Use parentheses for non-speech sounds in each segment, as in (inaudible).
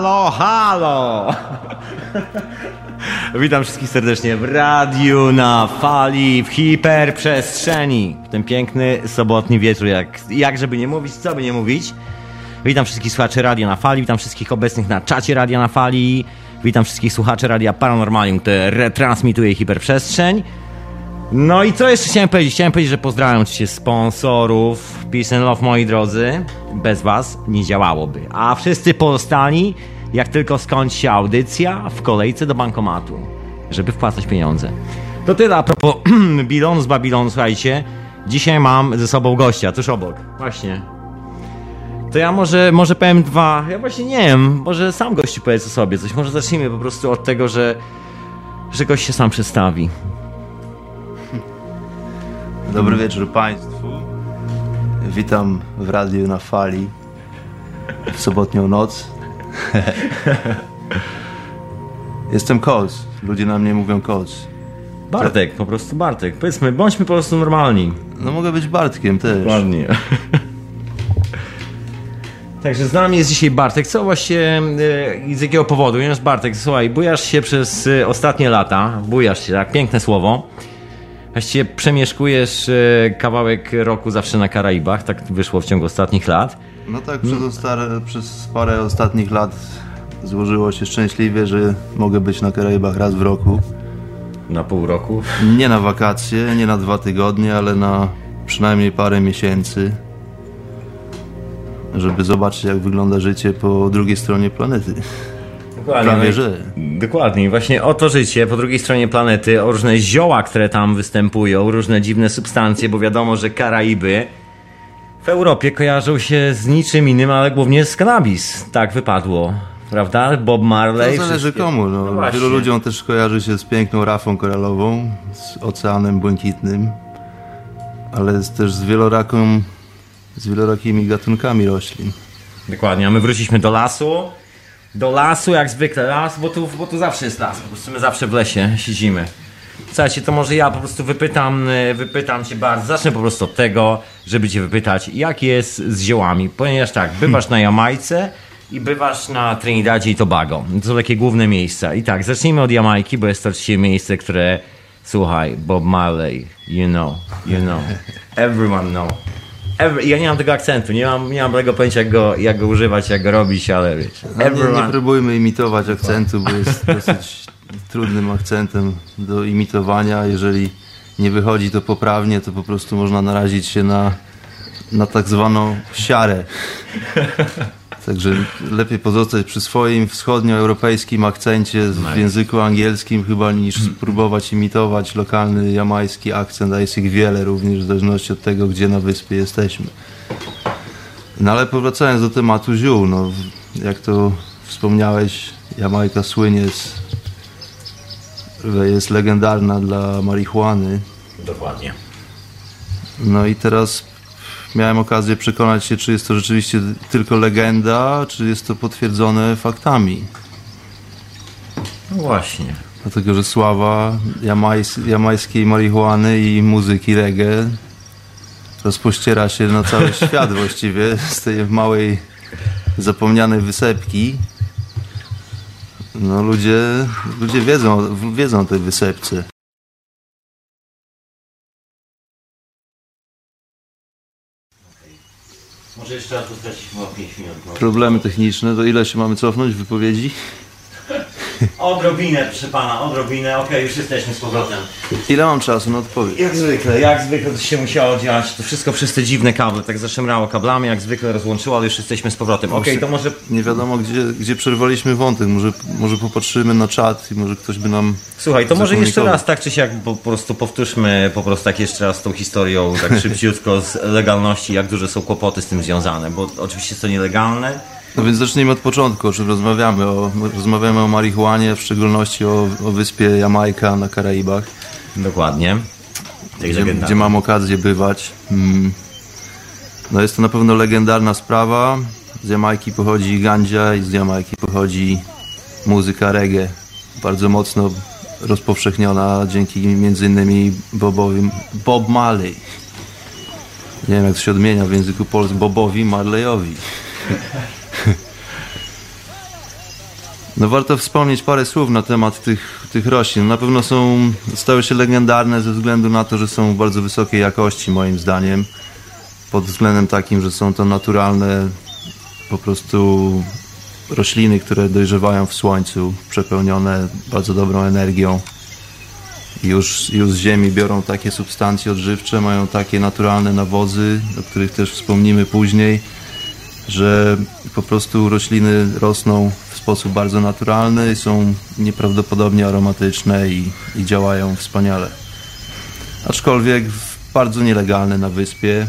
Halo, halo! Witam wszystkich serdecznie w radiu, na fali, w hiperprzestrzeni. W ten piękny sobotni wieczór, jak, jak żeby nie mówić, co by nie mówić. Witam wszystkich słuchaczy Radia na Fali, witam wszystkich obecnych na czacie Radia na Fali, witam wszystkich słuchaczy Radia Paranormalium, które retransmituje hiperprzestrzeń. No i co jeszcze chciałem powiedzieć? Chciałem powiedzieć, że pozdrawiam oczywiście sponsorów. Peace and love, moi drodzy. Bez was nie działałoby. A wszyscy pozostali, jak tylko skończy się audycja, w kolejce do bankomatu, żeby wpłacać pieniądze. To tyle a propos (clears throat) Bilonu z Babilonu, słuchajcie. Dzisiaj mam ze sobą gościa, tuż obok. Właśnie. To ja może, może powiem dwa, ja właśnie nie wiem, może sam gościu powiedz o sobie coś. Może zacznijmy po prostu od tego, że, że gość się sam przedstawi. (laughs) Dobry wieczór Państwu. Witam w radiu na fali w sobotnią noc. (laughs) Jestem Koc. Ludzie na mnie mówią Koc. Bartek, po prostu Bartek. Powiedzmy, bądźmy po prostu normalni. No mogę być Bartkiem też. Ładnie. (laughs) Także z nami jest dzisiaj Bartek. Co właśnie i z jakiego powodu? Ponieważ Bartek, słuchaj, bujasz się przez e, ostatnie lata, bujasz się, tak, piękne słowo. Właściwie przemieszkujesz e, kawałek roku zawsze na Karaibach, tak wyszło w ciągu ostatnich lat. No tak, przez, ostare, przez parę ostatnich lat złożyło się szczęśliwie, że mogę być na Karaibach raz w roku. Na pół roku. Nie na wakacje, nie na dwa tygodnie, ale na przynajmniej parę miesięcy. Żeby zobaczyć, jak wygląda życie po drugiej stronie planety. Dokładnie. Prawie że. Dokładnie. Właśnie o to życie po drugiej stronie planety, o różne zioła, które tam występują, różne dziwne substancje, bo wiadomo, że Karaiby w Europie kojarzą się z niczym innym, ale głównie z cannabis. Tak wypadło. Prawda? Bob Marley. To zależy wszystkie- komu. No. właśnie. Wielu ludziom też kojarzy się z piękną rafą koralową, z oceanem błękitnym, ale też z wieloraką, z wielorakimi gatunkami roślin. Dokładnie, a my wróciliśmy do lasu. Do lasu, jak zwykle las, bo tu, bo tu zawsze jest las. Po prostu my zawsze w lesie siedzimy. Słuchajcie, to może ja po prostu wypytam, y, wypytam cię bardzo. Zacznę po prostu od tego, żeby cię wypytać, jak jest z ziołami. Ponieważ tak, bywasz na Jamajce i bywasz na Trinidadzie i Tobago. To są takie główne miejsca. I tak, zacznijmy od Jamajki, bo jest to oczywiście miejsce, które, słuchaj, Bob Marley, you know, you know, everyone know. Every, ja nie mam tego akcentu, nie mam, nie mam tego pojęcia, jak go, jak go używać, jak go robić, ale wiesz. No, nie, nie próbujmy imitować akcentu, bo jest dosyć trudnym akcentem do imitowania. Jeżeli nie wychodzi to poprawnie, to po prostu można narazić się na, na tak zwaną siarę. Także lepiej pozostać przy swoim wschodnioeuropejskim akcencie w języku angielskim chyba niż spróbować imitować lokalny jamański akcent, a jest ich wiele również w zależności od tego, gdzie na wyspie jesteśmy. No ale powracając do tematu ziół, no, jak to wspomniałeś, Jamajka słynie z, że jest legendarna dla marihuany. Dokładnie. No i teraz miałem okazję przekonać się, czy jest to rzeczywiście tylko legenda, czy jest to potwierdzone faktami. No właśnie. Dlatego, że sława jamajs, jamajskiej marihuany i muzyki reggae rozpościera się na cały (laughs) świat właściwie z tej małej zapomnianej wysepki. No ludzie, ludzie wiedzą, wiedzą o tej wysepce. Może jeszcze raz dostać chyba 5 minut. no. Problemy techniczne, to ile się mamy cofnąć w wypowiedzi? Odrobinę, proszę pana, odrobinę. Okej, już jesteśmy z powrotem. Ile mam czasu na odpowiedź? Jak zwykle, jak zwykle to się musiało dziać. To wszystko przez te dziwne kable, tak zaszemrało kablami, jak zwykle rozłączyło, ale już jesteśmy z powrotem. Okej, to może Nie wiadomo, gdzie, gdzie przerwaliśmy wątek. Może, może popatrzymy na czat i może ktoś by nam Słuchaj, to może jeszcze raz tak czy siak po prostu powtórzmy po prostu tak jeszcze raz tą historią tak (laughs) szybciutko z legalności, jak duże są kłopoty z tym związane, bo oczywiście jest to nielegalne. No więc zacznijmy od początku, o czym rozmawiamy. O, rozmawiamy o marihuanie, w szczególności o, o wyspie Jamajka na Karaibach, Dokładnie. Gdzie, gdzie mam okazję bywać. Mm. No jest to na pewno legendarna sprawa. Z Jamajki pochodzi gandzia i z Jamajki pochodzi muzyka reggae. Bardzo mocno rozpowszechniona dzięki między innymi Bobowi, Bob Marley. Nie wiem jak to się odmienia w języku polskim. Bobowi Marleyowi. No warto wspomnieć parę słów na temat tych, tych roślin. Na pewno są, stały się legendarne ze względu na to, że są bardzo wysokiej jakości moim zdaniem. Pod względem takim, że są to naturalne po prostu rośliny, które dojrzewają w słońcu, przepełnione bardzo dobrą energią. Już, już z ziemi biorą takie substancje odżywcze, mają takie naturalne nawozy, o których też wspomnimy później, że po prostu rośliny rosną w sposób bardzo naturalny, są nieprawdopodobnie aromatyczne i, i działają wspaniale. Aczkolwiek bardzo nielegalne na wyspie.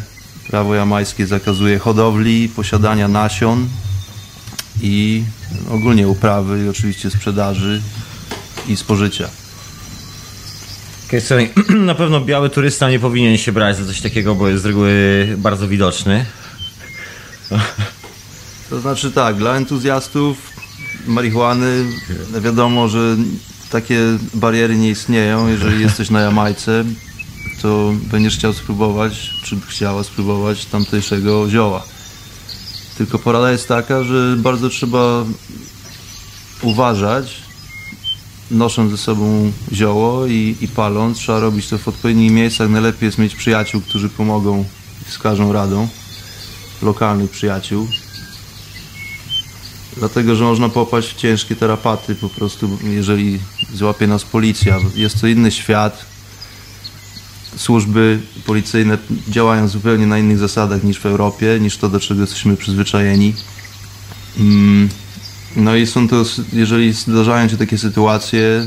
Prawo jamańskie zakazuje hodowli, posiadania nasion i ogólnie uprawy i oczywiście sprzedaży i spożycia. (clears throat) Na pewno biały turysta nie powinien się brać za coś takiego, bo jest z reguły bardzo widoczny. To znaczy tak, dla entuzjastów marihuany wiadomo, że takie bariery nie istnieją. Jeżeli jesteś na Jamajce, to będziesz chciał spróbować, czy chciała spróbować tamtejszego zioła. Tylko porada jest taka, że bardzo trzeba uważać, nosząc ze sobą zioło i, i paląc. Trzeba robić to w odpowiednich miejscach. Najlepiej jest mieć przyjaciół, którzy pomogą i wskażą radą. Lokalnych przyjaciół. Dlatego, że można popaść w ciężkie tarapaty po prostu, jeżeli złapie nas policja. Jest to inny świat. Służby policyjne działają zupełnie na innych zasadach niż w Europie, niż to, do czego jesteśmy przyzwyczajeni. Mm, no i są to, jeżeli zdarzają się takie sytuacje,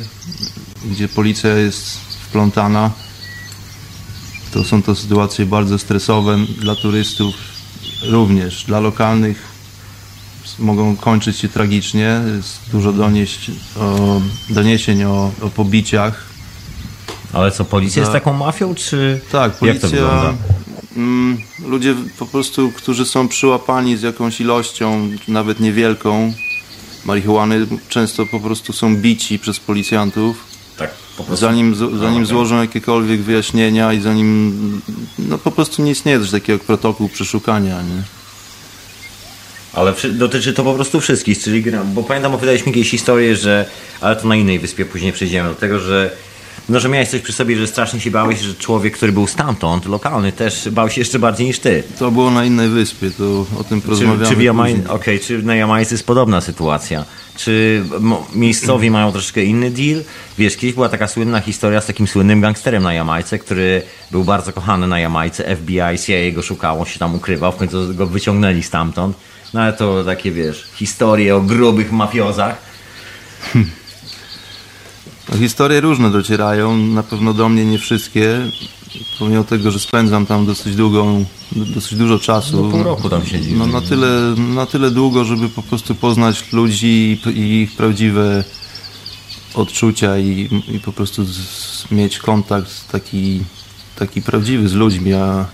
gdzie policja jest wplątana, to są to sytuacje bardzo stresowe dla turystów również. Dla lokalnych mogą kończyć się tragicznie. Jest dużo donieść, o, doniesień o, o pobiciach. Ale co, policja jest taką mafią, czy Tak, jak to policja... wygląda? Mm, ludzie po prostu, którzy są przyłapani z jakąś ilością, nawet niewielką, marihuany, często po prostu są bici przez policjantów. Zanim, zanim złożą jakiekolwiek wyjaśnienia i zanim, no po prostu nie istnieje coś takiego jak protokół przeszukania, nie? Ale dotyczy to po prostu wszystkich, czyli bo pamiętam opowiadałeś mi kiedyś historię, że, ale to na innej wyspie później przejdziemy do tego, że no, że miałeś coś przy sobie, że strasznie się bałeś, że człowiek, który był stamtąd, lokalny, też bał się jeszcze bardziej niż ty. To było na innej wyspie, to o tym Czy, porozmawiamy czy, w Jamaj... okay, czy na Jamajce jest podobna sytuacja? Czy miejscowi mają troszkę inny deal? Wiesz, kiedyś była taka słynna historia z takim słynnym gangsterem na Jamajce, który był bardzo kochany na Jamajce. FBI, CIA go szukało, się tam ukrywał, w końcu go wyciągnęli stamtąd. No ale to takie, wiesz, historie o grubych mafiozach. (laughs) No, historie różne docierają, na pewno do mnie nie wszystkie, pomimo tego, że spędzam tam dosyć długą, dosyć dużo czasu. No, pół roku tam siedzisz. No, na, tyle, na tyle długo, żeby po prostu poznać ludzi i, i ich prawdziwe odczucia i, i po prostu z, mieć kontakt taki, taki prawdziwy z ludźmi, a,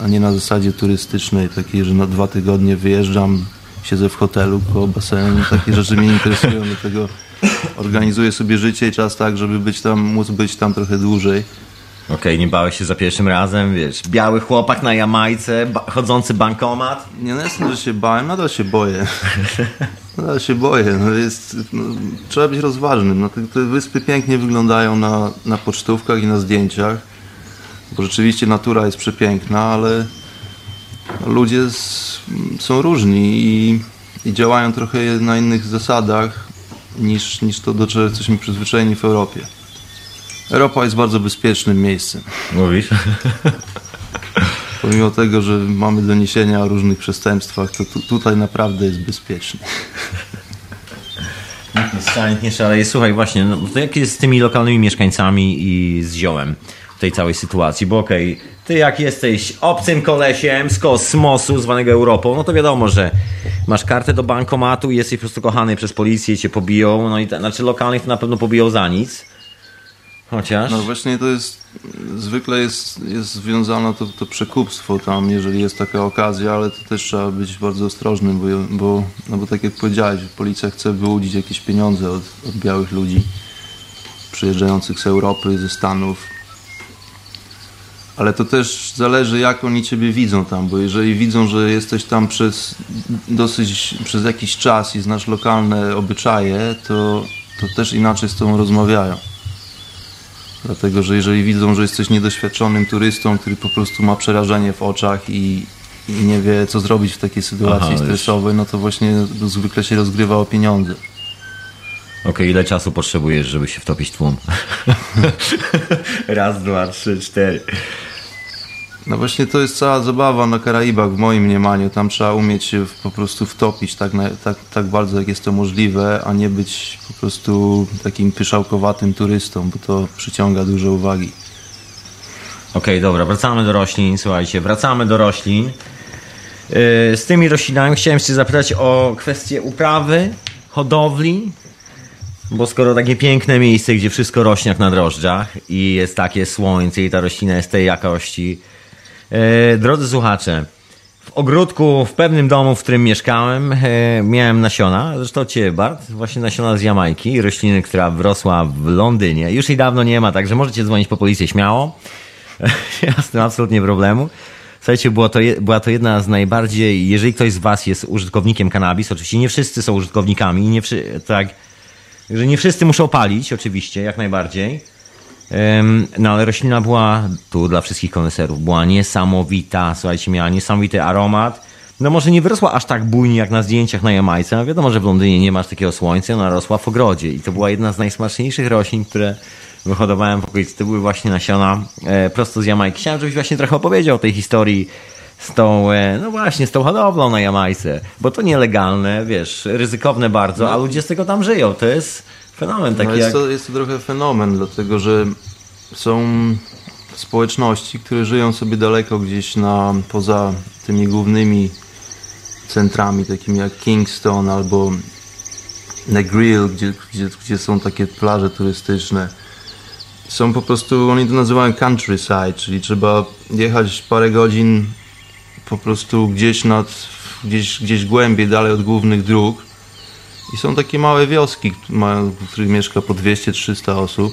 a nie na zasadzie turystycznej, takiej, że na dwa tygodnie wyjeżdżam, siedzę w hotelu koło basenu, takie rzeczy mnie interesują, dlatego organizuję sobie życie i czas tak, żeby być tam, móc być tam trochę dłużej. Okej, nie bałeś się za pierwszym razem, wiesz, biały chłopak na Jamajce, ba- chodzący bankomat. Nie, no jasne, że się bałem, nadal się boję. Nadal się boję. No jest, no, trzeba być rozważnym. No, te, te wyspy pięknie wyglądają na, na pocztówkach i na zdjęciach, bo rzeczywiście natura jest przepiękna, ale ludzie s- są różni i, i działają trochę na innych zasadach niż, niż to, do czego jesteśmy przyzwyczajeni w Europie. Europa jest bardzo bezpiecznym miejscem. Mówisz? (laughs) Pomimo tego, że mamy doniesienia o różnych przestępstwach, to tu, tutaj naprawdę jest bezpiecznie. (laughs) Nikt nie nikt nie szaleje. Słuchaj, właśnie, no, to jak jest z tymi lokalnymi mieszkańcami i z ziołem w tej całej sytuacji? Bo okej, ty jak jesteś obcym kolesiem z kosmosu zwanego Europą, no to wiadomo, że masz kartę do bankomatu i jesteś po prostu kochany przez policję cię pobiją, no i ta, znaczy lokalnych to na pewno pobiją za nic. Chociaż... No właśnie to jest, zwykle jest, jest związane to, to przekupstwo tam, jeżeli jest taka okazja, ale to też trzeba być bardzo ostrożnym, bo, bo, no bo tak jak powiedziałeś, policja chce wyłudzić jakieś pieniądze od, od białych ludzi przyjeżdżających z Europy, ze Stanów. Ale to też zależy, jak oni ciebie widzą tam, bo jeżeli widzą, że jesteś tam przez dosyć, przez jakiś czas i znasz lokalne obyczaje, to, to też inaczej z tobą rozmawiają. Dlatego, że jeżeli widzą, że jesteś niedoświadczonym turystą, który po prostu ma przerażenie w oczach i, i nie wie, co zrobić w takiej sytuacji Aha, stresowej, no to właśnie zwykle się rozgrywa o pieniądze. Okej, ile czasu potrzebujesz, żeby się wtopić w tłum? (laughs) Raz, dwa, trzy, cztery. No właśnie to jest cała zabawa na Karaibach w moim mniemaniu. Tam trzeba umieć się po prostu wtopić tak, na, tak, tak bardzo jak jest to możliwe, a nie być po prostu takim pyszałkowatym turystą, bo to przyciąga dużo uwagi. Okej, dobra, wracamy do roślin. Słuchajcie, wracamy do roślin. Yy, Z tymi roślinami chciałem się zapytać o kwestię uprawy, hodowli, bo skoro takie piękne miejsce, gdzie wszystko rośnie jak na drożdżach i jest takie słońce i ta roślina jest tej jakości. Yy, Drodzy słuchacze, w ogródku, w pewnym domu, w którym mieszkałem, e, miałem nasiona, zresztą ciebie Bart, właśnie nasiona z Jamajki, rośliny, która wrosła w Londynie. Już jej dawno nie ma, także możecie dzwonić po policję śmiało. (laughs) Ja z tym absolutnie problemu. Słuchajcie, było to, była to jedna z najbardziej, jeżeli ktoś z was jest użytkownikiem kanabis, oczywiście nie wszyscy są użytkownikami, nie tak, że nie wszyscy muszą palić, oczywiście, jak najbardziej. No ale roślina była tu dla wszystkich koneserów, była niesamowita, słuchajcie, miała niesamowity aromat. No może nie wyrosła aż tak bujnie jak na zdjęciach na Jamajce, no wiadomo, że w Londynie nie masz takiego słońca, ona rosła w ogrodzie i to była jedna z najsmaczniejszych roślin, które wyhodowałem w okolicy. To były właśnie nasiona e, prosto z Jamajki. Chciałem, żebyś właśnie trochę opowiedział o tej historii z tą, e, no właśnie, z tą hodowlą na Jamajce, bo to nielegalne, wiesz, ryzykowne bardzo, a ludzie z tego tam żyją. To jest fenomen taki No jest, jak... to, jest to trochę fenomen, dlatego że są społeczności, które żyją sobie daleko gdzieś na, poza tymi głównymi centrami, takimi jak Kingston albo Negril, gdzie, gdzie, gdzie są takie plaże turystyczne. Są po prostu, oni to nazywają countryside, czyli trzeba jechać parę godzin po prostu gdzieś nad, gdzieś, gdzieś głębiej, dalej od głównych dróg. I są takie małe wioski, w których mieszka po 200-300 osób.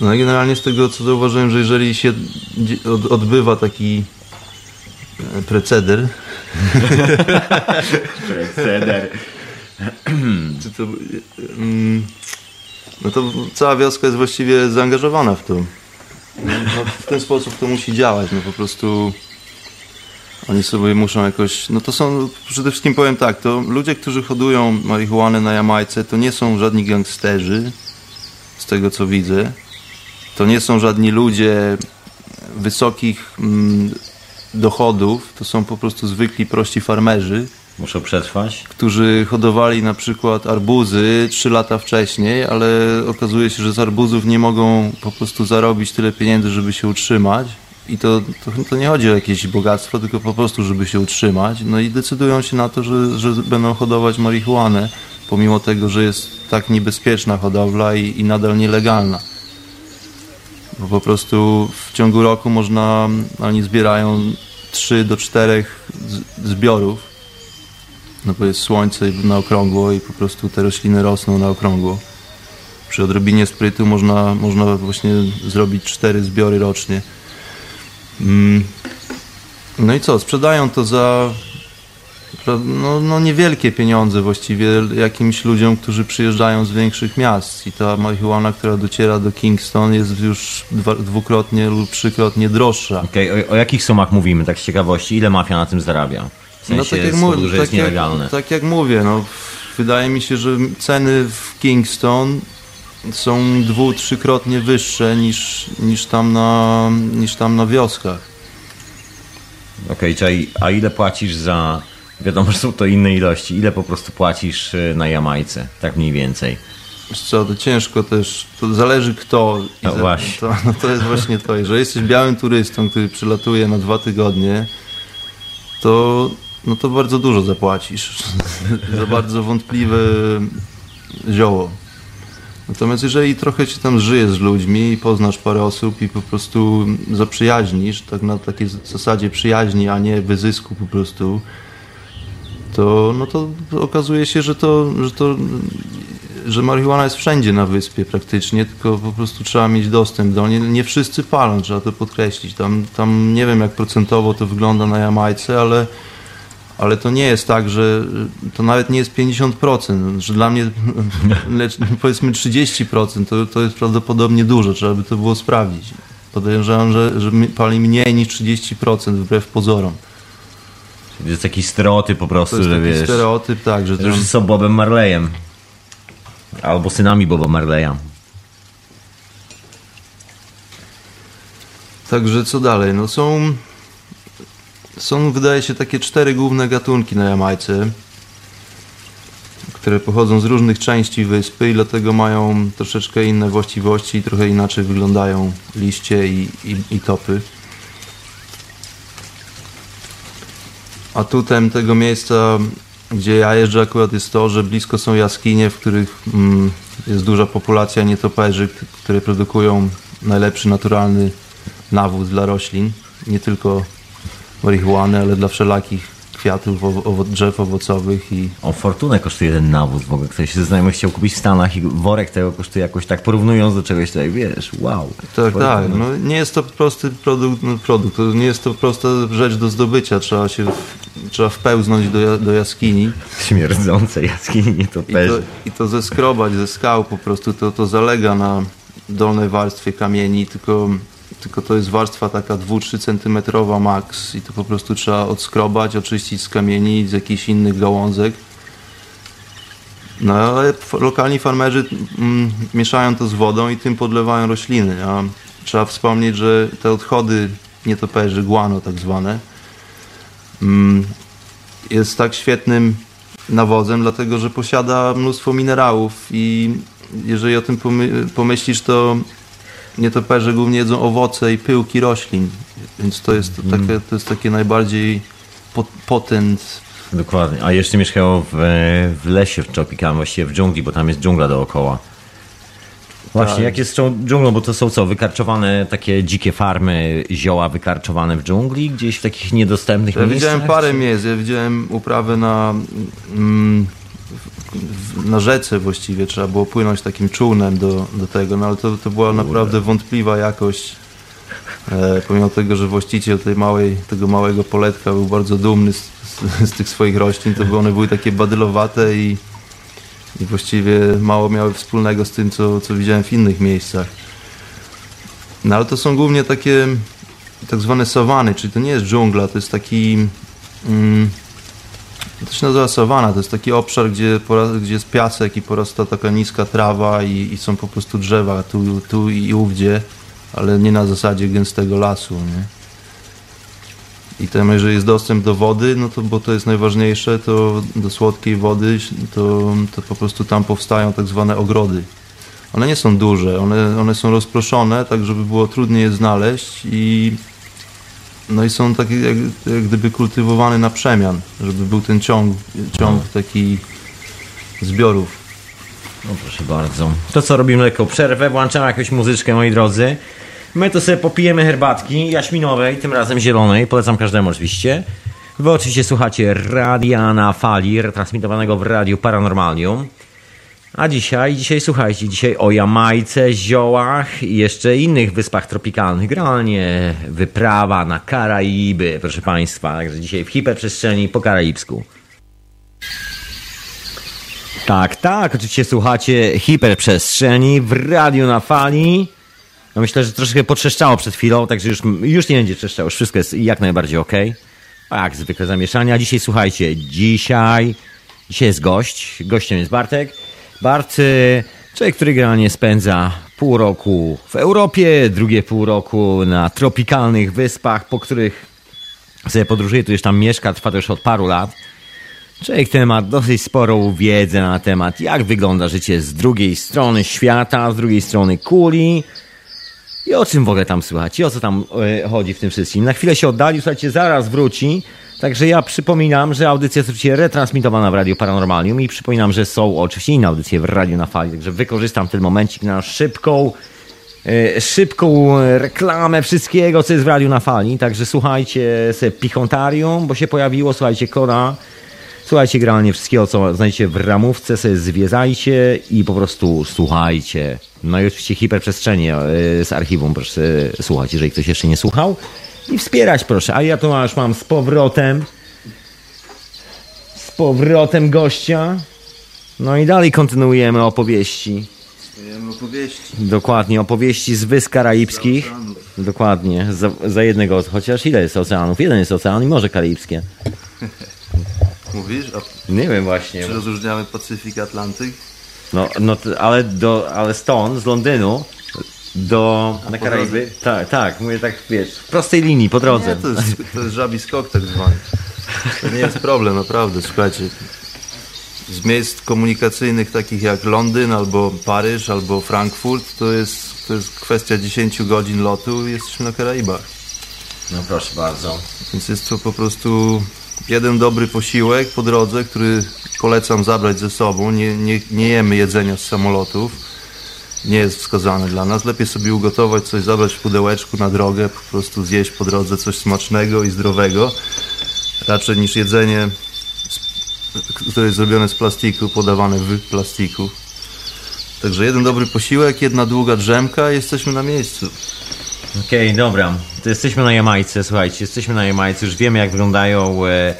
No i generalnie z tego co zauważyłem, że jeżeli się odbywa taki e, preceder, (laughs) Ceder. (clears throat) czy to, mm, no to cała wioska jest właściwie zaangażowana w to. No, w ten sposób to musi działać, no po prostu oni sobie muszą jakoś, no to są, przede wszystkim powiem tak, to ludzie, którzy hodują marihuanę na Jamajce, to nie są żadni gangsterzy, z tego co widzę. To nie są żadni ludzie wysokich mm, dochodów, to są po prostu zwykli, prości farmerzy, Muszą przetrwać. którzy hodowali na przykład arbuzy 3 lata wcześniej, ale okazuje się, że z arbuzów nie mogą po prostu zarobić tyle pieniędzy, żeby się utrzymać. I to, to, to nie chodzi o jakieś bogactwo, tylko po prostu, żeby się utrzymać. No i decydują się na to, że, że będą hodować marihuanę, pomimo tego, że jest tak niebezpieczna hodowla i, i nadal nielegalna. Bo po prostu w ciągu roku można, oni zbierają 3 do 4 z- zbiorów no bo jest słońce na okrągło i po prostu te rośliny rosną na okrągło. Przy odrobinie sprytu można, można właśnie zrobić cztery zbiory rocznie. Mm. No i co, sprzedają to za no, no niewielkie pieniądze właściwie jakimś ludziom, którzy przyjeżdżają z większych miast i ta marihuana, która dociera do Kingston jest już dwa, dwukrotnie lub trzykrotnie droższa. Okej, o, o jakich sumach mówimy, tak z ciekawości? Ile mafia na tym zarabia? W sensie, no tak jak, powodu, tak, jest nielegalne. jak, tak jak mówię, no, wydaje mi się, że ceny w Kingston są dwu, trzykrotnie wyższe niż, niż, tam na, niż tam na wioskach. Okej, czyli a ile płacisz za... Wiadomo, że są to inne ilości. Ile po prostu płacisz y, na Jamajce? Tak mniej więcej. Wiesz co, to ciężko też, to zależy kto. No za- właśnie. To, no to jest właśnie to. Jeżeli jesteś białym turystą, który przylatuje na dwa tygodnie, to, no to bardzo dużo zapłacisz (laughs) za bardzo wątpliwe zioło. Natomiast jeżeli trochę się tam żyje z ludźmi i poznasz parę osób i po prostu zaprzyjaźnisz, tak na takiej zasadzie przyjaźni, a nie wyzysku po prostu, to, no to okazuje się, że to, że to że marihuana jest wszędzie na wyspie praktycznie, tylko po prostu trzeba mieć dostęp do niej. Nie wszyscy palą, trzeba to podkreślić. Tam, tam nie wiem jak procentowo to wygląda na Jamajce, ale, ale to nie jest tak, że to nawet nie jest 50%, że dla mnie (laughs) lecz, powiedzmy 30% to, to jest prawdopodobnie dużo, trzeba by to było sprawdzić. Podejrzewam, że, że pali mniej niż 30% wbrew pozorom. To jest taki stereotyp po prostu, To jest że taki wiesz. stereotyp, tak, że Że tam, są Bobem Marleyem. Albo synami Boba Marleya. Także co dalej? No są, są wydaje się takie cztery główne gatunki na Jamajce, które pochodzą z różnych części wyspy i dlatego mają troszeczkę inne właściwości i trochę inaczej wyglądają liście i, i, i topy. Atutem tego miejsca, gdzie ja jeżdżę akurat jest to, że blisko są jaskinie, w których mm, jest duża populacja nietoperzy, które produkują najlepszy naturalny nawóz dla roślin. Nie tylko marihuany, ale dla wszelakich kwiatów, owo- drzew owocowych i O fortunę kosztuje ten nawóz. W ogóle ktoś ze znajomych chciał kupić w Stanach i worek tego kosztuje jakoś tak porównując do czegoś tutaj, wiesz, wow. Tak, Fortuna. tak. No, nie jest to prosty produkt, no, produkt, nie jest to prosta rzecz do zdobycia. Trzeba się, w, trzeba wpełznąć do, do jaskini Śmierdzące jaskini nie to i to, i to zeskrobać ze skał po prostu. To, to zalega na dolnej warstwie kamieni, tylko, tylko to jest warstwa taka 2-3 centymetrowa max i to po prostu trzeba odskrobać, oczyścić z kamieni, z jakichś innych gałązek. No ale lokalni farmerzy mm, mieszają to z wodą i tym podlewają rośliny. A trzeba wspomnieć, że te odchody nietoperzy, guano tak zwane, mm, jest tak świetnym nawozem, dlatego że posiada mnóstwo minerałów i jeżeli o tym pomy- pomyślisz, to nietoperze głównie jedzą owoce i pyłki roślin, więc to jest, takie, to jest takie najbardziej pot- potent Dokładnie. A jeszcze mieszkają w, w lesie w tropikalnym, właściwie w dżungli, bo tam jest dżungla dookoła. Właśnie, Tak. jak jest dżunglą, bo to są co, wykarczowane takie dzikie farmy, zioła wykarczowane w dżungli, gdzieś w takich niedostępnych Ja miejscach? widziałem parę miejsc. Ja widziałem uprawę na, mm, na rzece właściwie. Trzeba było płynąć takim czółnem do, do tego, no ale to, to była naprawdę wątpliwa jakość. E, pomimo tego, że właściciel tej małej, tego małego poletka był bardzo dumny z, z, z tych swoich roślin, to były, one były takie badylowate i, i właściwie mało miały wspólnego z tym, co, co widziałem w innych miejscach. No ale to są głównie takie tak zwane sawany, czyli to nie jest dżungla, to jest taki. Mm, to się nazywa sawana, to jest taki obszar, gdzie, gdzie jest piasek i porasta taka niska trawa i, i są po prostu drzewa tu, tu i ówdzie, ale nie na zasadzie gęstego lasu. Nie? I tam, jeżeli jest dostęp do wody, no to bo to jest najważniejsze, to do słodkiej wody, to, to po prostu tam powstają tak zwane ogrody. One nie są duże, one, one są rozproszone, tak żeby było trudniej je znaleźć i no i są takie jak, jak gdyby kultywowane na przemian, żeby był ten ciąg, ciąg taki zbiorów. No proszę bardzo. To co, robimy lekką przerwę, włączamy jakąś muzyczkę, moi drodzy. My to sobie popijemy herbatki jaśminowej, tym razem zielonej, polecam każdemu oczywiście. Wy oczywiście słuchacie Radia na Fali, retransmitowanego w Radiu Paranormalium. A dzisiaj, dzisiaj słuchajcie, dzisiaj o Jamajce, ziołach i jeszcze innych wyspach tropikalnych. Generalnie wyprawa na Karaiby, proszę Państwa. Także dzisiaj w hiperprzestrzeni po karaibsku. Tak, tak, oczywiście słuchacie hiperprzestrzeni w radiu na fali. No myślę, że troszkę potrzeszczało przed chwilą, także już, już nie będzie trzeszczało, już wszystko jest jak najbardziej ok. A jak zwykle zamieszania. Dzisiaj słuchajcie, dzisiaj, dzisiaj jest gość, gościem jest Bartek. Bart, człowiek, który generalnie spędza pół roku w Europie, drugie pół roku na tropikalnych wyspach, po których sobie podróżuje, tu już tam mieszka, trwa to już od paru lat. Człowiek ten ma dosyć sporą wiedzę na temat, jak wygląda życie z drugiej strony świata, z drugiej strony kuli i o czym w ogóle tam słychać i o co tam e, chodzi w tym wszystkim. Na chwilę się oddali, słuchajcie, zaraz wróci. Także ja przypominam, że audycja jest oczywiście retransmitowana w Radiu Paranormalium i przypominam, że są oczywiście inne audycje w Radiu na Fali, także wykorzystam ten momencik na szybką e, szybką reklamę wszystkiego, co jest w Radiu na Fali. Także słuchajcie sobie Pichontarium, bo się pojawiło, słuchajcie, Kora Słuchajcie generalnie wszystkiego, co znajdziecie w ramówce, sobie zwiedzajcie i po prostu słuchajcie. No i oczywiście hiperprzestrzenie y, z archiwum, proszę słuchać, jeżeli ktoś jeszcze nie słuchał. I wspierać proszę. A ja tu już mam z powrotem z powrotem gościa. No i dalej kontynuujemy opowieści. Wiemy opowieści. Dokładnie, opowieści z Wysp Karaibskich. Oceanów. Dokładnie, za, za jednego, chociaż ile jest oceanów? Jeden jest ocean i Morze Karaibskie. (laughs) Mówisz? A Nie wiem właśnie. czy rozróżniamy Pacyfik, Atlantyk? No, no ale, do, ale stąd, z Londynu do, na Karaiby, tak, tak, mówię tak, wiesz, w prostej linii, po drodze. Nie, to jest, to jest żabi skok tak zwany. To nie jest problem, naprawdę, słuchajcie. Z miejsc komunikacyjnych takich jak Londyn, albo Paryż, albo Frankfurt, to jest, to jest kwestia 10 godzin lotu i jesteśmy na Karaibach. No proszę bardzo. Więc jest to po prostu jeden dobry posiłek po drodze, który polecam zabrać ze sobą. Nie, nie, nie jemy jedzenia z samolotów. Nie jest wskazane dla nas. Lepiej sobie ugotować coś, zabrać w pudełeczku na drogę, po prostu zjeść po drodze coś smacznego i zdrowego. Raczej niż jedzenie, które jest zrobione z plastiku, podawane w plastiku. Także jeden dobry posiłek, jedna długa drzemka i jesteśmy na miejscu. Okej, dobra. To jesteśmy na Jamajce, słuchajcie, jesteśmy na Jamajce, już wiemy jak wyglądają e,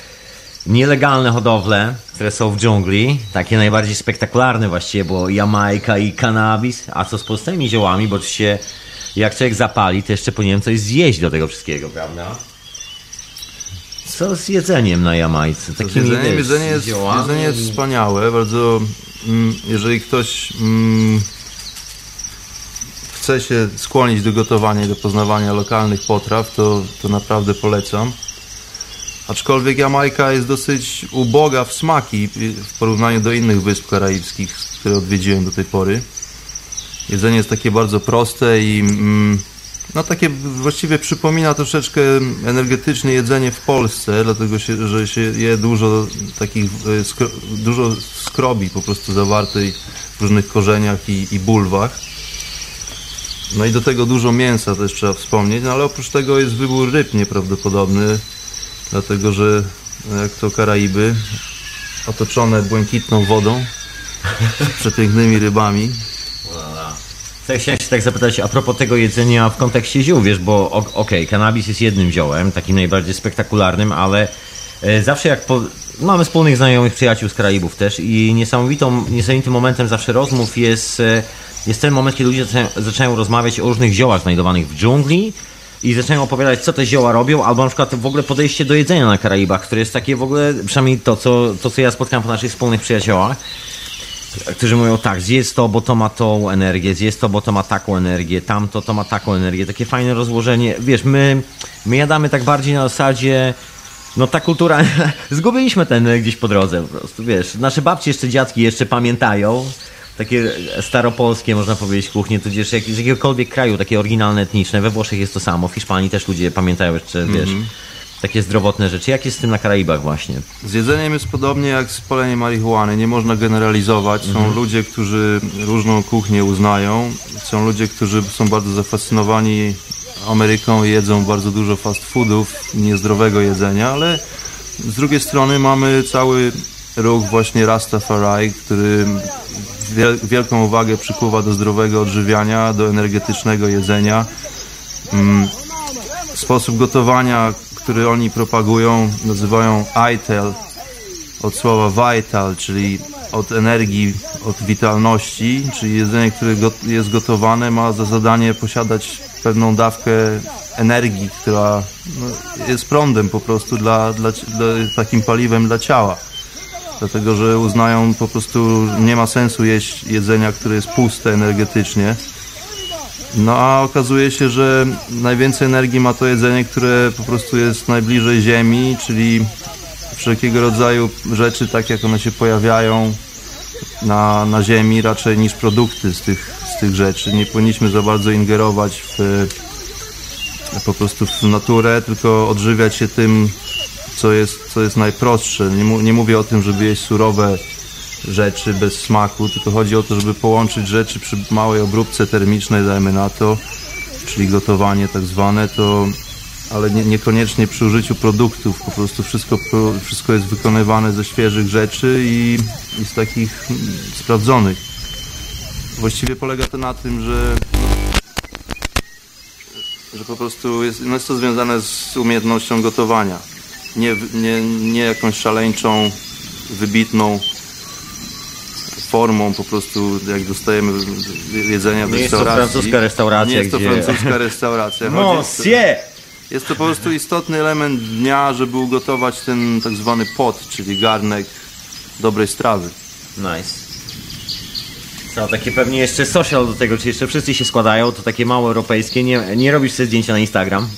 nielegalne hodowle, które są w dżungli, takie najbardziej spektakularne właściwie, bo Jamajka i kanabis, a co z pozostałymi ziołami, bo oczywiście jak człowiek zapali, to jeszcze powinien coś zjeść do tego wszystkiego, prawda? Co z jedzeniem na Jamajce? Takimi, Jedzenie, jedzenie, jest, ziołami jedzenie jest wspaniałe, bardzo. Mm, jeżeli ktoś mm, chce się skłonić do gotowania i do poznawania lokalnych potraw, to, to naprawdę polecam. Aczkolwiek Jamajka jest dosyć uboga w smaki w porównaniu do innych wysp karaibskich, które odwiedziłem do tej pory. Jedzenie jest takie bardzo proste i mm, no takie właściwie przypomina troszeczkę energetyczne jedzenie w Polsce, dlatego się, że się je dużo takich e, dużo skrobi po prostu zawartej w różnych korzeniach i, i bulwach. No i do tego dużo mięsa też trzeba wspomnieć, no ale oprócz tego jest wybór ryb nieprawdopodobny, dlatego że no jak to Karaiby, otoczone błękitną wodą, z (laughs) przepięknymi rybami, Tak, chciałem się tak zapytać a propos tego jedzenia w kontekście ziół, wiesz, bo okej, kanabis jest jednym ziołem, takim najbardziej spektakularnym, ale e, zawsze jak po, mamy wspólnych znajomych, przyjaciół z Karaibów też i niesamowitą, niesamowitym momentem zawsze rozmów jest, e, jest ten moment, kiedy ludzie zaczynają, zaczynają rozmawiać o różnych ziołach znajdowanych w dżungli i zaczynają opowiadać, co te zioła robią, albo na przykład w ogóle podejście do jedzenia na Karaibach, które jest takie w ogóle, przynajmniej to, co, to, co ja spotkałem po naszych wspólnych przyjaciołach, którzy mówią tak, zjedz to, bo to ma tą energię, zjedz to, bo to ma taką energię, tamto, to ma taką energię, takie fajne rozłożenie. Wiesz, my, my jadamy tak bardziej na zasadzie, no ta kultura, (laughs) zgubiliśmy ten gdzieś po drodze po prostu, wiesz. Nasze babci jeszcze, dziadki jeszcze pamiętają, takie staropolskie, można powiedzieć, kuchnie, tudzież jak, z jakiegokolwiek kraju, takie oryginalne, etniczne. We Włoszech jest to samo, w Hiszpanii też ludzie pamiętają jeszcze, wiesz, takie zdrowotne rzeczy. Jak jest z tym na Karaibach właśnie? Z jedzeniem jest podobnie jak z paleniem marihuany. Nie można generalizować. Są ludzie, którzy różną kuchnię uznają. Są ludzie, którzy są bardzo zafascynowani Ameryką i jedzą bardzo dużo fast foodów, niezdrowego jedzenia, ale z drugiej strony mamy cały ruch właśnie Rastafari, który wielką uwagę przykuwa do zdrowego odżywiania, do energetycznego jedzenia. Mm, Sposób gotowania, który oni propagują, nazywają ITEL, od słowa vital, czyli od energii, od witalności, czyli jedzenie, które jest gotowane, ma za zadanie posiadać pewną dawkę energii, która no, jest prądem po prostu dla, dla, dla takim paliwem dla ciała. Dlatego, że uznają po prostu nie ma sensu jeść jedzenia, które jest puste energetycznie. No a okazuje się, że najwięcej energii ma to jedzenie, które po prostu jest najbliżej ziemi, czyli wszelkiego rodzaju rzeczy, tak jak one się pojawiają na, na ziemi, raczej niż produkty z tych, z tych rzeczy. Nie powinniśmy za bardzo ingerować w, po prostu w naturę, tylko odżywiać się tym, co jest, co jest najprostsze. Nie, nie mówię o tym, żeby jeść surowe rzeczy bez smaku, tylko chodzi o to, żeby połączyć rzeczy przy małej obróbce termicznej, dajmy na to, czyli gotowanie tak zwane, to ale nie, niekoniecznie przy użyciu produktów. Po prostu wszystko, wszystko jest wykonywane ze świeżych rzeczy i, i z takich mm, sprawdzonych. Właściwie polega to na tym, że że po prostu jest, no jest to związane z umiejętnością gotowania. Nie, nie, nie jakąś szaleńczą, wybitną formą po prostu jak dostajemy jedzenia w Nie jest to restauracji. francuska restauracja, Nie jest to gdzie- francuska (laughs) restauracja. Monsieur! jest to po prostu istotny element dnia, żeby ugotować ten tak zwany pot, czyli garnek dobrej strawy. Nice. Co, takie pewnie jeszcze social do tego, czy jeszcze wszyscy się składają, to takie małe europejskie, nie, nie robisz sobie zdjęcia na Instagram? (laughs)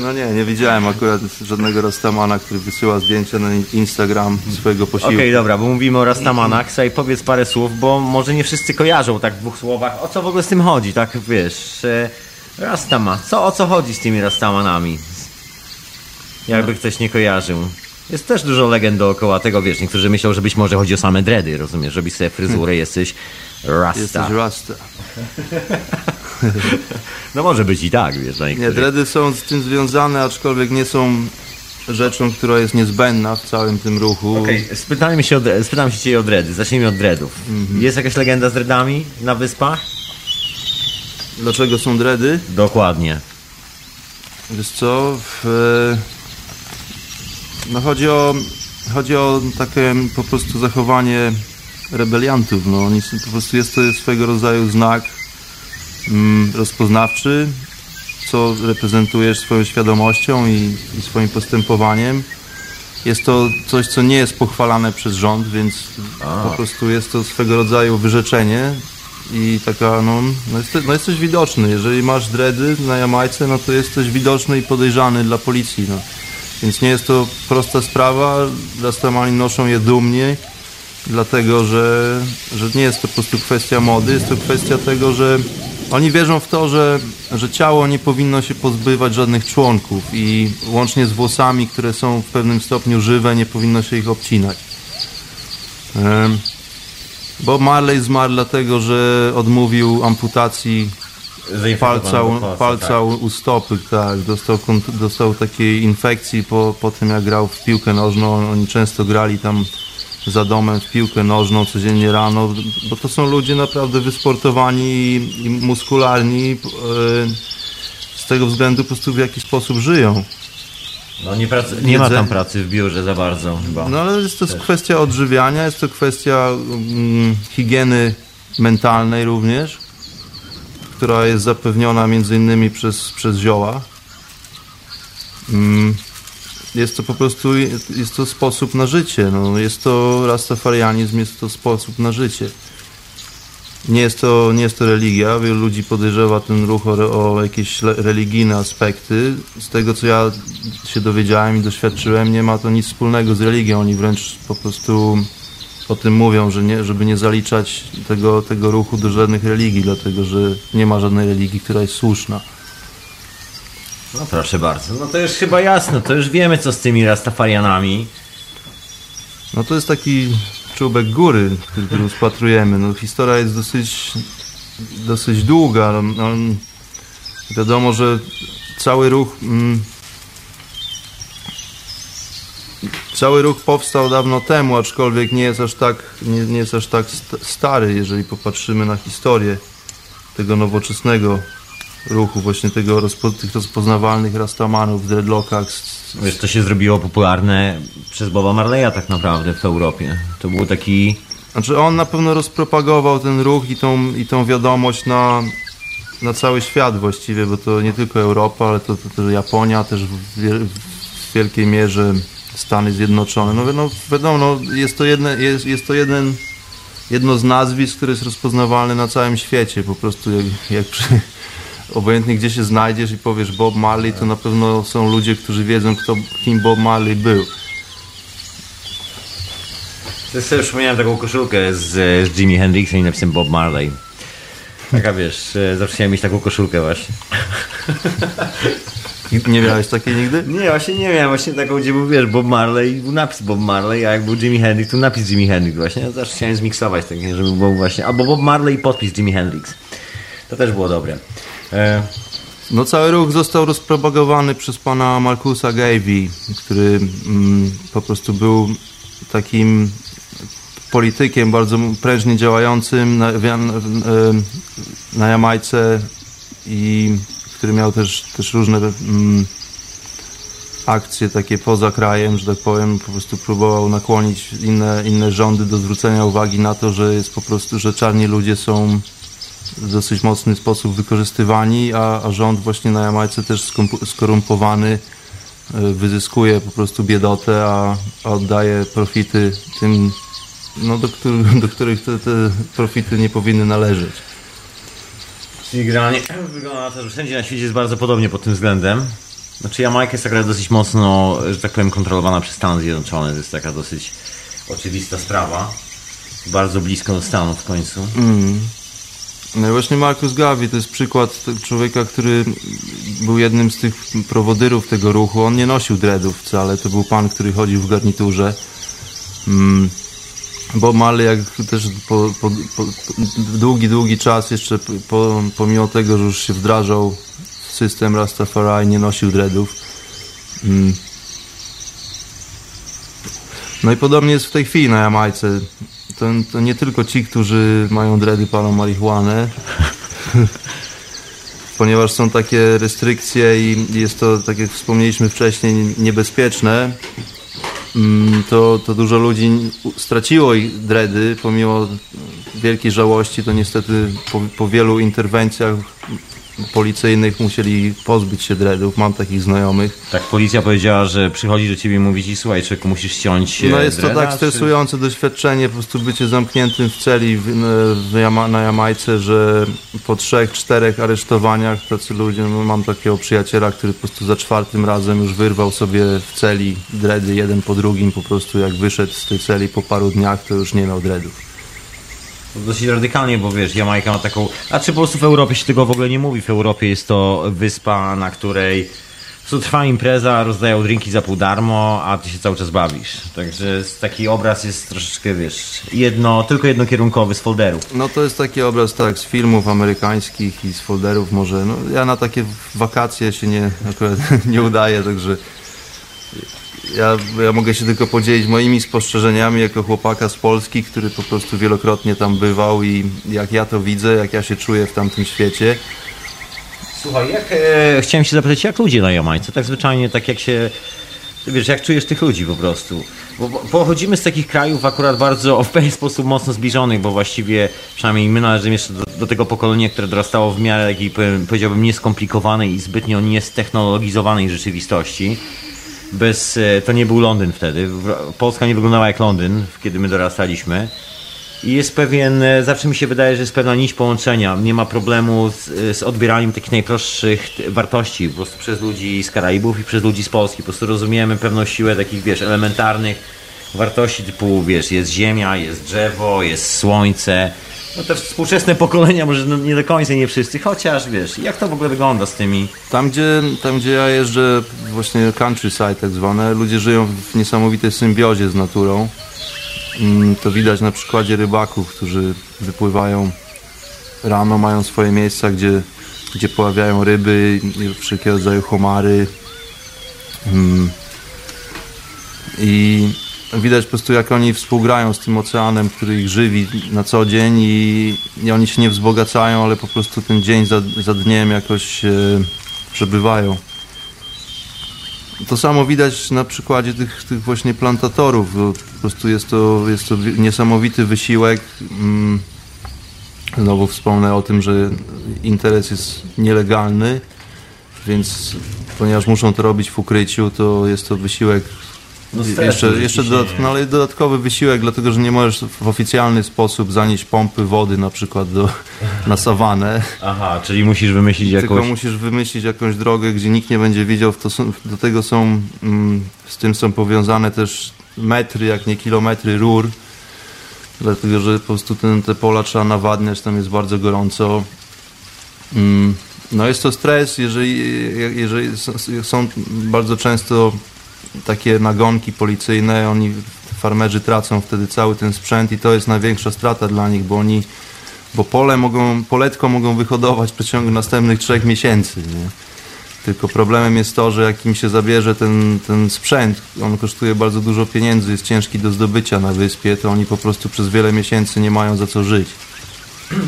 No nie, nie widziałem akurat żadnego Rastamana, który wysyła zdjęcia na Instagram swojego posiłku. Okej, dobra, bo mówimy o Rastamanach, sobie powiedz parę słów, bo może nie wszyscy kojarzą tak w dwóch słowach, o co w ogóle z tym chodzi, tak wiesz, Rastama, co, o co chodzi z tymi Rastamanami? Jakby ktoś nie kojarzył. Jest też dużo legend dookoła tego, wiesz, niektórzy myślą, że być może chodzi o same dready, rozumiesz, robisz sobie fryzurę, jesteś Rasta. Jesteś Rasta. (laughs) No może być i tak, wiesz, dla Nie, dready są z tym związane, aczkolwiek nie są rzeczą, która jest niezbędna w całym tym ruchu. Okej, spytamy się, od, spytam się ciebie o dready, zacznijmy od dreadów. Jest jakaś legenda z dreadami na wyspach? Dlaczego są dredy? Dokładnie. Wiesz co? W, no chodzi o, chodzi o takie po prostu zachowanie rebeliantów. No, oni po prostu jest to swego rodzaju znak mm, rozpoznawczy, co reprezentujesz swoją świadomością i, i swoim postępowaniem. Jest to coś, co nie jest pochwalane przez rząd, więc po prostu jest to swego rodzaju wyrzeczenie i taka, no, no, jesteś, no jesteś widoczny. Jeżeli masz dredy na Jamajce, no to jesteś widoczny i podejrzany dla policji, no. Więc nie jest to prosta sprawa, Rastamani noszą je dumnie, dlatego że, że nie jest to po prostu kwestia mody, jest to kwestia tego, że oni wierzą w to, że, że ciało nie powinno się pozbywać żadnych członków i łącznie z włosami, które są w pewnym stopniu żywe, nie powinno się ich obcinać. Bob Marley zmarł dlatego, że odmówił amputacji palca, u, palca u, u stopy, tak. Dostał, dostał takiej infekcji po, po tym, jak grał w piłkę nożną. Oni często grali tam za domem w piłkę nożną codziennie rano, bo to są ludzie naprawdę wysportowani i, i muskularni. e, z tego względu po prostu w jaki sposób żyją. No nie, nie ma tam pracy w biurze za bardzo chyba. No ale jest to kwestia odżywiania, jest to kwestia mm, higieny mentalnej również, która jest zapewniona między innymi przez, przez zioła. Mm, jest to po prostu jest to sposób na życie. No, jest to rastafarianizm, jest to sposób na życie. Nie jest, to, nie jest to religia. Wielu ludzi podejrzewa ten ruch o, o jakieś religijne aspekty. Z tego, co ja się dowiedziałem i doświadczyłem, nie ma to nic wspólnego z religią. Oni wręcz po prostu o tym mówią, że nie, żeby nie zaliczać tego, tego ruchu do żadnych religii, dlatego że nie ma żadnej religii, która jest słuszna. No proszę bardzo. No to już chyba jasno, to już wiemy co z tymi Rastafarianami. No to jest taki czubek góry, który, rozpatrujemy. No, historia jest dosyć, dosyć długa. No, wiadomo, że cały ruch mm, cały ruch powstał dawno temu, aczkolwiek nie jest aż tak, nie, nie jest aż tak st- stary, jeżeli popatrzymy na historię tego nowoczesnego ruchu, właśnie tego rozpo, tych rozpoznawalnych rastamanów w dreadlockach Wiesz, to się zrobiło popularne przez Boba Marleya tak naprawdę w Europie. To był taki... Znaczy on na pewno rozpropagował ten ruch i tą, i tą wiadomość na, na cały świat właściwie, bo to nie tylko Europa, ale to, to też Japonia, też w, w wielkiej mierze Stany Zjednoczone. No, no wiadomo, no, jest to, jedne, jest, jest to jeden, jedno z nazwisk, które jest rozpoznawalne na całym świecie. Po prostu jak, jak przy, (laughs) obojętnie gdzie się znajdziesz i powiesz Bob Marley, to na pewno są ludzie, którzy wiedzą, kto, kim Bob Marley był. Ja sobie przypomniałem taką koszulkę z, z Jimi Hendrixem i napisem Bob Marley. Taka wiesz, e, zawsze chciałem mieć taką koszulkę właśnie. (laughs) Nie miałeś takiej nigdy? Nie, właśnie nie miałem właśnie taką, gdzie był, wiesz, Bob Marley, był napis Bob Marley, a jak był Jimi Hendrix, to napis Jimi Hendrix właśnie. Ja zawsze chciałem zmiksować tak, żeby był właśnie, albo Bob Marley i podpis Jimi Hendrix. To też było dobre. E, No cały ruch został rozpropagowany przez pana Markusa Gavey, który mm, po prostu był takim politykiem bardzo prężnie działającym na, na, na Jamajce i który miał też, też różne mm, akcje takie poza krajem, że tak powiem, po prostu próbował nakłonić inne, inne rządy do zwrócenia uwagi na to, że jest po prostu, że czarni ludzie są w dosyć mocny sposób wykorzystywani, a, a rząd właśnie na Jamajce też skorumpowany e, wyzyskuje po prostu biedotę, a, a oddaje profity tym, no, do, do których te, te profity nie powinny należeć. Czyli generalnie (clears throat) wygląda na to, że wszędzie na świecie jest bardzo podobnie pod tym względem. Znaczy Jamajka jest taka dosyć mocno, że tak powiem, kontrolowana przez Stany Zjednoczone. To jest taka dosyć oczywista sprawa. Bardzo blisko do Stanów w końcu. Mm. No i właśnie Marcus Garvey to jest przykład człowieka, który był jednym z tych prowodyrów tego ruchu. On nie nosił dreadów wcale, to był pan, który chodził w garniturze. Mm. Bob Marley jak też po, po, po, długi, długi czas jeszcze po, pomimo tego, że już się wdrażał w system Rastafari, nie nosił dreadów. Mm. No i podobnie jest w tej chwili na Jamajce to, to nie tylko ci, którzy mają dredy, palą marihuanę. (laughs) Ponieważ są takie restrykcje i jest to, tak jak wspomnieliśmy wcześniej, niebezpieczne, to, to dużo ludzi straciło ich dredy, pomimo wielkiej żałości, to niestety po, po wielu interwencjach policyjnych musieli pozbyć się dreadów. Mam takich znajomych. Tak, policja powiedziała, że przychodzi do ciebie i mówi ci, słuchaj, człowieku, musisz ściąć No jest to tak stresujące czy... doświadczenie, po prostu bycie zamkniętym w celi w, w Jama, na Jamajce, że po trzech, czterech aresztowaniach tacy ludzie, no mam takiego przyjaciela, który po prostu za czwartym razem już wyrwał sobie w celi dredy jeden po drugim, po prostu jak wyszedł z tej celi po paru dniach, to już nie miał dreadów dosyć radykalnie, bo wiesz, Jamajka ma taką... A czy po prostu w Europie się tego w ogóle nie mówi? W Europie jest to wyspa, na której tu trwa impreza, rozdają drinki za pół darmo, a ty się cały czas bawisz. Także taki obraz jest troszeczkę, wiesz, jedno, tylko jednokierunkowy z folderów. No to jest taki obraz, tak, z filmów amerykańskich i z folderów może. No, ja na takie wakacje się nie, akurat (laughs) nie udaję, także ja, ja mogę się tylko podzielić moimi spostrzeżeniami jako chłopaka z Polski, który po prostu wielokrotnie tam bywał i jak ja to widzę, jak ja się czuję w tamtym świecie. Słuchaj, jak, e, chciałem się zapytać, jak ludzie na Jamajce, tak zwyczajnie, tak jak się, wiesz, jak czujesz tych ludzi po prostu? Bo, bo pochodzimy z takich krajów akurat bardzo w pewien sposób mocno zbliżonych, bo właściwie, przynajmniej my należymy jeszcze do, do tego pokolenia, które dorastało w miarę takiej, powiedziałbym, nieskomplikowanej i zbytnio niestechnologizowanej rzeczywistości bez, e, to nie był Londyn wtedy. Polska nie wyglądała jak Londyn, kiedy my dorastaliśmy. I jest pewien, e, zawsze mi się wydaje, że jest pewna nić połączenia. Nie ma problemu z, z odbieraniem takich najprostszych wartości po prostu przez ludzi z Karaibów i przez ludzi z Polski. Po prostu rozumiemy pewną siłę takich, wiesz, elementarnych wartości typu, wiesz, jest ziemia, jest drzewo, jest słońce, no te współczesne pokolenia, może no nie do końca nie wszyscy, chociaż wiesz, jak to w ogóle wygląda z tymi... Tam gdzie, tam, gdzie ja jeżdżę, właśnie countryside tak zwane, ludzie żyją w niesamowitej symbiozie z naturą. Mm, to widać na przykładzie rybaków, którzy wypływają rano, mają swoje miejsca, gdzie, gdzie poławiają ryby wszelkiego rodzaju homary. Mm. I widać po prostu jak oni współgrają z tym oceanem, który ich żywi na co dzień i, i oni się nie wzbogacają, ale po prostu ten dzień za, za dniem jakoś e, przebywają. To samo widać na przykładzie tych, tych właśnie plantatorów. Po prostu jest to, jest to niesamowity wysiłek. Mm, znowu wspomnę o tym, że interes jest nielegalny, więc ponieważ muszą to robić w ukryciu, to jest to wysiłek no jeszcze, jeszcze no, ale dodatkowy wysiłek, dlatego że nie możesz w oficjalny sposób zanieść pompy wody na przykład do, na sawanę. Aha, czyli musisz wymyślić jakąś... Tylko musisz wymyślić jakąś drogę, gdzie nikt nie będzie widział. Są, do tego są, mm, z tym są powiązane też metry, jak nie kilometry rur, dlatego że po prostu ten, te pola trzeba nawadniać, tam jest bardzo gorąco. Mm, no jest to stres, jeżeli, jeżeli są bardzo często takie nagonki policyjne, oni farmerzy tracą wtedy cały ten sprzęt i to jest największa strata dla nich, bo oni bo pole mogą, poletko mogą wyhodować w przeciągu następnych trzech miesięcy. Nie? Tylko problemem jest to, że jak im się zabierze ten, ten sprzęt, on kosztuje bardzo dużo pieniędzy, jest ciężki do zdobycia na wyspie, to oni po prostu przez wiele miesięcy nie mają za co żyć.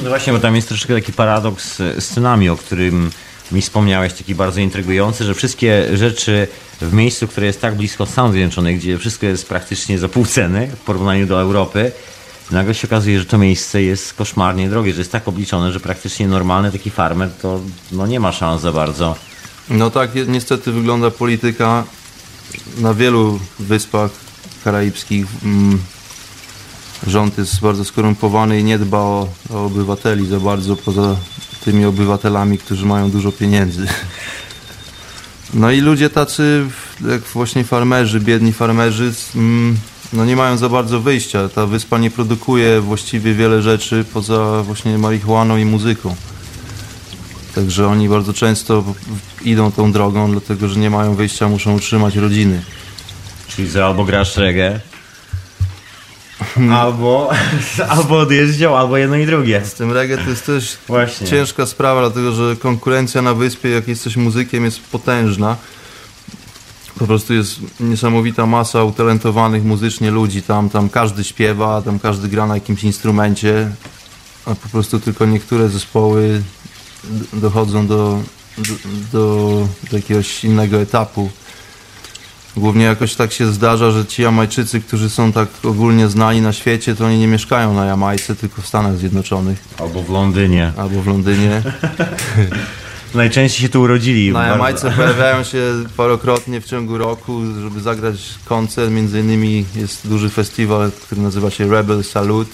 No właśnie, bo tam jest troszeczkę taki paradoks z cenami, o którym mi wspomniałeś, taki bardzo intrygujący, że wszystkie rzeczy w miejscu, które jest tak blisko Stanów Zjednoczonych, gdzie wszystko jest praktycznie za pół ceny w porównaniu do Europy, nagle się okazuje, że to miejsce jest koszmarnie drogie, że jest tak obliczone, że praktycznie normalny taki farmer to no, nie ma szans za bardzo. No tak, niestety wygląda polityka na wielu wyspach karaibskich. Mm, rząd jest bardzo skorumpowany i nie dba o, o obywateli za bardzo, poza tymi obywatelami, którzy mają dużo pieniędzy. No i ludzie tacy, jak właśnie farmerzy, biedni farmerzy, mm, no nie mają za bardzo wyjścia. Ta wyspa nie produkuje właściwie wiele rzeczy poza właśnie marihuaną i muzyką. Także oni bardzo często idą tą drogą, dlatego że nie mają wyjścia, muszą utrzymać rodziny. Czyli za albo grasz reggae, (laughs) albo, (laughs) albo odjeżdżał, albo jedno i drugie. Z tym reggae to jest też Właśnie. ciężka sprawa, dlatego że konkurencja na wyspie, jak jesteś muzykiem, jest potężna. Po prostu jest niesamowita masa utalentowanych muzycznie ludzi. Tam, tam każdy śpiewa, tam każdy gra na jakimś instrumencie, a po prostu tylko niektóre zespoły dochodzą do, do, do, do jakiegoś innego etapu. Głównie jakoś tak się zdarza, że ci Jamajczycy, którzy są tak ogólnie znani na świecie, to oni nie mieszkają na Jamajce, tylko w Stanach Zjednoczonych Albo w Londynie. albo w Londynie. (laughs) Najczęściej się tu urodzili. Na Jamajce pojawiają się parokrotnie w ciągu roku, żeby zagrać koncert. Między innymi jest duży festiwal, który nazywa się Rebel Salute.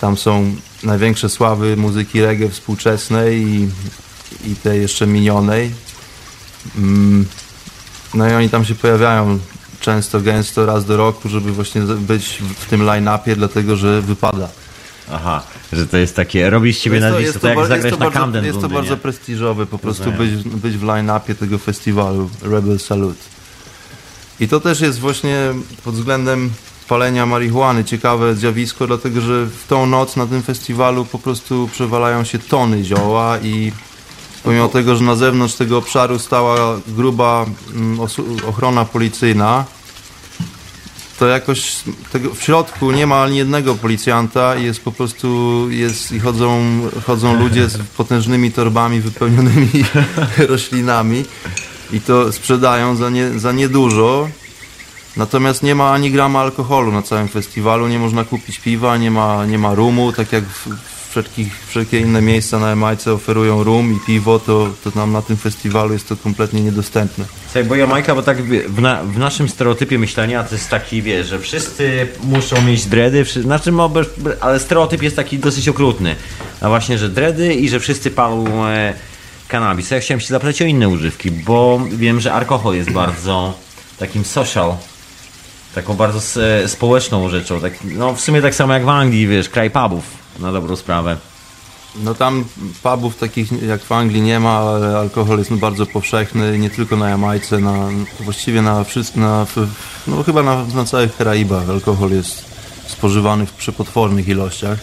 Tam są największe sławy muzyki reggae współczesnej i, i tej jeszcze minionej. Mm, No i oni tam się pojawiają często, gęsto, raz do roku, żeby właśnie być w- tym line-upie, dlatego że wypada. Aha, że to jest takie, robi z ciebie nazwisko, jest to, to jak bar- zagrać jest to na bardzo- Camden Jest to bardzo prestiżowe, po prostu być, być w line-upie tego festiwalu Rebel Salute. I to też jest właśnie pod względem palenia marihuany ciekawe zjawisko, dlatego że w tą noc na tym festiwalu po prostu przewalają się tony zioła i pomimo tego, że na zewnątrz tego obszaru stała gruba mm, ochrona policyjna, to jakoś tego, w środku nie ma ani jednego policjanta i jest po prostu jest i chodzą, chodzą ludzie z potężnymi torbami wypełnionymi (laughs) roślinami i to sprzedają za, nie, za niedużo. Natomiast nie ma ani grama alkoholu na całym festiwalu, nie można kupić piwa, nie ma, nie ma rumu, tak jak w, wszelkie inne miejsca na Jamajce oferują rum i piwo, to, to nam na tym festiwalu jest to kompletnie niedostępne. Słuchaj, bo Jamajka, bo tak w, na, w naszym stereotypie myślenia to jest taki, wiesz, że wszyscy muszą mieć dredy, wszyscy, znaczy, ale stereotyp jest taki dosyć okrutny. A właśnie, że dredy i że wszyscy palą e, kanabis. Ja chciałem się zapytać o inne używki, bo wiem, że alkohol jest bardzo takim social, taką bardzo e, społeczną rzeczą. Tak, no w sumie tak samo jak w Anglii, wiesz, kraj pubów, na dobrą sprawę. No tam pubów takich jak w Anglii nie ma, ale alkohol jest bardzo powszechny, nie tylko na Jamajce, na, właściwie na wszystkich, no chyba na, na całych Karaibach alkohol jest spożywany w przepotwornych ilościach.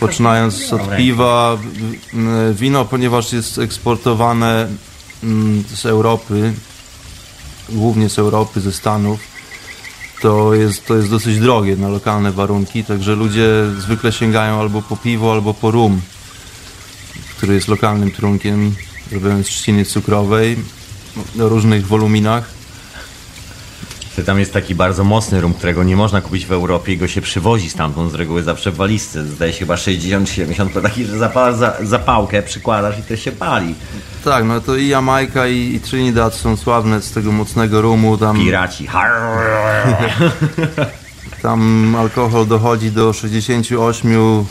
Poczynając od piwa, wino, ponieważ jest eksportowane z Europy, głównie z Europy, ze Stanów, to jest, to jest dosyć drogie na lokalne warunki, także ludzie zwykle sięgają albo po piwo, albo po rum, który jest lokalnym trunkiem, robiony z trzciny cukrowej o różnych woluminach. Że Tam jest taki bardzo mocny rum, którego nie można kupić w Europie i go się przywozi stamtąd z reguły zawsze w walizce. Zdaje się chyba 60-70, taki, że zapalasz za, zapałkę, przykładasz i to się pali. Tak, no to i Jamajka i, i Trinidad są sławne z tego mocnego rumu, tam, Piraci. (laughs) tam alkohol dochodzi do 68%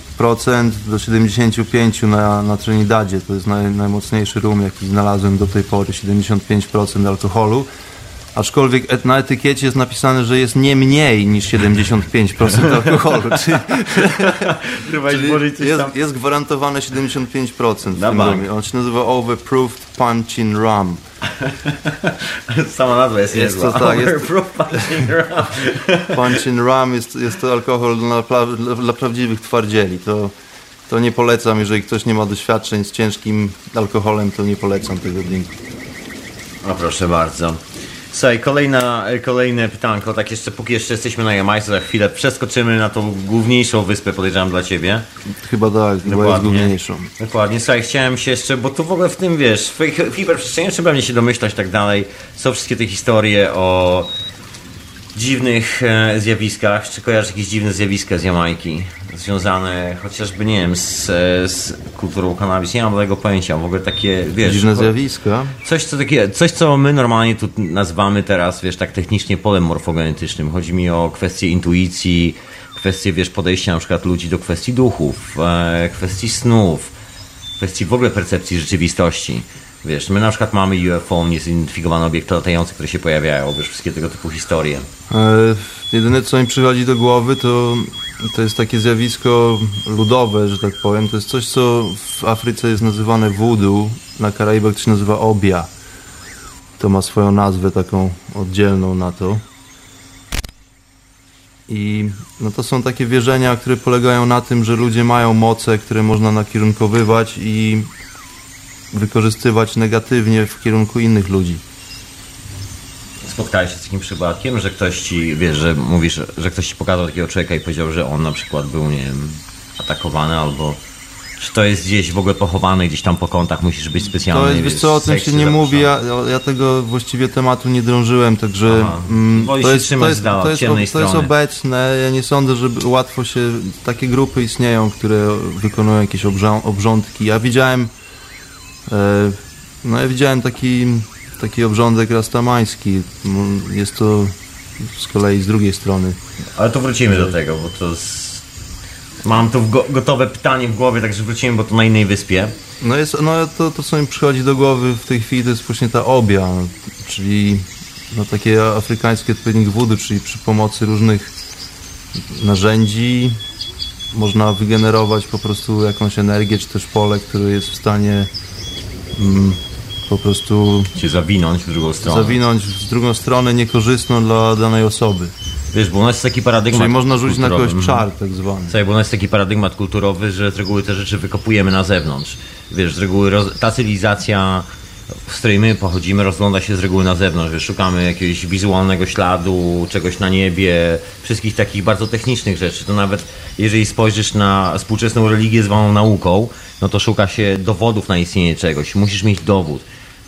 do 75% na, na Trinidadzie, to jest naj, najmocniejszy rum jaki znalazłem do tej pory, 75% alkoholu. Aczkolwiek na etykiecie jest napisane, że jest nie mniej niż 75% alkoholu, (laughs) czyli, czyli jest, jest gwarantowane 75% w Na tym. On się nazywa Overproofed Punchin Rum. (laughs) Sama nazwa jest, Jest niezła. to tak, jest- punching rum. (laughs) Punchin Rum jest, jest to alkohol dla, dla, dla prawdziwych twardzieli. To to nie polecam. Jeżeli ktoś nie ma doświadczeń z ciężkim alkoholem, to nie polecam tego drinku. O proszę bardzo. Słuchaj, kolejna, kolejne pytanko, tak jeszcze, póki jeszcze jesteśmy na Jamajce, za chwilę przeskoczymy na tą główniejszą wyspę, podejrzewam dla Ciebie. Chyba tak, chyba jest główniejszą. Dokładnie, słuchaj, chciałem się jeszcze, bo tu w ogóle w tym, wiesz, w hiperprzestrzeni trzeba mnie się domyślać tak dalej, są wszystkie te historie o dziwnych e, zjawiskach, czy kojarzysz jakieś dziwne zjawiska z Jamajki, związane chociażby, nie wiem, z, e, z kulturą kanabis, nie mam tego pojęcia, w ogóle takie, wiesz... Dziwne zjawiska? Coś co, takie, coś, co my normalnie tu nazywamy teraz, wiesz, tak technicznie polem morfogenetycznym. Chodzi mi o kwestie intuicji, kwestie, wiesz, podejścia na przykład ludzi do kwestii duchów, e, kwestii snów, kwestii w ogóle percepcji rzeczywistości. Wiesz, my na przykład mamy UFO, niezidentyfikowane obiekty latające, które się pojawiają, wiesz, wszystkie tego typu historie. E, jedyne, co mi przychodzi do głowy, to, to jest takie zjawisko ludowe, że tak powiem. To jest coś, co w Afryce jest nazywane voodoo, na Karaibach to się nazywa obia. To ma swoją nazwę taką oddzielną na to. I no to są takie wierzenia, które polegają na tym, że ludzie mają moce, które można nakierunkowywać i wykorzystywać negatywnie w kierunku innych ludzi. Spotkałeś się z takim przypadkiem, że ktoś ci, wiesz, że mówisz, że ktoś ci pokazał takiego człowieka i powiedział, że on na przykład był, nie wiem, atakowany albo czy to jest gdzieś w ogóle pochowane, gdzieś tam po kątach musisz być specjalny? To jest, wiesz co, o tym się nie mówi, ja, ja, tego właściwie tematu nie drążyłem, także mm, to, jest, to, jest, to, jest, to, jest, to jest obecne, ja nie sądzę, że łatwo się, takie grupy istnieją, które wykonują jakieś obrządki. Ja widziałem no ja widziałem taki, taki obrządek rastamański. Jest to z kolei z drugiej strony. Ale to wrócimy do tego, bo to z... mam tu go gotowe pytanie w głowie, także wrócimy, bo to na innej wyspie. No, jest, no to, to co mi przychodzi do głowy w tej chwili to jest właśnie ta obia, czyli no, takie afrykańskie odpowiednik wody, czyli przy pomocy różnych narzędzi można wygenerować po prostu jakąś energię, czy też pole, które jest w stanie mm, po prostu się zawinąć w drugą stronę. Zawinąć w drugą stronę niekorzystną dla danej osoby. Wiesz, bo u nas jest taki paradygmat Czyli można rzucić na kogoś czar tak zwany. Słuchaj, bo u nas jest taki paradygmat kulturowy, że z reguły te rzeczy wykopujemy na zewnątrz. Wiesz, z reguły roz... ta cywilizacja, z której my pochodzimy, rozgląda się z reguły na zewnątrz. Wiesz, szukamy jakiegoś wizualnego śladu, czegoś na niebie, wszystkich takich bardzo technicznych rzeczy. To nawet jeżeli spojrzysz na współczesną religię zwaną nauką, no to szuka się dowodów na istnienie czegoś. Musisz mieć dowód.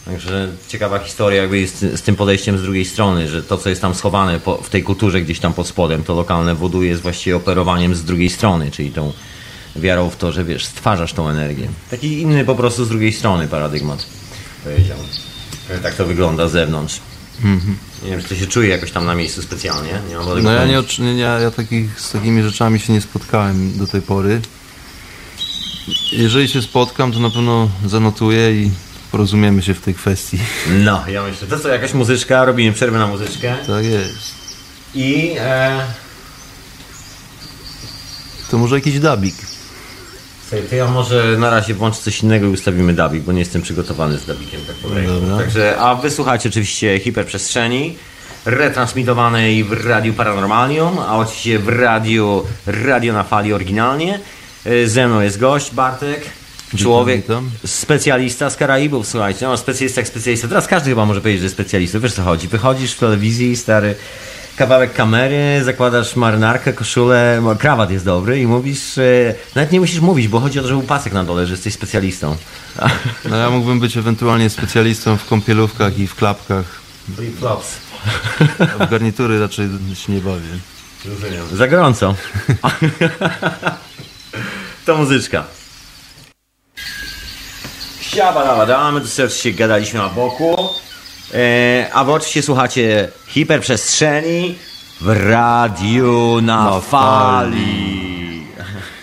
Także ciekawa historia jakby jest z tym podejściem z drugiej strony, że to, co jest tam schowane po, w tej kulturze gdzieś tam pod spodem, to lokalne wodu jest właściwie operowaniem z drugiej strony, czyli tą wiarą w to, że wiesz, stwarzasz tą energię. Taki inny po prostu z drugiej strony paradygmat, powiedział. Tak to wygląda z zewnątrz. Mhm. Nie wiem, czy to się czuje jakoś tam na miejscu specjalnie. Nie mam no ja, nie, nie, ja takich, z takimi rzeczami się nie spotkałem do tej pory. Jeżeli się spotkam, to na pewno zanotuję i porozumiemy się w tej kwestii. No, ja myślę. To co, jakaś muzyczka? Robimy przerwę na muzyczkę. Tak jest. I... E... To może jakiś dabik. Słuchaj, to ja może na razie włączę coś innego i ustawimy dabik, bo nie jestem przygotowany z dabikiem, tak powiem. Także, a wysłuchajcie oczywiście hiperprzestrzeni retransmitowanej w Radiu Paranormalium, a oczywiście w Radiu Radio na Fali oryginalnie. E, ze mną jest gość Bartek. Człowiek, witam, specjalista z Karaibów, słuchajcie, no specjalista jak specjalista. Teraz każdy chyba może powiedzieć, że jest specjalistą. Wiesz co chodzi? Wychodzisz w telewizji, stary, kawałek kamery, zakładasz marynarkę, koszulę, krawat jest dobry i mówisz, e, nawet nie musisz mówić, bo chodzi o to, że był pasek na dole, że jesteś specjalistą. (laughs) No ja mógłbym być ewentualnie specjalistą w kąpielówkach i w klapkach. Flip-flops. W garnitury raczej się nie bawię. Za gorąco. (laughs) to muzyczka. Siabadabada, my tu serdecznie gadaliśmy na boku. E, a wy oczywiście słuchacie hiperprzestrzeni w radiu na, na fali.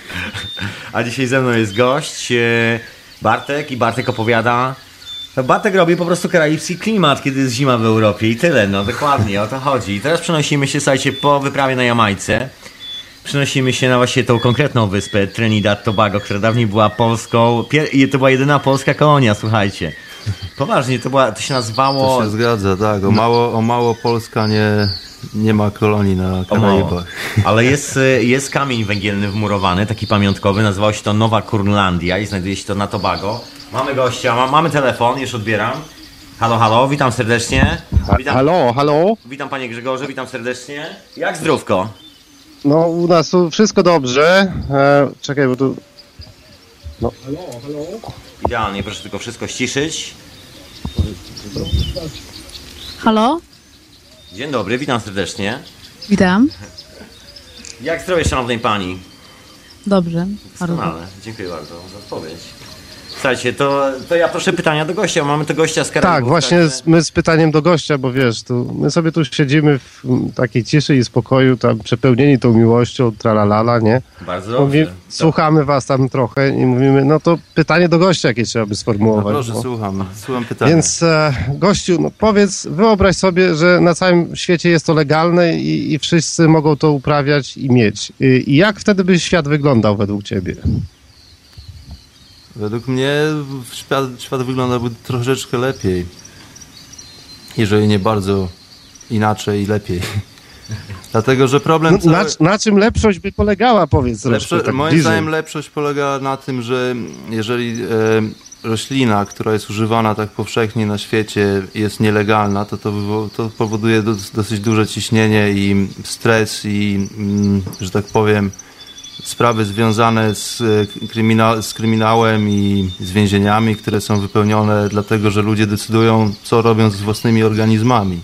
(laughs) A dzisiaj ze mną jest gość e, Bartek i Bartek opowiada. Bartek robi po prostu karaibski klimat, kiedy jest zima w Europie i tyle, no dokładnie, o to chodzi. I teraz przenosimy się, słuchajcie, po wyprawie na Jamajce przenosimy się na właśnie tą konkretną wyspę Trinidad Tobago, która dawniej była polską, i to była jedyna polska kolonia, słuchajcie. Poważnie, to, była, to się nazywało... To się zgadza, tak. O mało, o mało Polska nie, nie ma kolonii na. Karaibach. Ale jest, y, jest kamień węgielny wmurowany, taki pamiątkowy, nazywał się to Nowa Kurlandia i znajduje się to na Tobago. Mamy gościa, ma, mamy telefon, już odbieram. Halo, halo, witam serdecznie. Witam, Halo, halo. witam panie Grzegorze, witam serdecznie. Jak zdrówko? No u nas tu wszystko dobrze. E, czekaj, bo tu... Idealnie, proszę tylko wszystko ściszyć. Halo? Dzień dobry, witam serdecznie. Witam. Jak zdrowie szanownej pani? Dobrze. Bardzo. Doskonale, dziękuję bardzo za odpowiedź. Słuchajcie, to, to ja proszę pytania do gościa, mamy tu gościa z Karaibów. Tak, właśnie z, my z pytaniem do gościa, bo wiesz, tu, my sobie tu siedzimy w takiej ciszy i spokoju, tam przepełnieni tą miłością, tralalala, nie? Bardzo Mówi, dobrze. słuchamy was tam trochę i mówimy, no to pytanie do gościa, jakie trzeba by No sformułować. proszę, no. słucham. Słucham pytania. Więc e, gościu, no powiedz, wyobraź sobie, że na całym świecie jest to legalne i, i wszyscy mogą to uprawiać i mieć. I, I jak wtedy by świat wyglądał według ciebie? Według mnie świat, świat wyglądałby troszeczkę lepiej. Jeżeli nie bardzo inaczej i lepiej. (laughs) Dlatego, że problem No, cały... na, na czym lepszość by polegała, powiedz tak moim bliżej. zdaniem lepszość polega na tym, że jeżeli e, roślina, która jest używana tak powszechnie na świecie jest nielegalna, to to, to powoduje dos- dosyć duże ciśnienie i stres i, mm, że tak powiem, sprawy związane z, e, krymina- z kryminałem i z więzieniami, które są wypełnione dlatego, że ludzie decydują, co robią z własnymi organizmami.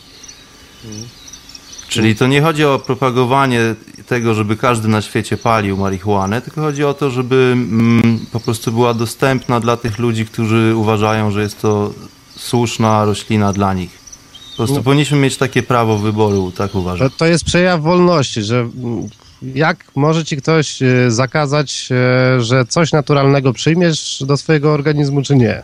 Czyli to nie chodzi o propagowanie tego, żeby każdy na świecie palił marihuanę, tylko chodzi o to, żeby mm, po prostu była dostępna dla tych ludzi, którzy uważają, że jest to słuszna roślina dla nich. Po prostu No. powinniśmy mieć takie prawo wyboru, tak uważam. To, to jest przejaw wolności, że mm, jak może ci ktoś e, zakazać, e, że coś naturalnego przyjmiesz do swojego organizmu, czy nie?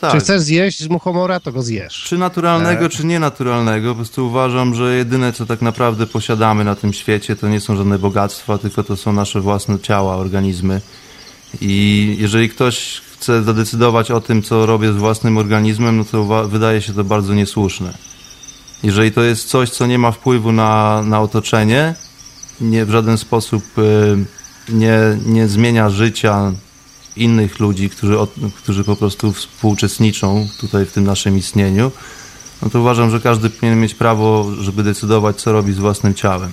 Tak. Czy chcesz zjeść muchomora, to go zjesz. Czy naturalnego, czy nienaturalnego. Po prostu uważam, że jedyne, co tak naprawdę posiadamy na tym świecie, to nie są żadne bogactwa, tylko to są nasze własne ciała, organizmy. I jeżeli ktoś chce zadecydować o tym, co robię z własnym organizmem, no to wydaje się to bardzo niesłuszne. Jeżeli to jest coś, co nie ma wpływu na, na otoczenie, nie w żaden sposób y, nie, nie zmienia życia innych ludzi, którzy, którzy po prostu współuczestniczą tutaj w tym naszym istnieniu, no to uważam, że każdy powinien mieć prawo, żeby decydować, co robi z własnym ciałem.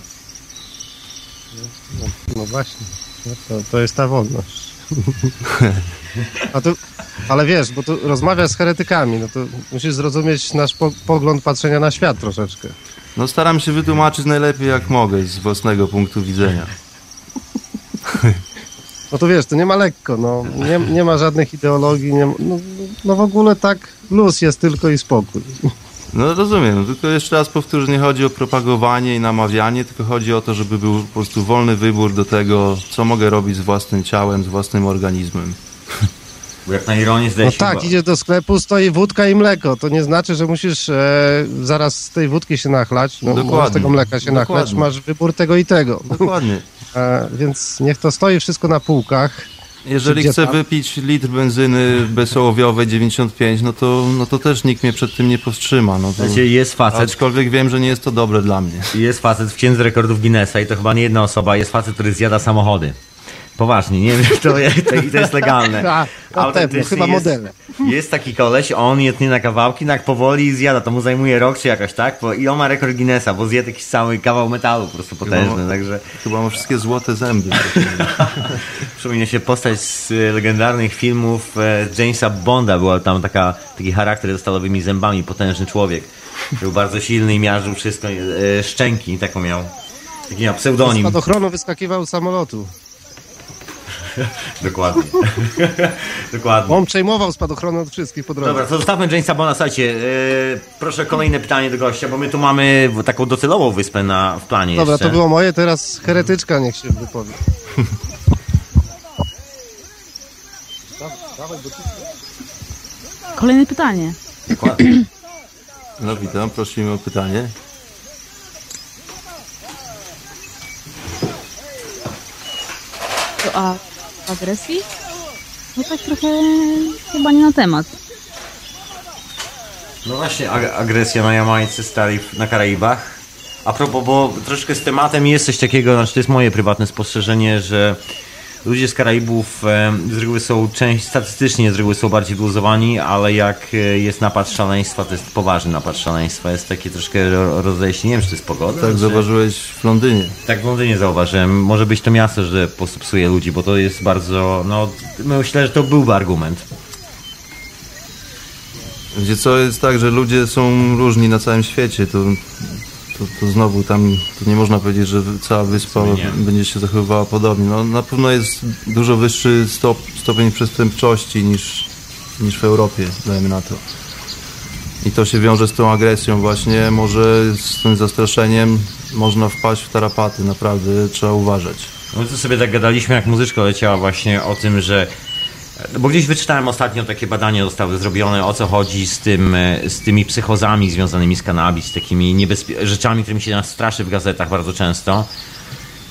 No właśnie, no to, to jest ta wolność. A tu, ale wiesz, bo tu rozmawiasz z heretykami, no to musisz zrozumieć nasz po, pogląd patrzenia na świat troszeczkę. No staram się wytłumaczyć najlepiej jak mogę z własnego punktu widzenia. No to wiesz, to nie ma lekko, no, nie, nie ma żadnych ideologii, nie, ma- no, no w ogóle tak luz jest tylko i spokój. No rozumiem, tylko jeszcze raz powtórzę, nie chodzi o propagowanie i namawianie, tylko chodzi o to, żeby był po prostu wolny wybór do tego, co mogę robić z własnym ciałem, z własnym organizmem. Bo jak na ironię zdaje No tak, chyba- idziesz do sklepu, stoi wódka i mleko. To nie znaczy, że musisz e, zaraz z tej wódki się nachlać. No, Dokładnie. możesz z tego mleka się nachlać, Dokładnie. masz wybór tego i tego. Dokładnie. (laughs) E, więc niech to stoi wszystko na półkach. Jeżeli chcę tam? wypić litr benzyny bezołowiowej 95, no to, no to też nikt mnie przed tym nie powstrzyma. No to, Słuchajcie, jest facet, aczkolwiek wiem, że nie jest to dobre dla mnie. jest facet w księdze rekordów Guinnessa i to chyba nie jedna osoba, jest facet, który zjada samochody. Poważnie, nie wiem, to, to, i to jest legalne. (laughs) A, pewno, Autentycznie chyba jest- modele. Jest taki koleś, on je tnie na kawałki, tak powoli i zjada, to mu zajmuje rok czy jakoś, tak? Bo- I on ma rekord Guinnessa, bo zje taki cały kawał metalu po prostu potężny, ma- także Chyba ma wszystkie złote zęby. (laughs) przypomina się postać z e, legendarnych filmów e, Jamesa Bonda, była tam taka, taki charakter ze stalowymi zębami, potężny człowiek. Był bardzo silny i miażdżył wszystko, e, szczęki taką miał. Taki miał Z pseudonim. spadochronu wyskakiwał z samolotu. (laughs) Dokładnie. (laughs) Dokładnie. On przejmował spadochrony od wszystkich po drodze. Dobra, to zostawmy Jamesa Bonda. Słuchajcie, e, proszę kolejne pytanie do gościa, bo my tu mamy taką docelową wyspę na, w planie Dobra, jeszcze. to było moje, teraz heretyczka niech się wypowie. Kolejne pytanie. Dokładnie. (clears throat) No witam, prosimy o pytanie. To a agresji? No tak trochę chyba nie na temat. No właśnie, ag- agresja na Jamajce, stary, na Karaibach. A propos, bo troszkę z tematem jest coś takiego, znaczy to jest moje prywatne spostrzeżenie, że ludzie z Karaibów e, z reguły są, część, statystycznie z reguły są bardziej wyluzowani, ale jak e, jest napad szaleństwa, to jest poważny napad szaleństwa, jest takie troszkę ro- rozejście, nie wiem, czy to jest pogoda? Tak czy... zauważyłeś w Londynie. Tak w Londynie zauważyłem. Może być to miasto, że po prostu psuje ludzi, bo to jest bardzo, no myślę, że to byłby argument. Gdzie co jest tak, że ludzie są różni na całym świecie, to, to, to znowu tam to nie można powiedzieć, że cała wyspa będzie się zachowywała podobnie. No, na pewno jest dużo wyższy stop, stopień przestępczości niż, niż w Europie, dajmy na to. I to się wiąże z tą agresją właśnie, może z tym zastraszeniem można wpaść w tarapaty, naprawdę trzeba uważać. No to sobie tak gadaliśmy, jak muzyczka leciała właśnie o tym, że bo gdzieś wyczytałem ostatnio takie badanie zostały zrobione, o co chodzi z, tym, e, z tymi psychozami związanymi z cannabis, z takimi niebezpie- rzeczami, którymi się nas straszy w gazetach bardzo często.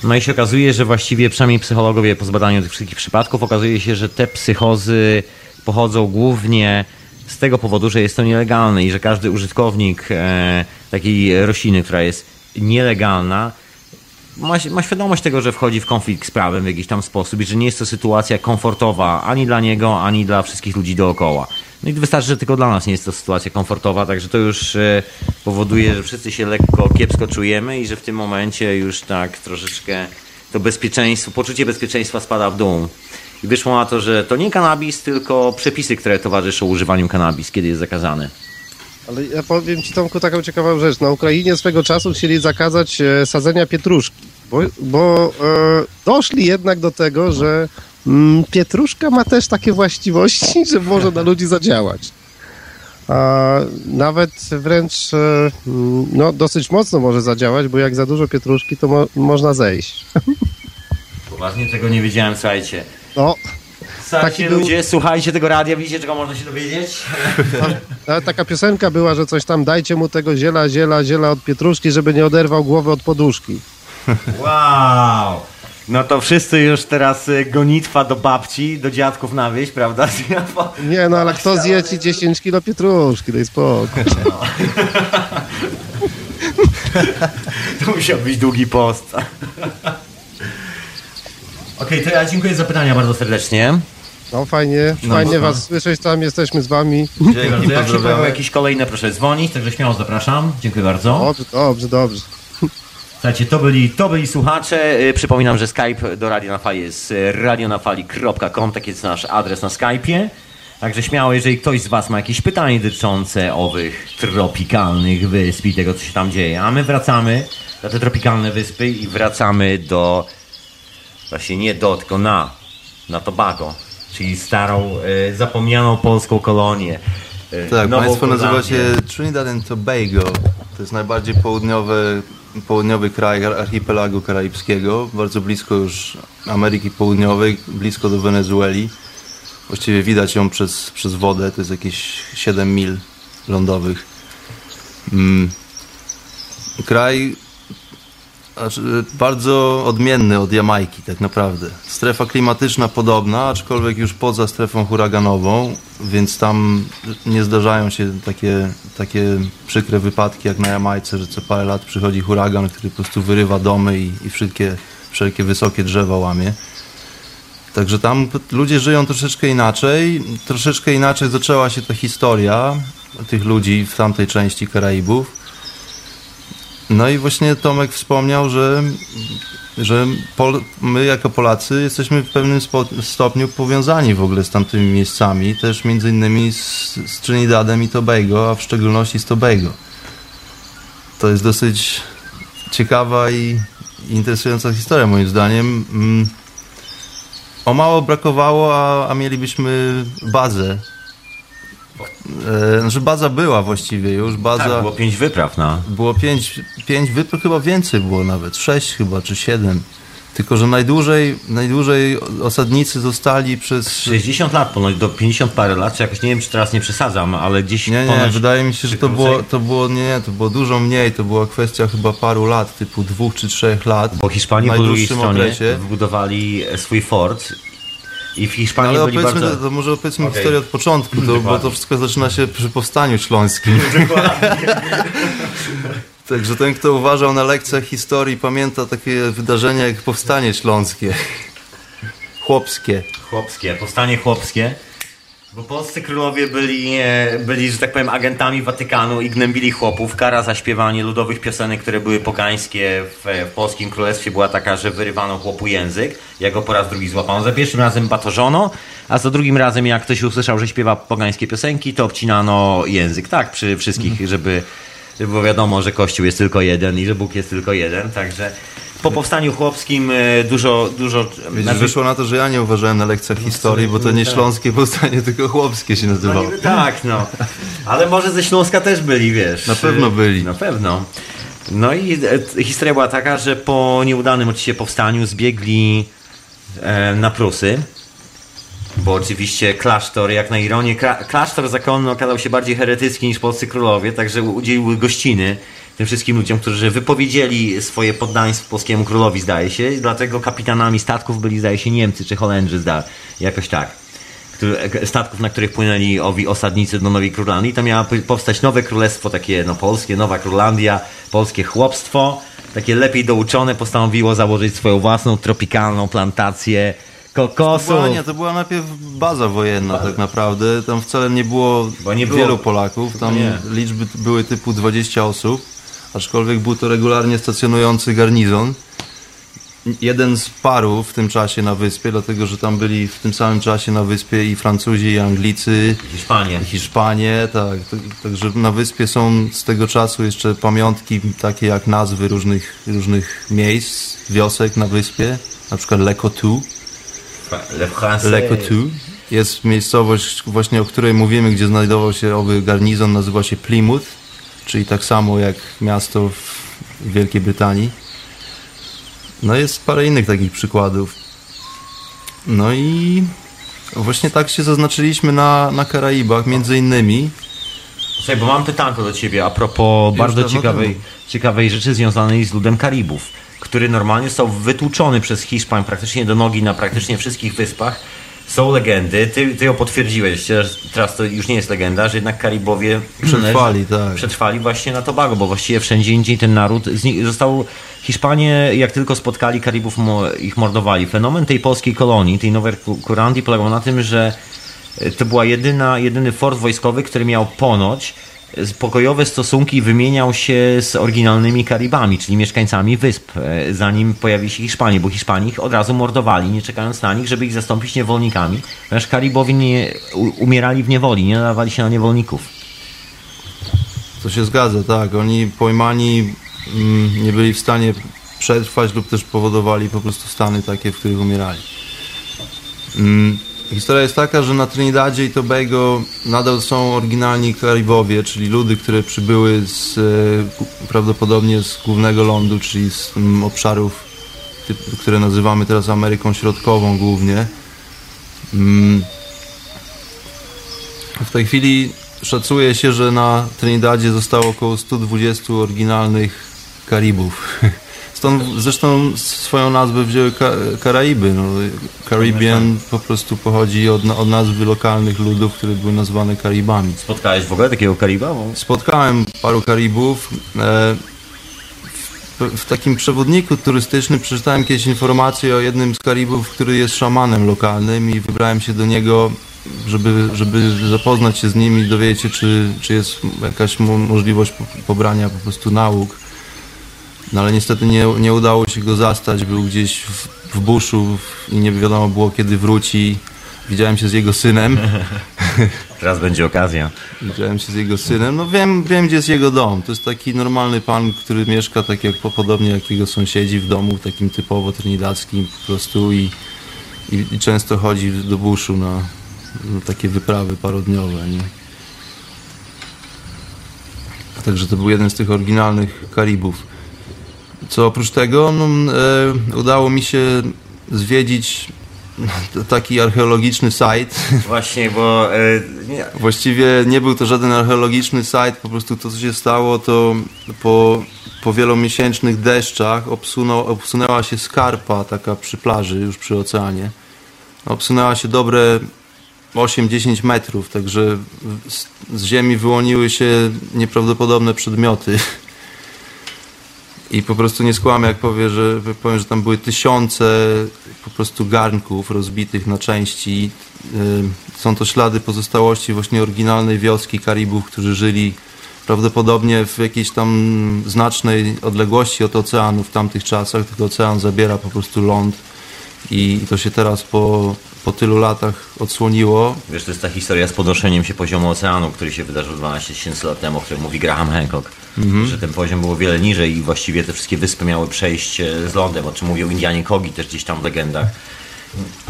No i się okazuje, że właściwie przynajmniej psychologowie po zbadaniu tych wszystkich przypadków okazuje się, że te psychozy pochodzą głównie z tego powodu, że jest to nielegalne i że każdy użytkownik e, takiej rośliny, która jest nielegalna, ma, ma świadomość tego, że wchodzi w konflikt z prawem w jakiś tam sposób i że nie jest to sytuacja komfortowa ani dla niego, ani dla wszystkich ludzi dookoła. No i wystarczy, że tylko dla nas nie jest to sytuacja komfortowa, także to już e, powoduje, że wszyscy się lekko kiepsko czujemy i że w tym momencie już tak troszeczkę to bezpieczeństwo, poczucie bezpieczeństwa spada w dół. I wyszło na to, że to nie kanabis, tylko przepisy, które towarzyszą używaniu kanabis, kiedy jest zakazany. Ale ja powiem Ci, Tomku, taką ciekawą rzecz. Na Ukrainie swego czasu chcieli zakazać e, sadzenia pietruszki, bo, bo e, doszli jednak do tego, że mm, pietruszka ma też takie właściwości, że może na ludzi zadziałać. A nawet wręcz e, mm, no, dosyć mocno może zadziałać, bo jak za dużo pietruszki, to mo- można zejść. Poważnie tego nie wiedziałem, słuchajcie. No, Słuchajcie był- ludzie, słuchajcie tego radia, widzicie czego można się dowiedzieć? (laughs) nawet taka piosenka była, że coś tam dajcie mu tego ziela, ziela, ziela od pietruszki, żeby nie oderwał głowy od poduszki. Wow! No to wszyscy już teraz y, gonitwa do babci, do dziadków na wieś, prawda? (laughs) Nie, no ale kto zje ci 10 kilo pietruszki, daj spokój. (laughs) To musiał być długi post. (laughs) Okej, to ja dziękuję za pytania bardzo serdecznie. No fajnie, No, fajnie no. was słyszeć, tam jesteśmy z wami. Dziękuję bardzo. Jak się pojawią jakieś kolejne, proszę dzwonić, także śmiało zapraszam. Dziękuję bardzo. Dobrze, dobrze, dobrze. Słuchajcie, to byli, to byli słuchacze. Y, Przypominam, że Skype do Radio na Fali jest y, radionafali.com, tak jest nasz adres na Skype'ie. Także śmiało, jeżeli ktoś z Was ma jakieś pytanie dotyczące owych tropikalnych wysp i tego, co się tam dzieje. A my wracamy na te tropikalne wyspy i wracamy do, właśnie nie do, tylko na, na Tobago, czyli starą, y, zapomnianą polską kolonię. Tak, państwo nazywa się Trinidad and Tobago. To jest najbardziej południowy, południowy kraj ar- archipelagu karaibskiego, bardzo blisko już Ameryki Południowej, blisko do Wenezueli. Właściwie widać ją przez, przez wodę, to jest jakieś 7 mil lądowych. Mm. Kraj bardzo odmienny od Jamajki, tak naprawdę. Strefa klimatyczna podobna, aczkolwiek już poza strefą huraganową, więc tam nie zdarzają się takie, takie przykre wypadki jak na Jamajce, że co parę lat przychodzi huragan, który po prostu wyrywa domy i, i wszystkie, wszelkie wysokie drzewa łamie. Także tam ludzie żyją troszeczkę inaczej. Troszeczkę inaczej zaczęła się ta historia tych ludzi w tamtej części Karaibów. No i właśnie Tomek wspomniał, że, że Pol, my jako Polacy jesteśmy w pewnym stopniu powiązani w ogóle z tamtymi miejscami, też między innymi z, z Trinidadem i Tobago, a w szczególności z Tobago. To jest dosyć ciekawa i, i interesująca historia moim zdaniem. Mm, O mało brakowało, a, a mielibyśmy bazę. E, znaczy baza była właściwie już, baza... Tak, było pięć wypraw, no. Było pięć, pięć wypraw, chyba więcej było nawet, sześć chyba, czy siedem. Tylko, że najdłużej, najdłużej osadnicy zostali przez... 60 lat, ponoć do 50 parę lat, czy jakoś nie wiem, czy teraz nie przesadzam, ale gdzieś Nie, nie, wydaje mi się, że to było, to było, nie, nie, to było dużo mniej, to była kwestia chyba paru lat, typu dwóch czy trzech lat. Bo Hiszpanie po drugiej stronie okresie. wybudowali swój fort I w No, Hiszpanii ale byli opowiedzmy, bardzo... to, to może opowiedzmy Okej. historię od początku, to, bo to wszystko zaczyna się przy powstaniu śląskim. (laughs) (laughs) Także ten, kto uważał na lekcjach historii, pamięta takie wydarzenia jak powstanie śląskie. Chłopskie. Chłopskie, powstanie chłopskie. Bo polscy królowie byli, byli, że tak powiem, agentami Watykanu i gnębili chłopów. Kara za śpiewanie ludowych piosenek, które były pogańskie w, w polskim królestwie była taka, że wyrywano chłopu język. Jak go po raz drugi złapano. Za pierwszym razem batorzono, a za drugim razem jak ktoś usłyszał, że śpiewa pogańskie piosenki, to obcinano język. Tak, przy wszystkich, żeby, żeby było wiadomo, że Kościół jest tylko jeden i że Bóg jest tylko jeden. Także po powstaniu chłopskim e, dużo, dużo... Znaczy- wyszło na to, że ja nie uważałem na lekcjach historii, bo to nie śląskie powstanie, (laughs) tylko chłopskie się No nazywało. niby tak, no. Ale może ze Śląska też byli, wiesz. Na pewno byli. Na pewno. No i e, historia była taka, że po nieudanym oczywiście powstaniu zbiegli e, na Prusy. Bo oczywiście klasztor, jak na ironię, kla- klasztor zakonny okazał się bardziej heretycki niż polscy królowie, także udzielił gościny tym wszystkim ludziom, którzy wypowiedzieli swoje poddaństwo polskiemu królowi, zdaje się. Dlatego kapitanami statków byli, zdaje się, Niemcy czy Holendrzy, zda, jakoś tak. Statków, na których płynęli owi osadnicy do Nowej Królandii. To miało powstać nowe królestwo, takie no, polskie, Nowa Królandia, polskie chłopstwo. Takie lepiej douczone postanowiło założyć swoją własną tropikalną plantację kokosów. Była, nie, to była najpierw baza wojenna tak naprawdę. Tam wcale nie było, nie było- wielu Polaków. Tam liczby były typu 20 osób, aczkolwiek był to regularnie stacjonujący garnizon. Jeden z paru w tym czasie na wyspie, dlatego że tam byli w tym samym czasie na wyspie i Francuzi, i Anglicy, Hiszpanie. i Hiszpanie, tak. Także na wyspie są z tego czasu jeszcze pamiątki takie jak nazwy różnych, różnych miejsc, wiosek na wyspie, na przykład Le Coteau. Le. Le Coteau. Jest miejscowość właśnie, o której mówimy, gdzie znajdował się owy garnizon, nazywa się Plymouth, czyli tak samo jak miasto w Wielkiej Brytanii. No jest parę innych takich przykładów. No i właśnie tak się zaznaczyliśmy na, na Karaibach, między innymi. Słuchaj, bo mam pytanko do ciebie a propos Już bardzo ciekawej, ciekawej rzeczy związanej z ludem Karibów, który normalnie został wytłuczony przez Hiszpan praktycznie do nogi na praktycznie wszystkich wyspach. Są legendy, ty, ty ją potwierdziłeś, teraz- teraz to już nie jest legenda, że jednak Karibowie Przetrwali, tak. przetrwali właśnie na Tobago, bo właściwie wszędzie indziej ten naród został. Hiszpanie, jak tylko spotkali Karibów, ich mordowali. Fenomen tej polskiej kolonii, tej Nowej Kurandii, polegał na tym, że e, to była jedyna, jedyny fort wojskowy, który miał ponoć pokojowe stosunki wymieniał się z oryginalnymi Karibami, czyli mieszkańcami wysp, e, zanim pojawili się Hiszpanie, bo Hiszpanie ich od razu mordowali, nie czekając na nich, żeby ich zastąpić niewolnikami, ponieważ Karibowie nie, umierali w niewoli, nie nadawali się na niewolników. To się zgadza, tak. Oni pojmani mm, nie byli w stanie przetrwać lub też powodowali po prostu stany takie, w których umierali. Mm, Historia jest taka, że na Trinidadzie i Tobago nadal są oryginalni Karibowie, czyli ludy, które przybyły z, e, prawdopodobnie z głównego lądu, czyli z obszarów, które nazywamy teraz Ameryką Środkową głównie. Mm, w tej chwili szacuje się, że na Trinidadzie zostało około 120 oryginalnych Karibów. (laughs) Stąd zresztą swoją nazwę wzięły Ka Karaiby. No, Caribbean po prostu pochodzi od, od nazwy lokalnych ludów, które były nazwane Karibami. Spotkałeś w ogóle takiego Kariba? Spotkałem paru Karibów. E, w, takim przewodniku turystycznym przeczytałem kiedyś informację o jednym z Karibów, który jest szamanem lokalnym i wybrałem się do niego, żeby, żeby zapoznać się z nim i dowiedzieć się, czy, czy jest jakaś mo- możliwość po- pobrania po prostu nauk. No ale niestety nie, nie udało się go zastać, był gdzieś w, w buszu i nie wiadomo było kiedy wróci. Widziałem się z jego synem. (laughs) Teraz będzie okazja. Widziałem się z jego synem. No wiem, wiem, gdzie jest jego dom. To jest taki normalny pan, który mieszka tak jak podobnie jak jego sąsiedzi w domu, takim typowo trinidadzkim po prostu i, i, i często chodzi do buszu na, na takie wyprawy parodniowe. Nie? Także to był jeden z tych oryginalnych Karibów. Co oprócz tego, no, e, udało mi się zwiedzić taki archeologiczny site, Właśnie, bo e, nie, Właściwie nie był to żaden archeologiczny site, po prostu to co się stało to po, po wielomiesięcznych deszczach obsunął, obsunęła się skarpa taka przy plaży, już przy oceanie. obsunęła się dobre 8-10 metrów, także z, z ziemi wyłoniły się nieprawdopodobne przedmioty. I po prostu nie skłamię, jak powie, że, powiem, że tam były tysiące po prostu garnków rozbitych na części. Y, Są to ślady pozostałości właśnie oryginalnej wioski Karibów, którzy żyli prawdopodobnie w jakiejś tam znacznej odległości od oceanu w tamtych czasach. Tylko ocean zabiera po prostu ląd i to się teraz po, po tylu latach odsłoniło. Wiesz, to jest ta historia z podnoszeniem się poziomu oceanu, który się wydarzył 12 tysięcy lat temu, o którym mówi Graham Hancock. Że ten poziom było wiele niżej i właściwie te wszystkie wyspy miały przejść e, z lądem, o czym mówią Indianie Kogi też gdzieś tam w legendach.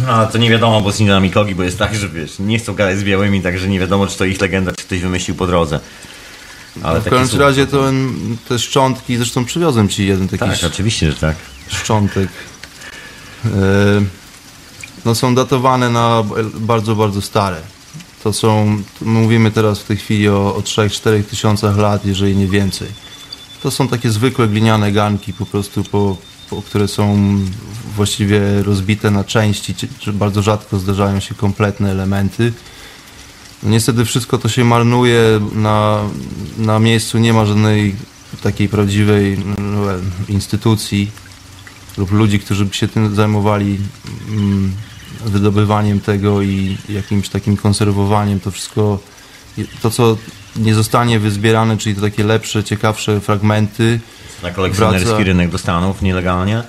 A to nie wiadomo, bo z Indianami Kogi, bo jest tak, że wiesz, nie chcą gadać z białymi, także nie wiadomo, czy to ich legenda, czy ktoś wymyślił po drodze. Ale w takie każdym razie to te szczątki, zresztą przywiozłem ci jeden taki Tak, oczywiście, że tak. szczątek. E, No są datowane na bardzo, bardzo stare. To są, mówimy teraz w tej chwili o, o 3-4 tysiącach lat, jeżeli nie więcej. To są takie zwykłe gliniane garnki po prostu, po, po, które są właściwie rozbite na części, bardzo rzadko zdarzają się kompletne elementy. No niestety wszystko to się marnuje, na, na miejscu nie ma żadnej takiej prawdziwej no, instytucji lub ludzi, którzy by się tym zajmowali mm, wydobywaniem tego i jakimś takim konserwowaniem. To wszystko, to co nie zostanie wyzbierane, czyli to takie lepsze, ciekawsze fragmenty, Na kolekcjonerski Wraca- rynek do Stanów nielegalnie. E,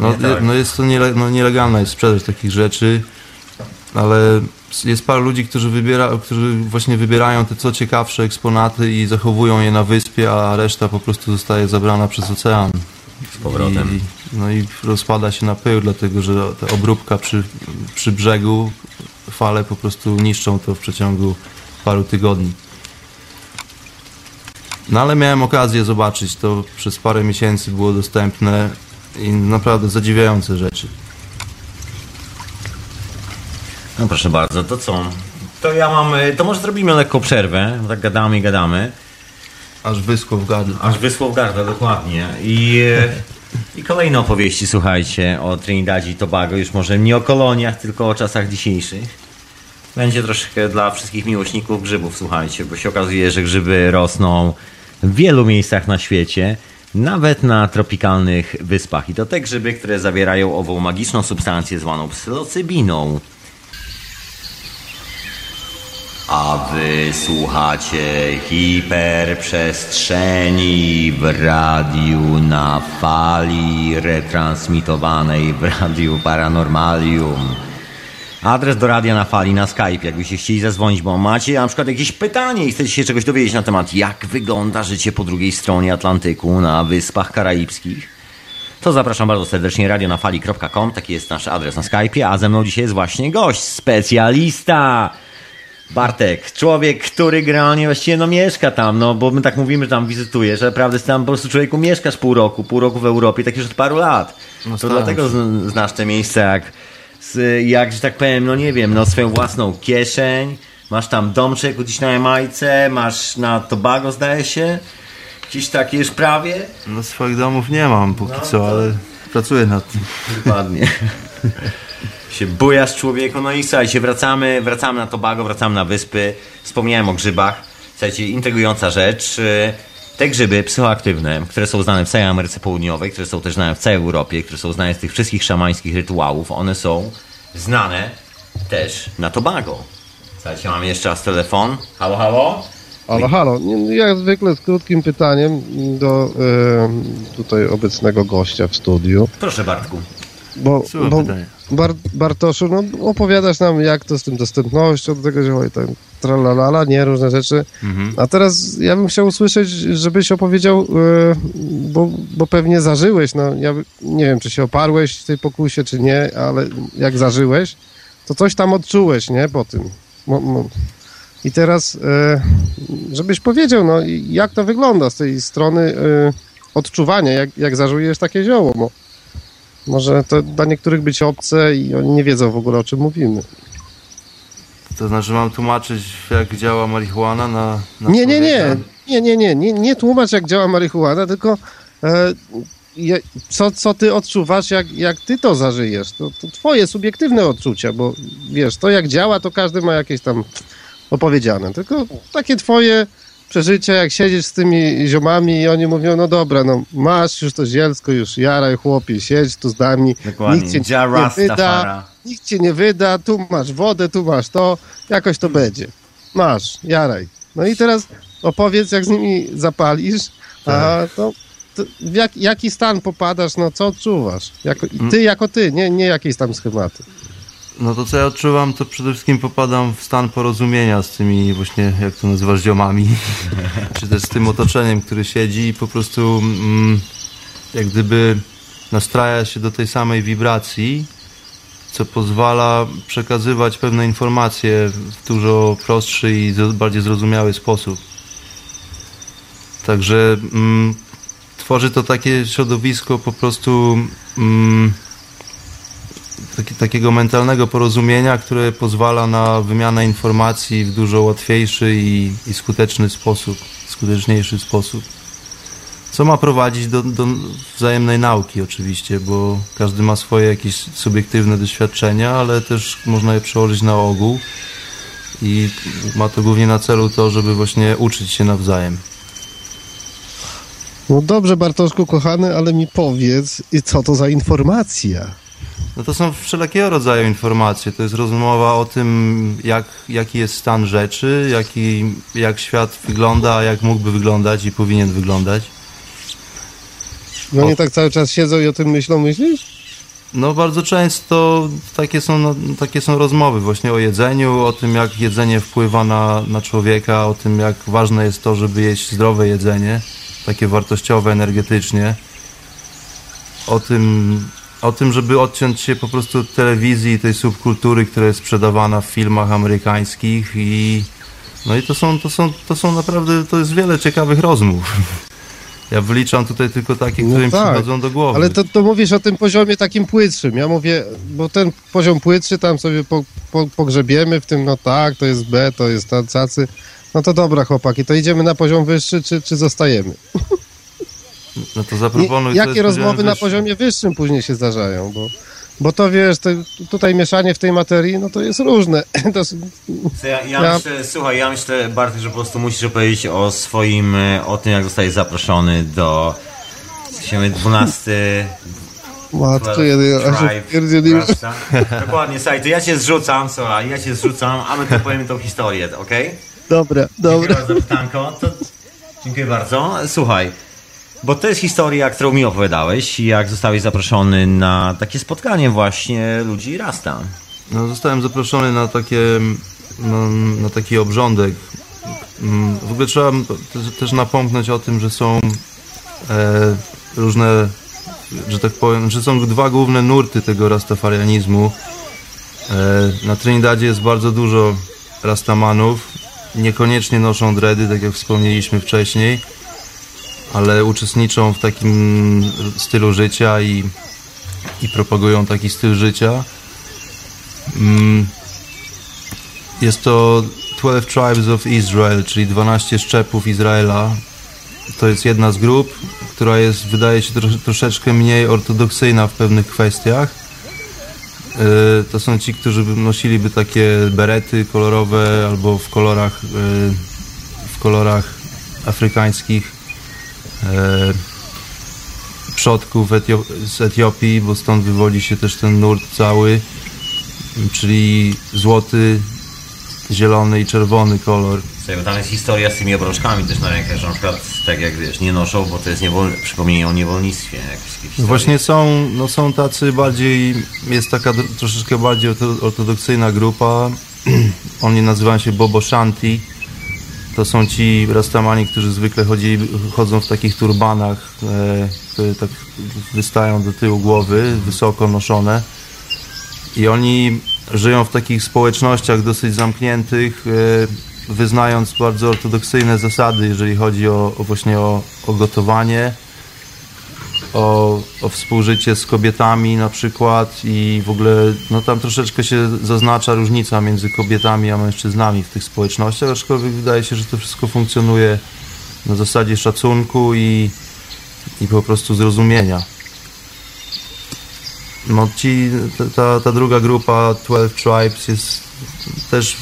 no, tak. no jest to niele, no nielegalna jest sprzedaż takich rzeczy, ale jest parę ludzi, którzy, wybiera, którzy właśnie wybierają te co ciekawsze eksponaty i zachowują je na wyspie, a reszta po prostu zostaje zabrana przez ocean. Z powrotem. I, no i rozpada się na pył, dlatego że ta obróbka przy, przy brzegu, fale po prostu niszczą to w przeciągu paru tygodni. No ale miałem okazję zobaczyć to przez parę miesięcy było dostępne i naprawdę zadziwiające rzeczy. No proszę bardzo, to co? To ja mam, y, to może zrobimy lekką przerwę, tak gadamy i gadamy. Aż wyschło w gardle. Aż wysłał garda, dokładnie. I, e, (laughs) I kolejne opowieści, słuchajcie, o Trinidadzie i Tobago, już może nie o koloniach, tylko o czasach dzisiejszych. Będzie troszkę dla wszystkich miłośników grzybów, słuchajcie, bo się okazuje, że grzyby rosną w wielu miejscach na świecie, nawet na tropikalnych wyspach. I to te grzyby, które zawierają ową magiczną substancję zwaną psylocybiną. A wy słuchacie hiperprzestrzeni w radiu na fali retransmitowanej w radiu Paranormalium. Adres do radia na fali na Skype, jakbyście chcieli zadzwonić, bo macie na przykład jakieś pytanie i chcecie się czegoś dowiedzieć na temat, jak wygląda życie po drugiej stronie Atlantyku na Wyspach Karaibskich. To zapraszam bardzo serdecznie radionafali.com, taki jest nasz adres na Skype, a ze mną dzisiaj jest właśnie gość, specjalista. Bartek, człowiek, który generalnie właściwie no mieszka tam, no bo my tak mówimy, że tam wizytujesz, ale prawdę jest tam po prostu człowieku mieszkasz pół roku, pół roku w Europie, tak już od paru lat. No to dlatego z- znasz te miejsca jak, z- jak, że tak powiem, no nie wiem, no swoją własną kieszeń, masz tam domczek gdzieś na Jamajce, masz na Tobago zdaje się, gdzieś takie już prawie. No swoich domów nie mam póki No, co, to- ale pracuję nad tym. Dokładnie. (laughs) się bujasz człowieku, no i słuchajcie, wracamy, wracamy na Tobago, wracamy na wyspy. Wspomniałem o grzybach. Słuchajcie, intrygująca rzecz. y, Te grzyby psychoaktywne, które są znane w całej Ameryce Południowej, które są też znane w całej Europie, które są znane z tych wszystkich szamańskich rytuałów, one są znane też na Tobago. Słuchajcie, mamy jeszcze raz telefon. Halo, halo? Halo, halo. Nie, Jak zwykle z krótkim pytaniem do e, tutaj obecnego gościa w studiu. Proszę Bartku. Bo, Słucham bo. Bar, Bartoszu, no opowiadasz nam jak to z tym dostępnością do tego zioła i tak tralalala, nie, różne rzeczy. Mhm. A teraz ja bym chciał usłyszeć, żebyś opowiedział, e, bo, bo pewnie zażyłeś, no ja nie wiem, czy się oparłeś tej pokusie, czy nie, ale jak zażyłeś, to coś tam odczułeś, nie, po tym. I teraz, e, żebyś powiedział, no jak to wygląda z tej strony e, odczuwania, jak, jak zażujesz takie zioło, bo może to dla niektórych być obce i oni nie wiedzą w ogóle o czym mówimy. To znaczy mam tłumaczyć jak działa marihuana na, na Nie, nie, nie, nie, nie, nie, nie, nie tłumacz jak działa marihuana, tylko e, co, co ty odczuwasz, jak, jak ty to zażyjesz? To, to twoje subiektywne odczucia, bo wiesz, to jak działa, to każdy ma jakieś tam opowiedziane. Tylko takie twoje przeżycia, jak siedzisz z tymi ziomami i oni mówią, no dobra, no masz już to zielsko, już jaraj chłopie, siedź tu z nami, Dokładnie. nikt cię nie wyda, nikt cię nie wyda, tu masz wodę, tu masz to, jakoś to będzie. Masz, jaraj. No i teraz opowiedz, jak z nimi zapalisz, a to, to w jak, jaki stan popadasz, no co odczuwasz? Jako, ty jako ty, nie, nie jakieś tam schematy. No to co ja odczuwam, to przede wszystkim popadam w stan porozumienia z tymi właśnie, jak to nazywasz, ziomami, (laughs) czy też z tym otoczeniem, który siedzi i po prostu mm, jak gdyby nastraja się do tej samej wibracji, co pozwala przekazywać pewne informacje w dużo prostszy i bardziej zrozumiały sposób. Także mm, tworzy to takie środowisko po prostu mm, taki, takiego mentalnego porozumienia, które pozwala na wymianę informacji w dużo łatwiejszy i, i skuteczny sposób, skuteczniejszy sposób. Co ma prowadzić do, do wzajemnej nauki oczywiście, bo każdy ma swoje jakieś subiektywne doświadczenia, ale też można je przełożyć na ogół i ma to głównie na celu to, żeby właśnie uczyć się nawzajem. No dobrze, Bartoszku, kochany, ale mi powiedz, co to za informacja? No to są wszelkiego rodzaju informacje. To jest rozmowa o tym, jak, jaki jest stan rzeczy, jaki, jak świat wygląda, jak mógłby wyglądać i powinien wyglądać. No nie tak cały czas siedzą i o tym myślą, myślisz? No bardzo często takie są, no, takie są rozmowy właśnie o jedzeniu, o tym jak jedzenie wpływa na, na człowieka, o tym jak ważne jest to, żeby jeść zdrowe jedzenie, takie wartościowe energetycznie. O tym, o tym, żeby odciąć się po prostu od telewizji i tej subkultury, która jest sprzedawana w filmach amerykańskich i no i to są, to są, to są naprawdę, to jest wiele ciekawych rozmów. (laughs) Ja wyliczam tutaj tylko takie, No które mi tak, przychodzą do głowy. Ale to, to mówisz o tym poziomie takim płytszym. Ja mówię, bo ten poziom płytszy tam sobie po, po, pogrzebiemy w tym, no tak, to jest B, to jest ta- cacy. No to dobra, chłopaki, to idziemy na poziom wyższy, czy, czy zostajemy? (laughs) No to Nie, zaproponuj. co jakie rozmowy na wyższym. poziomie wyższym później się zdarzają? Bo, bo to wiesz, to, tutaj mieszanie w tej materii, no to jest różne. (laughs) To, Ja, ja, Ja- Myślę, słuchaj, ja myślę, Bartek, że po prostu musisz opowiedzieć o swoim, e, o tym, jak zostałeś zaproszony do się 12 (laughs) matko jedyna, aż. Rasta. Dokładnie, słuchaj, to ja cię zrzucam, słuchaj, ja cię zrzucam, a my tu powiemy tą historię, okej? Dobra, Dziękuję dobra. bardzo za pytanko. To... Dziękuję bardzo. Słuchaj, bo to jest historia, którą mi opowiadałeś, jak zostałeś zaproszony na takie spotkanie właśnie ludzi Rasta. No, zostałem zaproszony na takie, no, na taki obrządek. Mm, W ogóle trzeba też- też napomknąć o tym, że są e, różne, że tak powiem, że są dwa główne nurty tego rastafarianizmu. E, na Trinidadzie jest bardzo dużo rastamanów. Niekoniecznie noszą dredy, tak jak wspomnieliśmy wcześniej, ale uczestniczą w takim stylu życia i, i propagują taki styl życia. Mm, Jest to 12 Tribes of Israel, czyli 12 szczepów Izraela. To jest jedna z grup, która jest, wydaje się, trosz, troszeczkę mniej ortodoksyjna w pewnych kwestiach. Yy, To są ci, którzy by- nosiliby takie berety kolorowe albo w kolorach, yy, w kolorach afrykańskich przodków Etio- z Etiopii, bo stąd wywodzi się też ten nurt cały czyli złoty, zielony i czerwony kolor. Słuchaj, tam jest historia z tymi obrączkami też na rękę, że na przykład tak jak wiesz, nie noszą, bo to jest niewol... przypomnienie o niewolnictwie. No właśnie są, no są tacy bardziej, jest taka troszeczkę bardziej orto- ortodoksyjna grupa. (clears throat) Oni nazywają się Bobo Shanti. To są ci rastamani, którzy zwykle chodzą w takich turbanach, e, które tak wystają do tyłu głowy, wysoko noszone. I oni żyją w takich społecznościach dosyć zamkniętych, e, wyznając bardzo ortodoksyjne zasady, jeżeli chodzi o, o właśnie o, o gotowanie, o, o współżycie z kobietami na przykład i w ogóle no tam troszeczkę się zaznacza różnica między kobietami a mężczyznami w tych społecznościach, aczkolwiek wydaje się, że to wszystko funkcjonuje na zasadzie szacunku i i po prostu zrozumienia. No ci, ta, ta druga grupa 12 Tribes jest też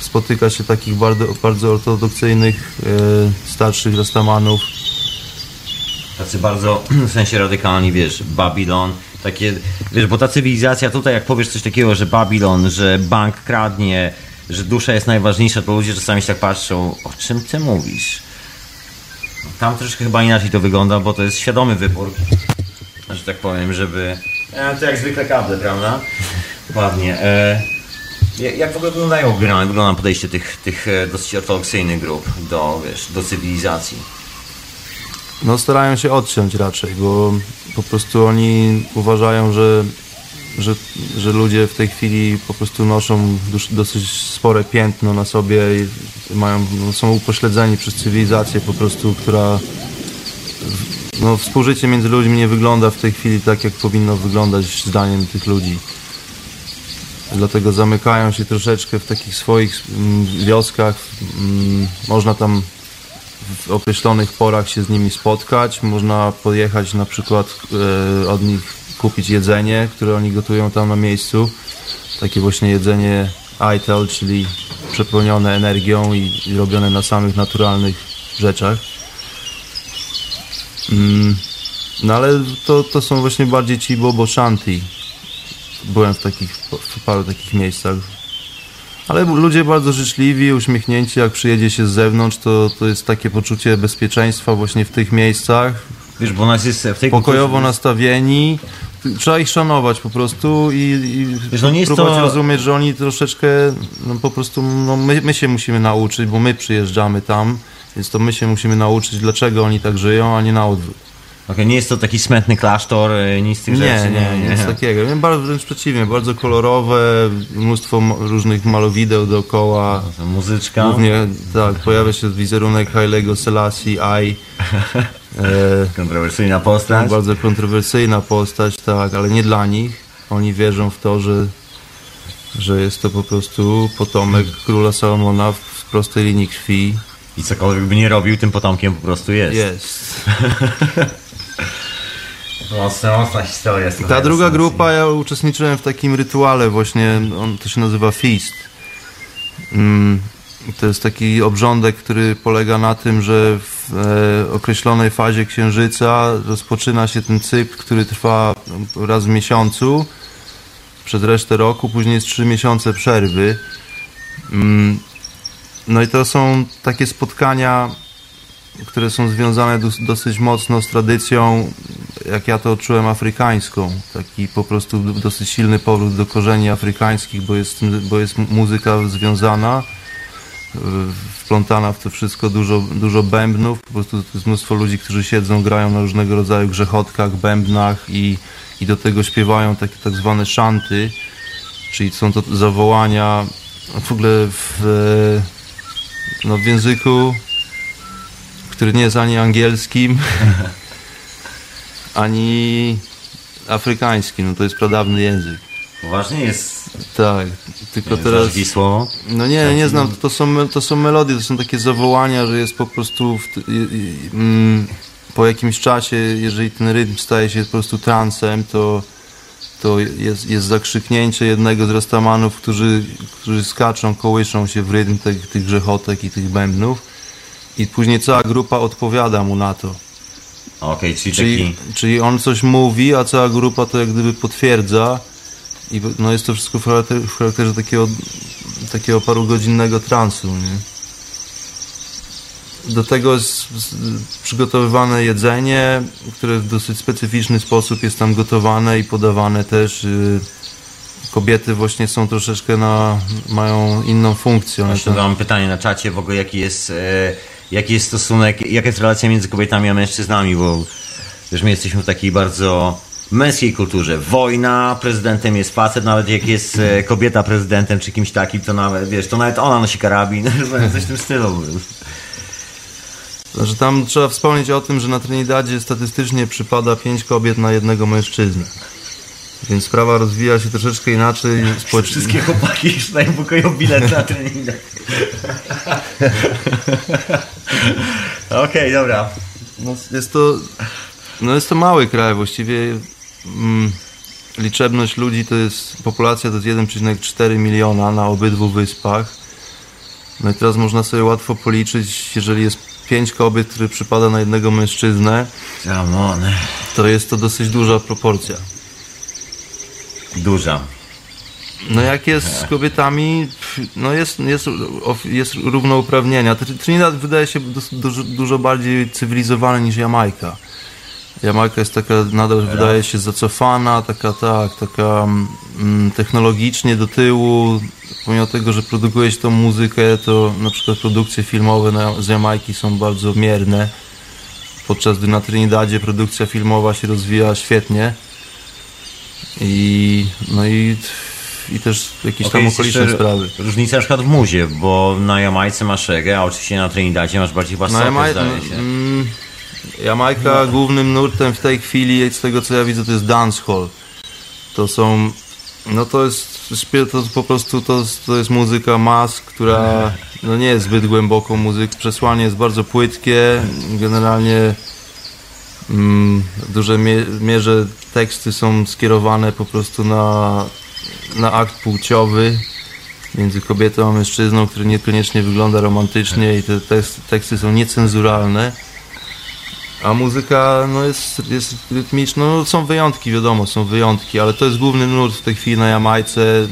spotyka się takich bardzo, bardzo ortodoksyjnych e, starszych rastamanów. Tacy bardzo, (clears throat) w sensie radykalni, wiesz, Babylon, takie, wiesz, bo ta cywilizacja tutaj, jak powiesz coś takiego, że Babylon, że bank kradnie, że dusza jest najważniejsza, to ludzie czasami się tak patrzą, o czym ty mówisz? Tam troszkę chyba inaczej to wygląda, bo to jest świadomy wybór, że tak powiem, żeby... E, to jak zwykle kable, prawda? Ładnie. E, jak- w ogóle wyglądają wygląda, wygląda podejście tych, tych e, dosyć ortodoksyjnych grup do, wiesz, do cywilizacji? No starają się odciąć raczej, bo po prostu oni uważają, że, że, że ludzie w tej chwili po prostu noszą dosyć spore piętno na sobie i mają, no, są upośledzeni przez cywilizację po prostu, która no, współżycie między ludźmi nie wygląda w tej chwili tak, jak powinno wyglądać zdaniem tych ludzi. Dlatego zamykają się troszeczkę w takich swoich mm, wioskach. Mm, Można tam w określonych porach się z nimi spotkać. Można pojechać na przykład e, od nich kupić jedzenie, które oni gotują tam na miejscu. Takie właśnie jedzenie ITEL, czyli przepełnione energią i, i robione na samych naturalnych rzeczach. Mm, no ale to, to są właśnie bardziej ci Bobo Shanti. Byłem w takich, w paru takich miejscach. Ale ludzie bardzo życzliwi, uśmiechnięci, jak przyjedzie się z zewnątrz, to, to jest takie poczucie bezpieczeństwa właśnie w tych miejscach. Wiesz, bo nas jest w tej Pokojowo kulturze- nastawieni. Trzeba ich szanować po prostu i, i Wiesz, no nie próbować to- rozumieć, że oni troszeczkę, no po prostu, no my, my się musimy nauczyć, bo my przyjeżdżamy tam, więc to my się musimy nauczyć, dlaczego oni tak żyją, a nie na odwrót. Okej, nie jest to taki smętny klasztor, e, nic z tych Nie, rzeczy. nie, nic takiego. Nie, Bardzo, wręcz przeciwnie, bardzo kolorowe, mnóstwo różnych malowideł dookoła. To Muzyczka. Głównie, tak, pojawia się wizerunek Hailego Selassie I. (laughs) E, Kontrowersyjna postać. bardzo kontrowersyjna postać, tak, ale nie dla nich. Oni wierzą w to, że, że jest to po prostu potomek króla Salomona w prostej linii krwi. I cokolwiek by nie robił, tym potomkiem po prostu jest. Jest. (laughs) Mocna, mocna historia. Ta druga grupa, ja uczestniczyłem w takim rytuale właśnie, on to się nazywa Feast. Mm, To jest taki obrządek, który polega na tym, że w e, określonej fazie księżyca rozpoczyna się ten cykl, który trwa raz w miesiącu przez resztę roku, później jest trzy miesiące przerwy. Mm, No i to są takie spotkania, które są związane dos- dosyć mocno z tradycją, jak ja to odczułem, afrykańską. Taki po prostu dosyć silny powrót do korzeni afrykańskich, bo jest, bo jest muzyka związana, y, wplątana w to wszystko dużo, dużo bębnów. Po prostu jest mnóstwo ludzi, którzy siedzą, grają na różnego rodzaju grzechotkach, bębnach i, i do tego śpiewają takie tak zwane szanty, czyli są to zawołania w ogóle w, e, no, w języku, który nie jest ani angielskim, (laughs) ani afrykańskim. No to jest pradawny język. Poważnie jest. Tak, tylko Teraz... teraz... słowo. No nie, nie znam, to są, to są melodie, to są takie zawołania, że jest po prostu w, i, i, mm, po jakimś czasie, jeżeli ten rytm staje się po prostu transem, to, to jest, jest zakrzyknięcie jednego z rastamanów, którzy, którzy skaczą, kołyszą się w rytm tych, tych grzechotek i tych bębnów i później cała grupa odpowiada mu na to. Okej, czyli, Czyli, taki... czyli on coś mówi, a cała grupa to jak gdyby potwierdza i no jest to wszystko w charakterze, w charakterze takiego, takiego parugodzinnego transu, nie? Do tego jest przygotowywane jedzenie, które w dosyć specyficzny sposób jest tam gotowane i podawane też. y, Kobiety właśnie są troszeczkę na, mają inną funkcję. One Właśnie tam, mam pytanie na czacie w ogóle, jaki jest, e, jaki jest stosunek, jaka jest relacja między kobietami a mężczyznami, bo wiesz, my jesteśmy w takiej bardzo męskiej kulturze. Wojna, prezydentem jest facet, nawet jak jest e, kobieta prezydentem czy kimś takim, to nawet, wiesz, to nawet ona nosi karabin, (laughs) coś w tym stylu. Znaczy tam trzeba wspomnieć o tym, że na Trinidadzie statystycznie przypada 5 kobiet na jednego mężczyznę. Więc sprawa rozwija się troszeczkę inaczej. Społecz... Wszystkie chłopaki już pokoju bilet na trening. Okej, dobra. No, jest to No jest to mały kraj, właściwie mm, liczebność ludzi to jest, populacja to jest 1,4 miliona na obydwu wyspach. No i teraz można sobie łatwo policzyć, jeżeli jest 5 kobiet, które przypada na jednego mężczyznę, to jest to dosyć duża proporcja. Duża. No jak jest z kobietami, no jest, jest, jest równouprawnienia. Tr- Trinidad wydaje się dużo, dużo bardziej cywilizowany niż Jamajka. Jamajka jest taka, nadal wydaje się zacofana, taka tak, taka mm, technologicznie do tyłu. Pomimo tego, że produkuje się tą muzykę, to na przykład produkcje filmowe na, z Jamajki są bardzo mierne. Podczas gdy na Trinidadzie produkcja filmowa się rozwija świetnie. I no i, i też jakieś Okej, tam okoliczne sprawy. Różnica na przykład w muzie, bo na Jamajce masz reggae, a oczywiście na Trinidadzie masz bardziej chyba Jamaj... zdaje się. mm, Jamajka głównym nurtem w tej chwili, z tego co ja widzę, to jest dancehall. To są, no to jest, to po prostu to, to jest muzyka mas, która no nie jest zbyt głęboką muzyką. Przesłanie jest bardzo płytkie, generalnie mm, w dużej mie- mierze teksty są skierowane po prostu na, na akt płciowy między kobietą a mężczyzną, który niekoniecznie wygląda romantycznie i te teksty, są niecenzuralne. A muzyka no jest, jest rytmiczna, no są wyjątki, wiadomo, są wyjątki, ale to jest główny nurt w tej chwili na Jamajce.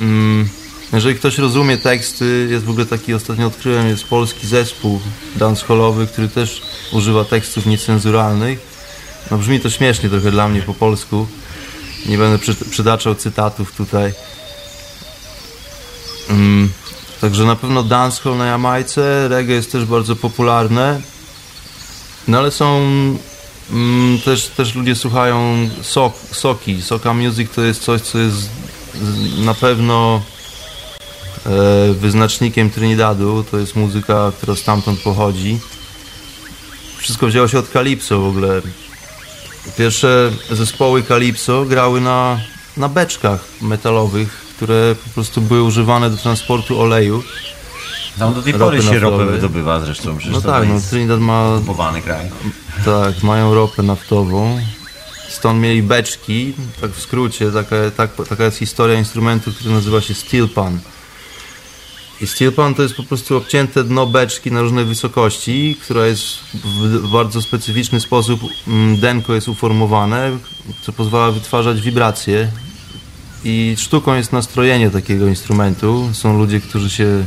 Mm, jeżeli ktoś rozumie teksty, jest w ogóle taki, ostatnio odkryłem, jest polski zespół dancehallowy, który też używa tekstów niecenzuralnych. No brzmi to śmiesznie trochę dla mnie po polsku. Nie będę przy, przytaczał cytatów tutaj. Mm, także na pewno dancehall na Jamajce, reggae jest też bardzo popularne. No ale są mm, też, też ludzie słuchają sok, soki. Soka music to jest coś, co jest na pewno e, wyznacznikiem Trinidadu. To jest muzyka, która stamtąd pochodzi. Wszystko wzięło się od Calypso w ogóle. Pierwsze zespoły Calypso grały na, na beczkach metalowych, które po prostu były używane do transportu oleju. Tam do tej pory się ropę wydobywa zresztą. Przecież No to tak, no jest Trinidad ma okupowany kraj. Tak, mają ropę naftową. Stąd mieli beczki, tak w skrócie, taka, tak, taka jest historia instrumentu, który nazywa się steel pan. I steel pan to jest po prostu obcięte dno beczki na różnej wysokości, która jest w, bardzo specyficzny sposób, mm, denko jest uformowane, co pozwala wytwarzać wibracje. I sztuką jest nastrojenie takiego instrumentu. Są ludzie, którzy się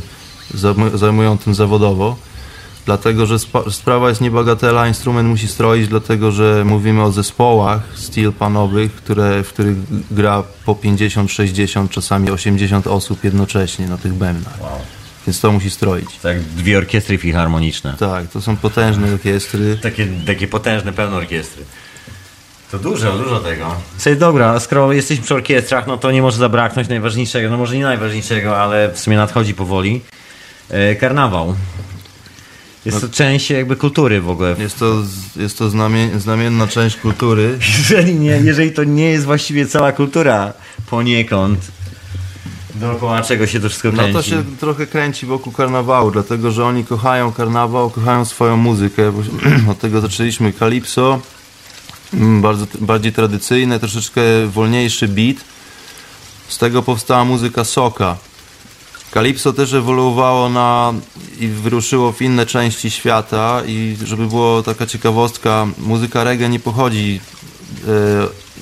zajmu- zajmują tym zawodowo. Dlatego, że spa- sprawa jest niebagatela, instrument musi stroić, dlatego, że mówimy o zespołach steel panowych, które, w których gra po 50, 60, czasami 80 osób jednocześnie na tych bębnach. Wow. Więc to musi stroić. Tak, dwie orkiestry filharmoniczne. Tak, to są potężne orkiestry. Takie, takie potężne, pełne orkiestry. To dużo, dużo tego. Słuchaj, dobra, skoro jesteśmy przy orkiestrach, no to nie może zabraknąć najważniejszego, no może nie najważniejszego, ale w sumie nadchodzi powoli. E, karnawał. Jest to część jakby kultury w ogóle. Jest to, jest to znamie, znamienna część kultury. (laughs) Jeżeli, nie, jeżeli to nie jest właściwie cała kultura poniekąd, dookoła czego się to wszystko No kręci. to się trochę kręci wokół karnawału, dlatego że oni kochają karnawał, kochają swoją muzykę. (clears throat) Od tego zaczęliśmy Calypso, mm, bardzo, bardziej tradycyjne, troszeczkę wolniejszy beat. Z tego powstała muzyka soka. Calypso też ewoluowało na i wyruszyło w inne części świata i żeby było taka ciekawostka, muzyka reggae nie pochodzi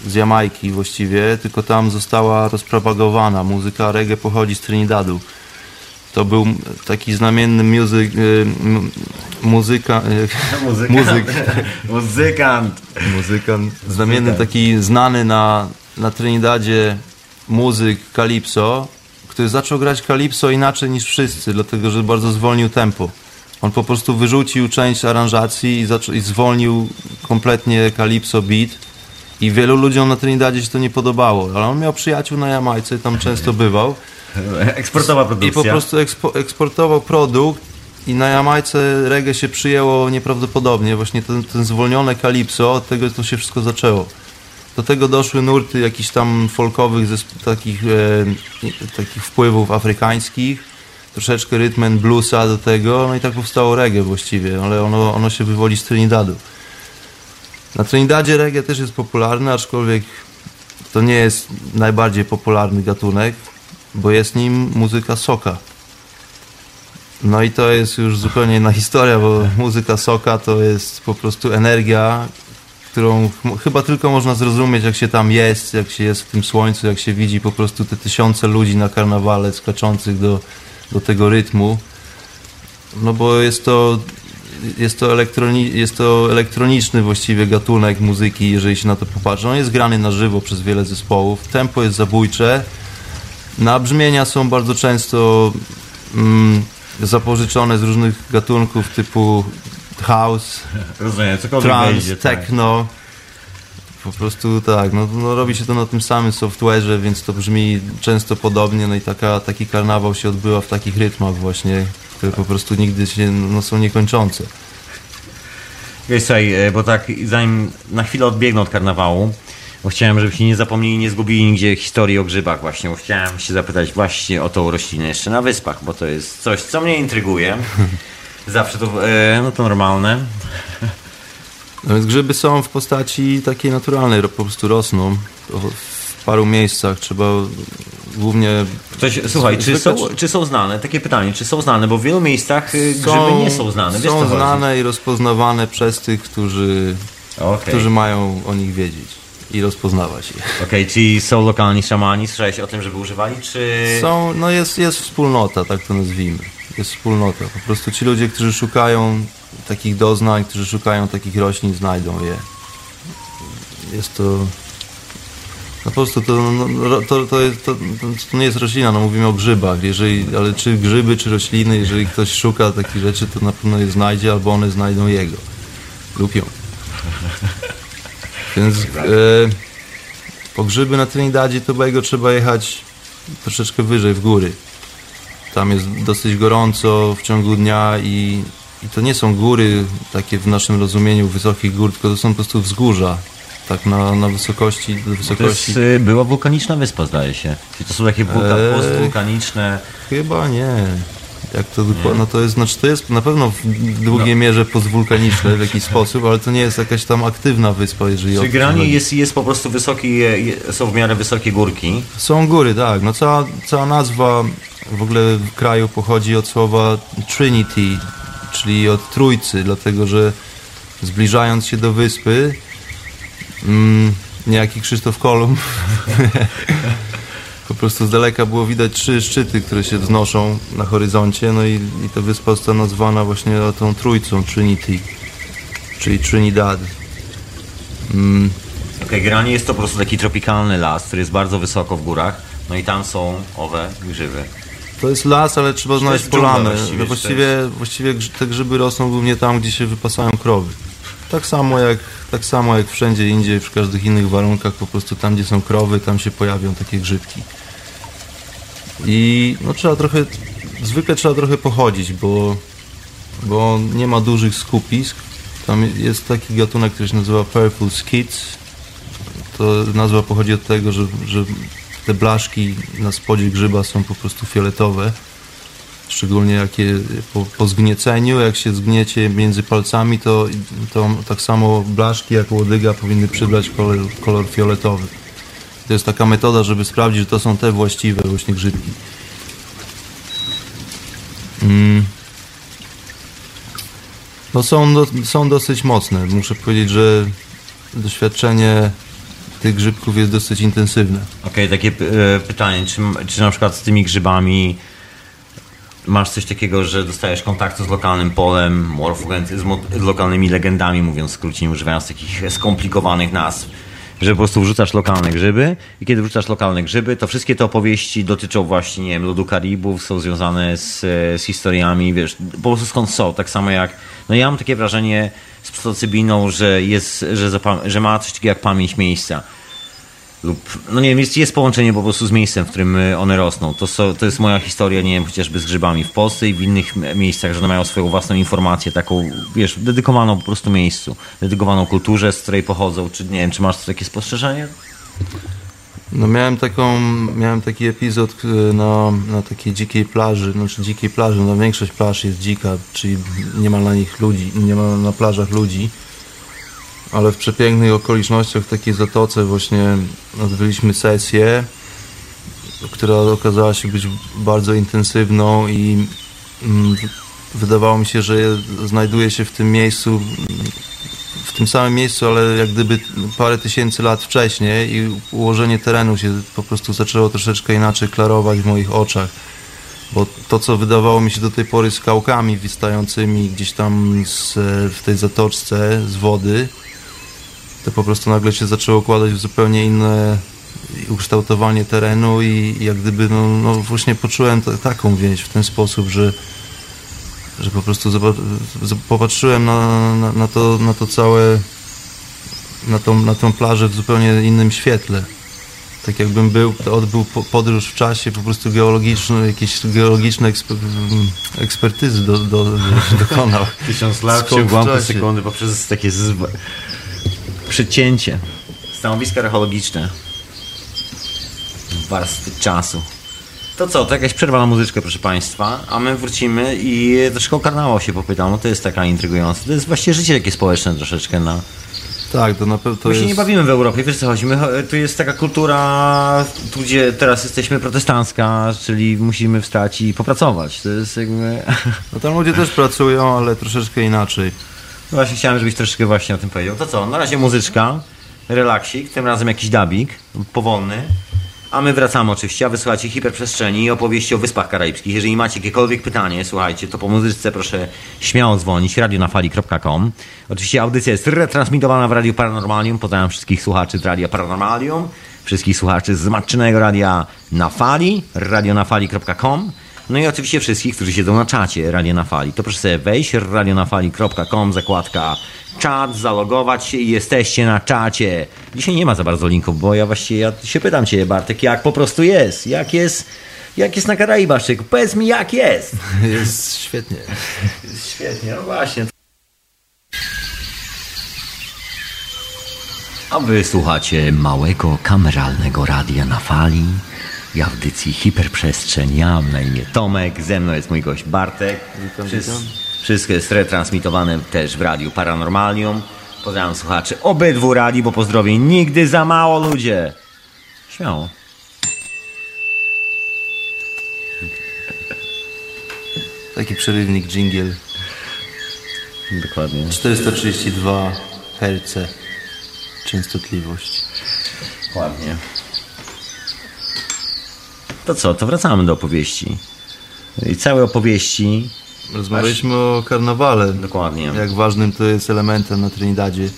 e, z Jamajki właściwie, tylko tam została rozpropagowana. Muzyka reggae pochodzi z Trinidadu. To był taki znamienny muzyk, m- muzyka, e, (laughs) Muzykant. muzyk, (laughs) Muzykant. muzykant, znamienny taki znany na, na Trinidadzie muzyk Calypso, który zaczął grać Calypso inaczej niż wszyscy, dlatego że bardzo zwolnił tempo. On po prostu wyrzucił część aranżacji i, zaczął, i zwolnił kompletnie Calypso beat i wielu ludziom na Trinidadzie się to nie podobało, ale on miał przyjaciół na Jamajce, tam często bywał (laughs) Eksportowa produkcja. i po prostu ekspo, eksportował produkt i na Jamajce reggae się przyjęło nieprawdopodobnie. Właśnie ten, ten zwolnione Calypso, od tego to się wszystko zaczęło. Do tego doszły nurty jakichś tam folkowych, takich, e, takich wpływów afrykańskich, troszeczkę rytm and bluesa do tego, no i tak powstało reggae właściwie, ale ono, ono się wywodzi z Trinidadu. Na Trinidadzie reggae też jest popularny, aczkolwiek to nie jest najbardziej popularny gatunek, bo jest nim muzyka soka. No i to jest już zupełnie inna (laughs) historia, bo muzyka soka to jest po prostu energia, którą ch- chyba tylko można zrozumieć, jak się tam jest, jak się jest w tym słońcu, jak się widzi po prostu te tysiące ludzi na karnawale skaczących do, do tego rytmu. No bo jest to, jest, to elektroni, jest to elektroniczny właściwie gatunek muzyki, jeżeli się na to popatrzy. On jest grany na żywo przez wiele zespołów. Tempo jest zabójcze. Na brzmienia są bardzo często mm, zapożyczone z różnych gatunków typu house, Rozumiem, wejdzie, tak. techno. Po prostu tak, no, no robi się to na tym samym software'ze, więc to brzmi często podobnie, no i taka, taki karnawał się odbywa w takich rytmach właśnie, które po prostu nigdy się, no są niekończące. Wiesz, słuchaj, e, bo tak zanim na chwilę odbiegnę od karnawału, bo chciałem, żebyście nie zapomnieli, nie zgubili nigdzie historii o grzybach właśnie, bo chciałem się zapytać właśnie o tą roślinę jeszcze na wyspach, bo to jest coś, co mnie intryguje. (laughs) Zawsze to, e, no to normalne. (laughs) No więc grzyby są w postaci takiej naturalnej, po prostu rosną w paru miejscach, trzeba głównie... Ktoś, słuchaj, czy są, czy są znane, takie pytanie, czy są znane, bo w wielu miejscach y, grzyby są- nie są znane. Wiesz, Są co chodzi? znane i rozpoznawane przez tych, którzy, Okej, którzy mają o nich wiedzieć i rozpoznawać je. Okej, czyli są lokalni szamani, słyszałeś o tym, żeby używali, czy... Są, no jest, jest wspólnota, tak to nazwijmy. Jest wspólnota. Po prostu ci ludzie, którzy szukają takich doznań, którzy szukają takich roślin, znajdą je. Jest to... No po prostu to, no, no, to, to, jest, to, to nie jest roślina, no mówimy o grzybach, jeżeli, ale czy grzyby, czy rośliny, jeżeli ktoś szuka takich rzeczy, to na pewno je znajdzie, albo one znajdą jego. Lub ją. Więc e, po grzyby na Trinidadzie Tobago trzeba jechać troszeczkę wyżej w góry. Tam jest dosyć gorąco w ciągu dnia i, i to nie są góry takie w naszym rozumieniu wysokich gór, tylko to są po prostu wzgórza. Tak na, na wysokości, do To jest, wysokości. y, była wulkaniczna wyspa, zdaje się. Czyli to są takie wulka, Eee. postwulkaniczne... Chyba nie. Jak to dokładnie, no to jest, znaczy to jest na pewno w długiej mierze postwulkaniczne w jakiś sposób, ale to nie jest jakaś tam aktywna wyspa, jeżeli to granie jest, jest po prostu wysoki, są w miarę wysokie górki. Są góry, tak. No cała, cała nazwa w ogóle w kraju pochodzi od słowa Trinity, czyli od trójcy, dlatego że zbliżając się do wyspy, mm, niejaki Krzysztof Kolumb, (laughs) po prostu z daleka było widać trzy szczyty, które się wznoszą na horyzoncie, no i, i ta wyspa została nazwana właśnie tą trójcą Trinity, czyli Trinidad. Mm, Okej, granie jest to po prostu taki tropikalny las, który jest bardzo wysoko w górach. No i tam są owe grzyby. To jest las, ale trzeba znaleźć polanę. właściwie, No właściwie, właściwie te grzyby rosną głównie tam, gdzie się wypasają krowy. Tak samo jak, tak samo jak wszędzie indziej, w każdych innych warunkach, po prostu tam, gdzie są krowy, tam się pojawią takie grzybki. I no trzeba trochę, zwykle trzeba trochę pochodzić, bo, bo nie ma dużych skupisk. Tam jest taki gatunek, który się nazywa Purple Skids. To nazwa pochodzi od tego, że, że te blaszki na spodzie grzyba są po prostu fioletowe. Szczególnie jak je, po, po zgnieceniu, jak się zgniecie między palcami, to, to tak samo blaszki jak łodyga powinny przybrać kolor, kolor fioletowy. To jest taka metoda, żeby sprawdzić, że to są te właściwe właśnie grzybki. Mm. No są, do, są dosyć mocne. Muszę powiedzieć, że doświadczenie tych grzybków jest dosyć intensywne. Okej, takie e, pytanie, czy, czy na przykład z tymi grzybami masz coś takiego, że dostajesz kontaktu z lokalnym polem, morfugent, z, lokalnymi legendami, mówiąc w skrócie, nie używając takich skomplikowanych nazw, że po prostu wrzucasz lokalne grzyby i kiedy wrzucasz lokalne grzyby, to wszystkie te opowieści dotyczą właśnie, nie wiem, ludu Karibów, są związane z, e, z historiami, wiesz, po prostu skąd są, tak samo jak, no ja mam takie wrażenie z psylocybiną, że jest, że, że ma coś takiego jak pamięć miejsca lub, no nie wiem, jest, jest połączenie po prostu z miejscem, w którym y, one rosną. To, so, to jest moja historia, nie wiem, chociażby z grzybami w Polsce i w innych miejscach, że one mają swoją własną informację, taką, wiesz, dedykowaną po prostu miejscu, dedykowaną kulturze, z której pochodzą, czy nie wiem, czy masz takie spostrzeżenie? No miałem taką, miałem taki epizod e, na, na takiej dzikiej plaży, znaczy dzikiej plaży, no większość plaż jest dzika, czyli nie ma na nich ludzi, nie ma na plażach ludzi. ale w przepięknych okolicznościach w takiej zatoce właśnie odbyliśmy sesję, która okazała się być bardzo intensywną i mm, wydawało mi się, że znajduje się w tym miejscu, w tym samym miejscu, ale jak gdyby parę tysięcy lat wcześniej i ułożenie terenu się po prostu zaczęło troszeczkę inaczej klarować w moich oczach. Bo to, co wydawało mi się do tej pory skałkami wystającymi gdzieś tam z, w tej zatoczce z wody, to po prostu nagle się zaczęło układać w zupełnie inne ukształtowanie terenu i, i jak gdyby, no, no właśnie poczułem taką więź w ten sposób, że, że po prostu popatrzyłem na, na, na, to, na to całe, na tą, na tą plażę w zupełnie innym świetle. Tak jakbym był, odbył po- podróż w czasie, po prostu geologiczny, jakieś geologiczne eksper, ekspertyzy do, do, do, (laughs) dokonał. Tysiąc lat czasie. sekundy poprzez takie z... przycięcie. Stanowiska archeologiczne. Warstwy czasu. To co, to jakaś przerwa na muzyczkę, proszę Państwa, a my wrócimy i troszkę o karnawał się popytam, no to jest taka intrygująca. To jest właściwie życie takie społeczne troszeczkę na... Tak, to na pewno to My się jest... nie bawimy w Europie, wiesz co chodzi, my, tu jest taka kultura, tu gdzie teraz jesteśmy protestancka, czyli musimy wstać i popracować. To jest jakby... (laughs) No tam ludzie też pracują, ale troszeczkę inaczej. No Właśnie chciałem, żebyś troszeczkę właśnie o tym powiedział. To co, na razie muzyczka, relaksik, tym razem jakiś dabik, powolny. A my wracamy oczywiście, a wysłuchacie hiperprzestrzeni i opowieści o Wyspach Karaibskich. Jeżeli macie jakiekolwiek pytanie, słuchajcie, to po muzyczce proszę śmiało dzwonić, radionafali.com. Oczywiście audycja jest retransmitowana w Radiu Paranormalium. Pozdrawiam wszystkich słuchaczy z Radia Paranormalium, wszystkich słuchaczy z Matczynego Radia na Fali, radionafali.com. No i oczywiście wszystkich, którzy siedzą na czacie Radio na Fali. To proszę sobie wejść, radionafali.com, zakładka czat, zalogować się i jesteście na czacie. Dzisiaj nie ma za bardzo linków, bo ja właściwie ja się pytam Cię, Bartek, jak po prostu jest? Jak jest, jak jest na Karaibach? Szyku? Powiedz mi, jak jest? (laughs) Jest świetnie. Świetnie, no właśnie. A wy słuchacie małego kameralnego radia na fali. W audycji Hiperprzestrzeń. Ja mam na imię Tomek, ze mną jest mój gość Bartek. Witam, Wszys- witam. Wszystko jest retransmitowane też w Radiu Paranormalium. Pozdrawiam słuchaczy obydwu radii, bo pozdrowień nigdy za mało ludzie. Śmiało. Taki przerywnik dżingiel. Dokładnie. 432 Hz częstotliwość. Ładnie. To co, to wracamy do opowieści. I całe opowieści. Rozmawialiśmy o karnawale. Dokładnie. Jak ważnym to jest elementem na Trinidadzie.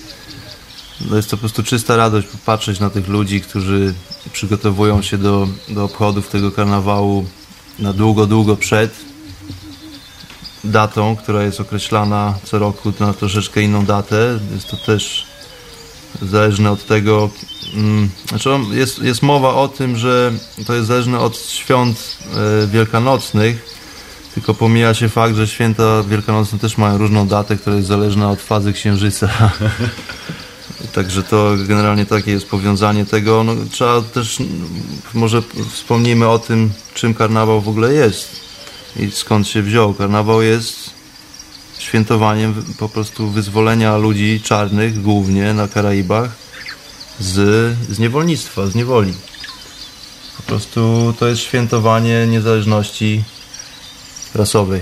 No jest to po prostu czysta radość popatrzeć na tych ludzi, którzy przygotowują się do, do obchodów tego karnawału na długo, długo przed datą, która jest określana co roku na troszeczkę inną datę. Jest to też zależne od tego, mm, znaczy jest, jest mowa o tym, że to jest zależne od świąt e, wielkanocnych, tylko pomija się fakt, że święta wielkanocne też mają różną datę, która jest zależna od fazy księżyca. (laughs) Także to generalnie takie jest powiązanie tego. No, trzeba też, może wspomnimy o tym, czym karnawał w ogóle jest i skąd się wziął. Karnawał jest świętowaniem po prostu wyzwolenia ludzi czarnych, głównie na Karaibach, z, z niewolnictwa, z niewoli. Po prostu to jest świętowanie niezależności rasowej.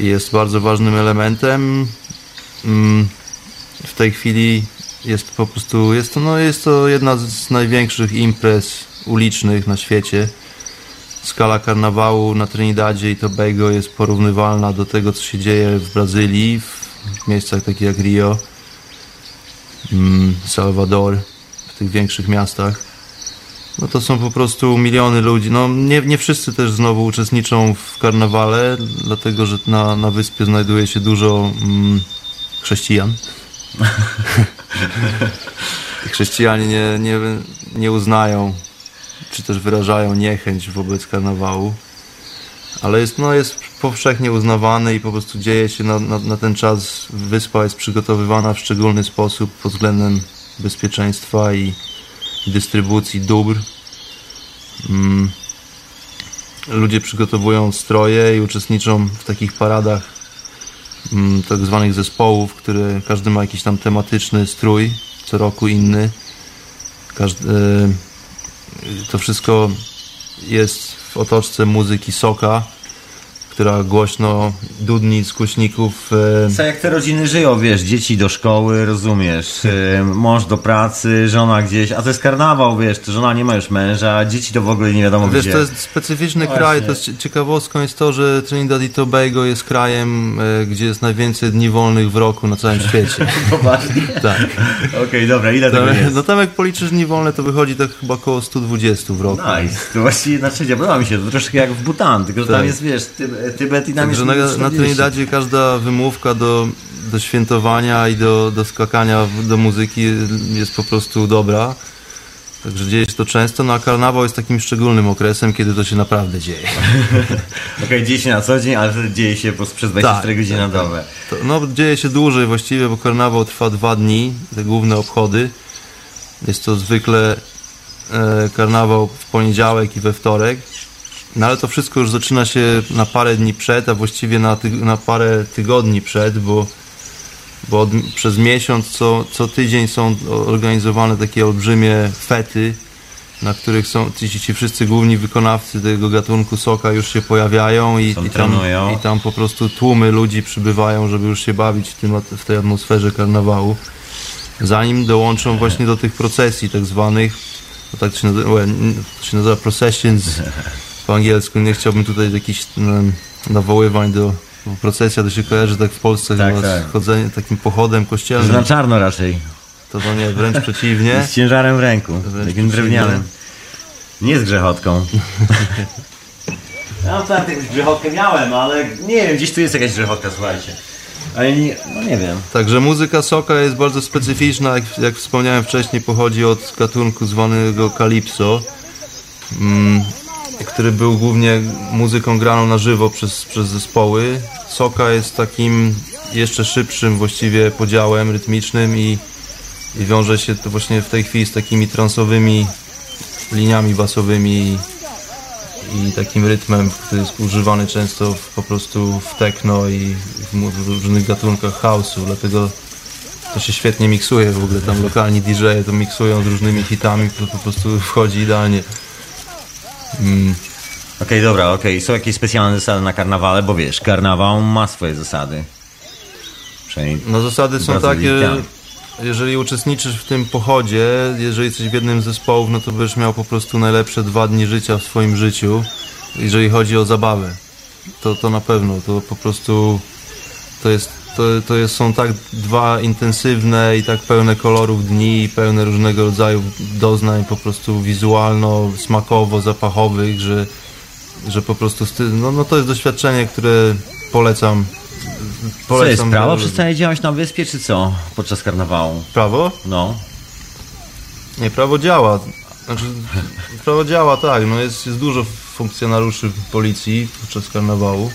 I jest bardzo ważnym elementem. Mm, W tej chwili jest po prostu, jest to, no, jest to jedna z największych imprez ulicznych na świecie. Skala karnawału na Trinidadzie i Tobago jest porównywalna do tego, co się dzieje w Brazylii, w miejscach takich jak Rio, mm, Salvador, w tych większych miastach. No to są po prostu miliony ludzi. No nie, nie wszyscy też znowu uczestniczą w karnawale, dlatego że na, na wyspie znajduje się dużo mm, chrześcijan. (laughs) Chrześcijanie nie, nie, nie uznają, czy też wyrażają niechęć wobec karnawału, ale jest, no, jest powszechnie uznawany i po prostu dzieje się na, na, na ten czas. Wyspa jest przygotowywana w szczególny sposób pod względem bezpieczeństwa i dystrybucji dóbr. Mm. Ludzie przygotowują stroje i uczestniczą w takich paradach mm, tak zwanych zespołów, które każdy ma jakiś tam tematyczny strój, co roku inny. Każdy, e, to wszystko jest w otoczce muzyki Soka, która głośno dudni z głośników. e, Co jak te rodziny żyją, wiesz, dzieci do szkoły, rozumiesz, y, mąż do pracy, żona gdzieś, a to jest karnawał, wiesz, to żona nie ma już męża, dzieci to w ogóle nie wiadomo Wiesz, gdzie. to jest specyficzny No kraj. To jest cie- ciekawostką jest to, że Trinidad i Tobago jest krajem, e, gdzie jest najwięcej dni wolnych w roku na całym świecie. (laughs) Poważnie? tak. Okej, dobra, ile tego Tam, jest? no tam jak policzysz dni wolne, to wychodzi tak chyba około 120 w roku. Nice, to właściwie na trzecia, podoba mi się, to troszkę jak w Butan, tylko że tam Tak. jest, wiesz, Także na, na 40. Trinidadzie każda wymówka do, do świętowania i do, do skakania do muzyki jest po prostu dobra. Także dzieje się to często, no a karnawał jest takim szczególnym okresem, kiedy to się naprawdę dzieje. (laughs) Okej, dzieje się na co dzień, ale wtedy dzieje się po prostu przez 24 Tak, godziny na dobę. To, no, dzieje się dłużej właściwie, bo karnawał trwa dwa dni, te główne obchody. Jest to zwykle e, karnawał w poniedziałek i we wtorek. No ale to wszystko już zaczyna się na parę dni przed, a właściwie na, na parę tygodni przed, bo, bo od, przez miesiąc co, co tydzień są organizowane takie olbrzymie fety, na których są ci, ci wszyscy główni wykonawcy tego gatunku soka już się pojawiają i, i, tam, i tam po prostu tłumy ludzi przybywają, żeby już się bawić w, tym, w tej atmosferze karnawału. Zanim dołączą właśnie do tych procesji tak zwanych, to tak się nazywa, well, to się nazywa processions (laughs) po angielsku, nie chciałbym tutaj jakichś nawoływań do bo procesja to się kojarzy tak w Polsce Tak, chyba tak. chodzenie, takim pochodem kościelnym. na czarno raczej, To to nie, wręcz przeciwnie. (laughs) z ciężarem w ręku, Wręcz takim drewnianym. Nie z grzechotką. (laughs) Ja tam jakąś grzechotkę miałem, ale nie wiem, gdzieś tu jest jakaś grzechotka, słuchajcie. Ale nie, no nie wiem. Także muzyka soka jest bardzo specyficzna, jak, jak wspomniałem wcześniej, pochodzi od gatunku zwanego calypso, mm, który był głównie muzyką graną na żywo przez, przez zespoły. Soka jest takim jeszcze szybszym właściwie podziałem rytmicznym i, i wiąże się to właśnie w tej chwili z takimi transowymi liniami basowymi i, i takim rytmem, który jest używany często w, po prostu w techno i w, w różnych gatunkach house'u, dlatego to się świetnie miksuje w ogóle, tam lokalni DJ to miksują z różnymi hitami, to po prostu wchodzi idealnie. Mm, Okej, dobra, okej. Są jakieś specjalne zasady na karnawale, bo wiesz, karnawał ma swoje zasady. Przynajmniej No zasady są takie, jeżeli uczestniczysz w tym pochodzie, jeżeli jesteś w jednym z zespołów, no to będziesz miał po prostu najlepsze dwa dni życia w swoim życiu, jeżeli chodzi o zabawę. To, to na pewno, to po prostu to jest, to, to jest, są tak dwa intensywne i tak pełne kolorów dni, i pełne różnego rodzaju doznań po prostu wizualno, smakowo, zapachowych, że, że po prostu no, no to jest doświadczenie, które polecam. Co jest, prawo przestanie działać na wyspie, czy co? Podczas karnawału. Prawo? No. Nie, prawo działa. Znaczy, prawo działa, tak. No jest, jest dużo funkcjonariuszy policji podczas karnawału.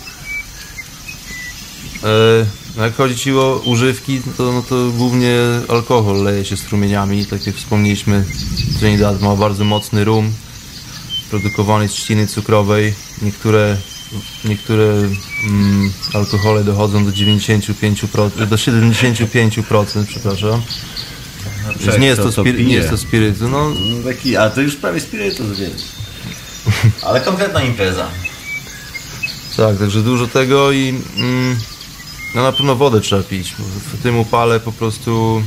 E, no jak chodzi ci o używki, to, no to głównie alkohol leje się strumieniami. Tak jak wspomnieliśmy, Trinidad ma bardzo mocny rum, produkowany z trzciny cukrowej. Niektóre, niektóre mm, alkohole dochodzą do 95%, do 75%, przepraszam. Więc nie jest to, pije? nie jest to spirytu. No, No Taki, a to już prawie spirytus, wiesz. Ale konkretna impreza. tak, także dużo tego i mm, no na pewno wodę trzeba pić. Bo w tym upale po prostu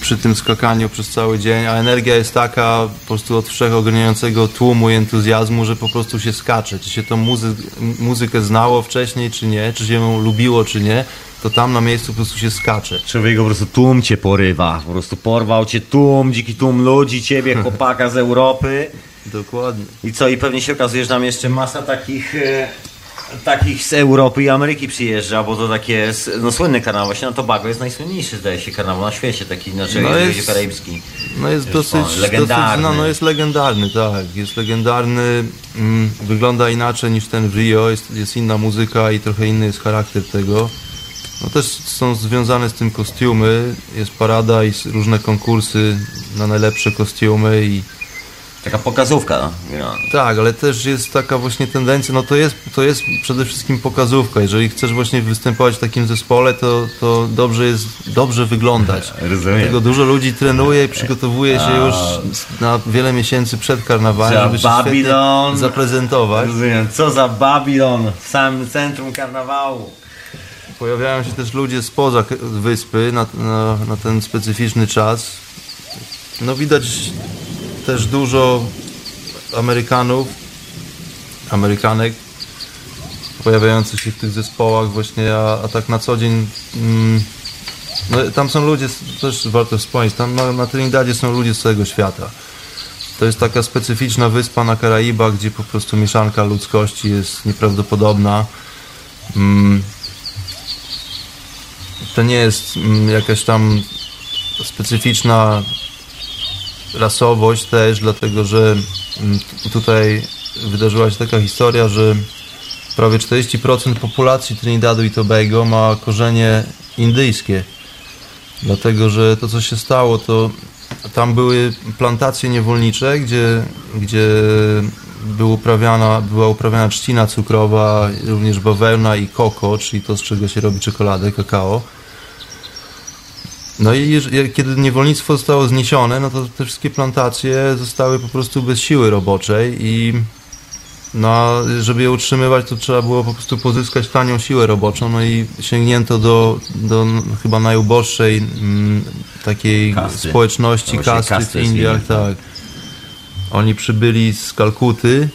przy tym skakaniu przez cały dzień, a energia jest taka po prostu od wszechograniającego tłumu i entuzjazmu, że po prostu się skacze. Czy się tą muzy- muzykę znało wcześniej, czy nie, czy się ją lubiło, czy nie, to tam na miejscu po prostu się skacze. Człowieku po prostu tłum cię porywa. Po prostu porwał cię tłum, dziki tłum ludzi, ciebie, (laughs) chłopaka z Europy. Dokładnie. I co, i pewnie się okazuje, że tam jeszcze masa takich, e, takich z Europy i Ameryki przyjeżdża, bo to takie, no słynny karnawał, właśnie na Tobago jest najsłynniejszy, zdaje się, karnawał na świecie, taki, znaczy, No no jest- karaibski. No jest Wiesz, dosyć, on, dosyć legendarny. no, no jest legendarny, tak. Jest legendarny, mm, wygląda inaczej niż ten w Rio, jest, jest inna muzyka i trochę inny jest charakter tego. No też są związane z tym kostiumy, jest parada i różne konkursy na najlepsze kostiumy i Taka pokazówka. No. Tak, ale też jest taka właśnie tendencja, no to jest, to jest przede wszystkim pokazówka. Jeżeli chcesz właśnie występować w takim zespole, to, to dobrze jest, dobrze wyglądać. (laughs) Rozumiem. Dlatego dużo ludzi trenuje i przygotowuje się już na wiele miesięcy przed karnawałem, Za żeby się Babylon. zaprezentować. Rozumiem, co za Babilon w samym centrum karnawału. Pojawiają się też ludzie spoza wyspy na, na, na ten specyficzny czas. No widać też dużo Amerykanów, Amerykanek pojawiających się w tych zespołach właśnie, a, a tak na co dzień mm, no, tam są ludzie, też warto wspomnieć, tam na, na Trinidadzie są ludzie z całego świata. To jest taka specyficzna wyspa na Karaibach, gdzie po prostu mieszanka ludzkości jest nieprawdopodobna. Mm, to nie jest mm, jakaś tam specyficzna rasowość też, dlatego że mm, tutaj wydarzyła się taka historia, że prawie 40% populacji Trinidadu i Tobago ma korzenie indyjskie. Dlatego, że to co się stało, to tam były plantacje niewolnicze, gdzie, gdzie był uprawiana, była uprawiana trzcina cukrowa, również bawełna i koko, czyli to z czego się robi czekoladę, kakao. No i kiedy niewolnictwo zostało zniesione, no to te wszystkie plantacje zostały po prostu bez siły roboczej i no, żeby je utrzymywać, to trzeba było po prostu pozyskać tanią siłę roboczą, no i sięgnięto do, do chyba najuboższej mm, takiej Kasty. społeczności, kasty, kasty w Indiach, Indii, tak. Oni przybyli z Kalkuty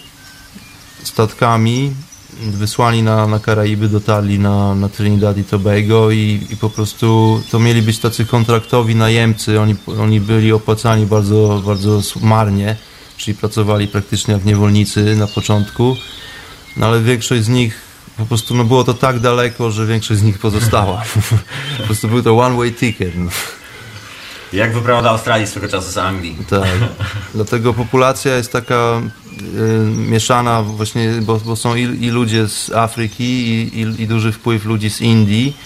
statkami, wysłani na, na Karaiby, dotarli na, na Trinidad i Tobago i, i po prostu to mieli być tacy kontraktowi najemcy, oni, oni byli opłacani bardzo, bardzo marnie, czyli pracowali praktycznie jak niewolnicy na początku, no ale większość z nich po prostu no było to tak daleko, że większość z nich pozostała. (laughs) po prostu był to one way ticket. No. Jak wyprawa do Australii swego czasu z Anglii. Tak. Dlatego populacja jest taka mieszana właśnie, bo, bo są i, i ludzie z Afryki i, i, i duży wpływ ludzi z Indii.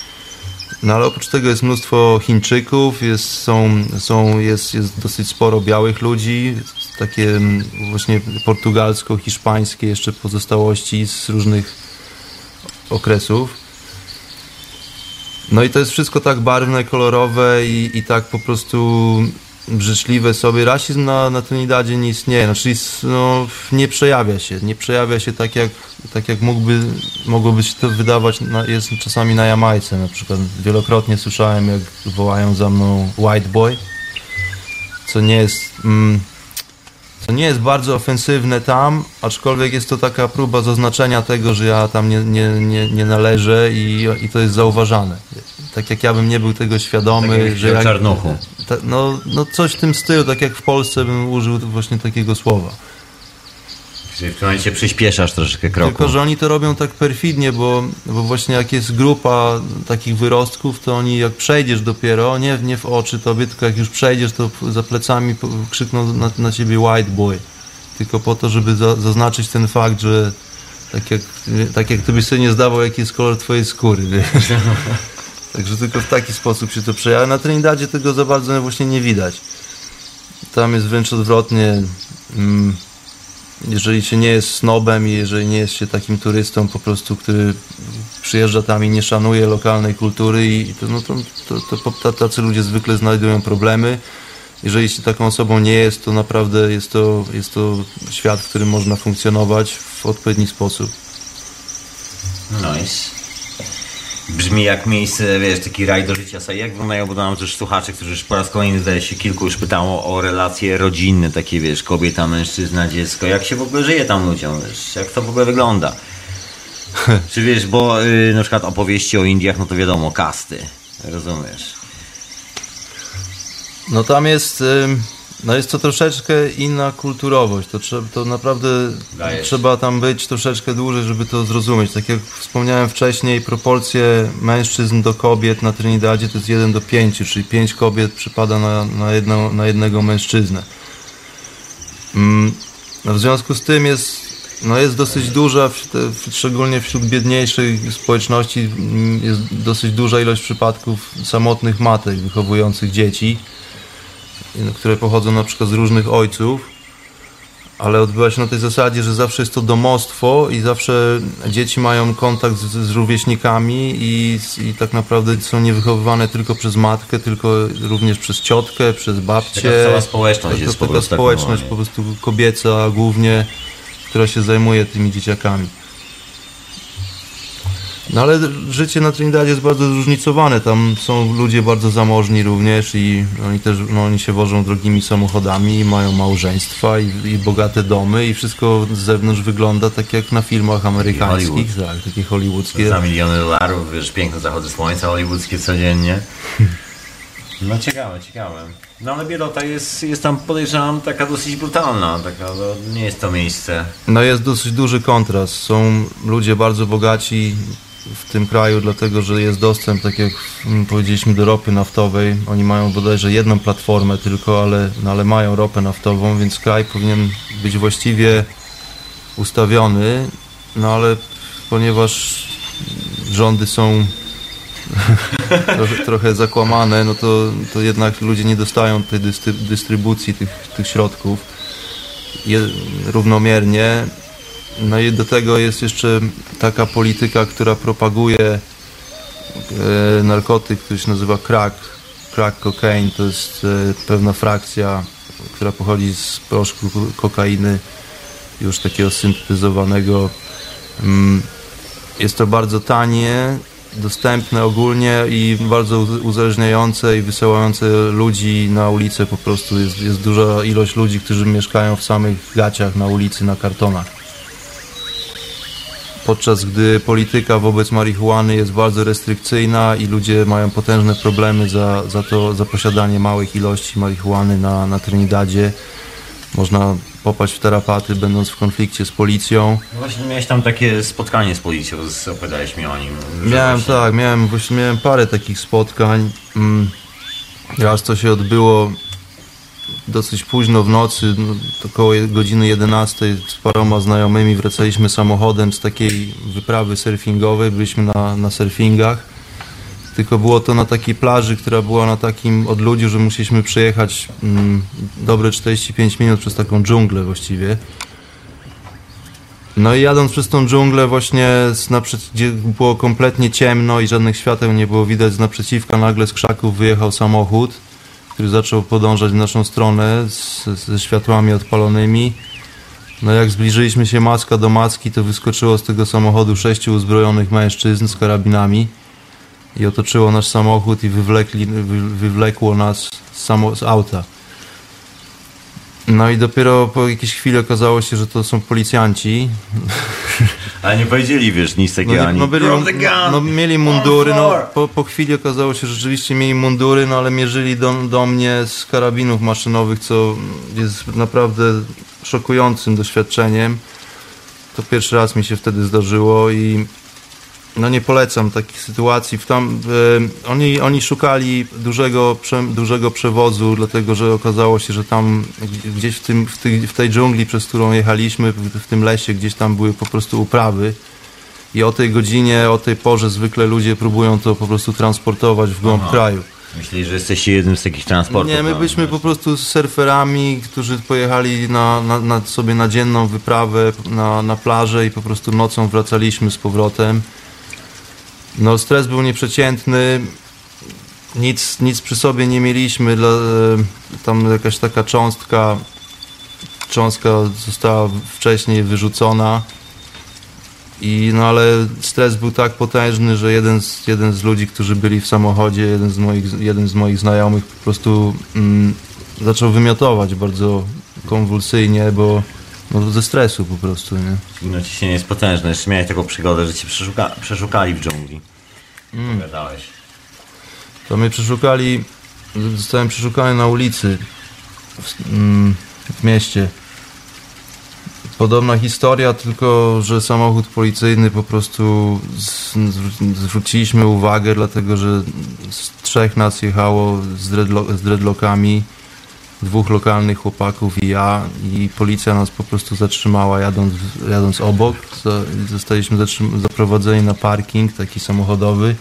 No ale oprócz tego jest mnóstwo Chińczyków, jest, są, są, jest, jest dosyć sporo białych ludzi, takie mm, właśnie portugalsko-hiszpańskie jeszcze pozostałości z różnych okresów. No i to jest wszystko tak barwne, kolorowe i, i tak po prostu życzliwe sobie. Rasizm na, na Trinidadzie nie istnieje, znaczy jest, no, nie przejawia się, nie przejawia się tak jak, tak jak mógłby, mogłoby się to wydawać, na, jest czasami na Jamajce na przykład. Wielokrotnie słyszałem jak wołają za mną white boy, co nie jest... Mm, to nie jest bardzo ofensywne tam, aczkolwiek jest to taka próba zaznaczenia tego, że ja tam nie, nie, nie, nie należę i, i to jest zauważane. Tak jak ja bym nie był tego świadomy, Tak że jak czarnuchu. ta, no, no coś w tym stylu, tak jak w Polsce bym użył właśnie takiego słowa. Czyli w tym momencie przyspieszasz troszeczkę kroku. Tylko, że oni to robią tak perfidnie, bo, bo właśnie jak jest grupa takich wyrostków, to oni jak przejdziesz dopiero, nie, nie w oczy tobie, tylko jak już przejdziesz, to za plecami krzykną na, na ciebie white boy. Tylko po to, żeby za, zaznaczyć ten fakt, że tak jak, tak jak ty sobie nie zdawał, jaki jest kolor twojej skóry, wiesz. (laughs) Także tylko w taki sposób się to przejawia. Na Trinidadzie tego za bardzo właśnie nie widać. Tam jest wręcz odwrotnie. Mm, jeżeli się nie jest snobem i jeżeli nie jest się takim turystą po prostu, który przyjeżdża tam i nie szanuje lokalnej kultury i to, no to, to, to, to tacy ludzie zwykle znajdują problemy. Jeżeli się taką osobą nie jest, to naprawdę jest to, jest to świat, w którym można funkcjonować w odpowiedni sposób. Nice. Brzmi jak miejsce, wiesz, taki raj do życia. Sobie jak wyglądają, bo mam też słuchaczy, którzy już po raz kolejny, zdaje się, kilku już pytało o relacje rodzinne, takie, wiesz, kobieta, mężczyzna, dziecko. Jak się w ogóle żyje tam ludziom, wiesz, jak to w ogóle wygląda? (laughs) Czy wiesz, bo y, na przykład opowieści o Indiach, no to wiadomo, kasty, rozumiesz? No tam jest, ym, no jest to troszeczkę inna kulturowość. To, trzeba, to naprawdę Dajesz. trzeba tam być troszeczkę dłużej, żeby to zrozumieć. Tak jak wspomniałem wcześniej, proporcje mężczyzn do kobiet na Trinidadzie to jest 1 do 5, czyli 5 kobiet przypada na, na, jedno, na jednego mężczyznę. Mm, no w związku z tym jest, no jest dosyć duża, w w, szczególnie wśród biedniejszych społeczności, mm, jest dosyć duża ilość przypadków samotnych matek wychowujących dzieci, które pochodzą na przykład z różnych ojców. ale odbywa się na tej zasadzie, że zawsze jest to domostwo i zawsze dzieci mają kontakt z, z rówieśnikami i, i tak naprawdę są niewychowywane tylko przez matkę, tylko również przez ciotkę, przez babcię. Taka cała społeczność Taka- jest po taka prostu społeczność normalnie. po prostu kobieca głównie, która się zajmuje tymi dzieciakami. No ale życie na Trinidadzie jest bardzo zróżnicowane. Tam są ludzie bardzo zamożni również i oni też no, oni się wożą drogimi samochodami, mają małżeństwa i, i bogate domy i wszystko z zewnątrz wygląda tak jak na filmach amerykańskich, tak, takie hollywoodzkie. Za miliony dolarów, wiesz, piękne zachody słońca hollywoodzkie codziennie. No ciekawe, ciekawe. No ale Bielota jest, jest tam podejrzewam taka dosyć brutalna, taka, no, nie jest to miejsce. No jest dosyć duży kontrast. Są ludzie bardzo bogaci w tym kraju, dlatego że jest dostęp, tak jak powiedzieliśmy, do ropy naftowej. Oni mają bodajże jedną platformę tylko, ale, no, ale mają ropę naftową, więc kraj powinien być właściwie ustawiony, no ale ponieważ rządy są (laughs) trochę, trochę zakłamane, no to, to jednak ludzie nie dostają tej dystry- dystrybucji tych, tych środków równomiernie. No i do tego jest jeszcze taka polityka, która propaguje e, narkotyk, który się nazywa crack, crack cocaine. To jest e, pewna frakcja, która pochodzi z proszku kokainy, już takiego syntetyzowanego. Mm, Jest to bardzo tanie, dostępne ogólnie i bardzo uz- uzależniające i wysyłające ludzi na ulicę po prostu. Jest, jest duża ilość ludzi, którzy mieszkają w samych gaciach na ulicy, na kartonach. Podczas gdy polityka wobec marihuany jest bardzo restrykcyjna i ludzie mają potężne problemy za, za to, za posiadanie małych ilości marihuany na, na Trinidadzie. Można popaść w tarapaty, będąc w konflikcie z policją. No właśnie miałeś tam takie spotkanie z policją, opowiadałeś mi o nim. Miałem właśnie- tak, miałem właśnie miałem parę takich spotkań. Mm, Raz to się odbyło dosyć późno w nocy, no, około godziny 11 z paroma znajomymi wracaliśmy samochodem z takiej wyprawy surfingowej, byliśmy na, na surfingach. Tylko było to na takiej plaży, która była na takim odludziu, że musieliśmy przejechać mm, dobre 45 minut przez taką dżunglę właściwie. No i jadąc przez tą dżunglę właśnie gdzie było kompletnie ciemno i żadnych świateł nie było widać, z naprzeciwka nagle z krzaków wyjechał samochód, który zaczął podążać w naszą stronę z, ze światłami odpalonymi. No jak zbliżyliśmy się maska do maski, to wyskoczyło z tego samochodu sześciu uzbrojonych mężczyzn z karabinami i otoczyło nasz samochód i wywlekli, wy, wywlekło nas z, samo, z auta. No i dopiero po jakiejś chwili okazało się, że to są policjanci. (laughs) Ale nie powiedzieli, wiesz, nic No, takiego nie- ani... no, byli, no mieli mundury, no po, po chwili okazało się, że rzeczywiście mieli mundury, no ale mierzyli do, do mnie z karabinów maszynowych, co jest naprawdę szokującym doświadczeniem. To pierwszy raz mi się wtedy zdarzyło i no nie polecam takich sytuacji. W tam, e, oni, oni szukali dużego, prze, dużego przewozu, dlatego że okazało się, że tam gdzieś w, tym, w, tej, w tej dżungli, przez którą jechaliśmy, w, w tym lesie, gdzieś tam były po prostu uprawy. I o tej godzinie, o tej porze zwykle ludzie próbują to po prostu transportować w głąb Aha. kraju. Myśleli, że jesteście jednym z takich transportów. Nie, my byliśmy po prostu surferami, którzy pojechali na, na, na sobie na dzienną wyprawę na, na plażę i po prostu nocą wracaliśmy z powrotem. No stres był nieprzeciętny, nic, nic przy sobie nie mieliśmy, e, tam jakaś taka cząstka, cząstka została wcześniej wyrzucona. I, no ale stres był tak potężny, że jeden z, jeden z ludzi, którzy byli w samochodzie, jeden z moich, jeden z moich znajomych po prostu mm, zaczął wymiotować bardzo konwulsyjnie, bo no, ze stresu po prostu, nie? No ciśnienie jest potężne. Jeszcze miałeś taką przygodę, że cię przeszuka... przeszukali w dżungli. Mm. Opowiadałeś. To mnie przeszukali, zostałem przeszukany na ulicy w, mm, w mieście. Podobna historia, tylko że samochód policyjny po prostu zwróciliśmy uwagę, dlatego że z trzech nas jechało z, dreadlo, z dreadlockami, dwóch lokalnych chłopaków i ja i policja nas po prostu zatrzymała jadąc, jadąc obok. Zostaliśmy zaprowadzeni na parking taki samochodowy.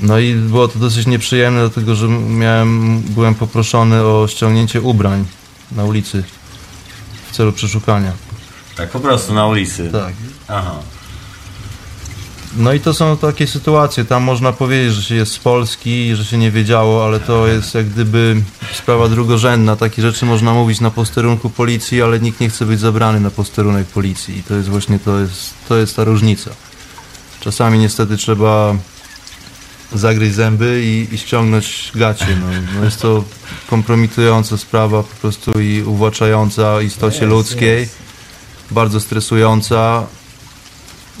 No i było to dosyć nieprzyjemne, dlatego że miałem, byłem poproszony o ściągnięcie ubrań na ulicy. w celu przeszukania. Tak po prostu na ulicy. Tak. Aha. No i to są takie sytuacje, tam można powiedzieć, że się jest z Polski, że się nie wiedziało, ale to jest jak gdyby sprawa drugorzędna. Takie rzeczy można mówić na posterunku policji, ale nikt nie chce być zabrany na posterunek policji. I to jest właśnie, to jest, to jest ta różnica. Czasami niestety trzeba zagryźć zęby i, i ściągnąć gacie. No. No jest to kompromitująca sprawa po prostu i uwłaczająca istocie Jest, ludzkiej, jest. bardzo stresująca,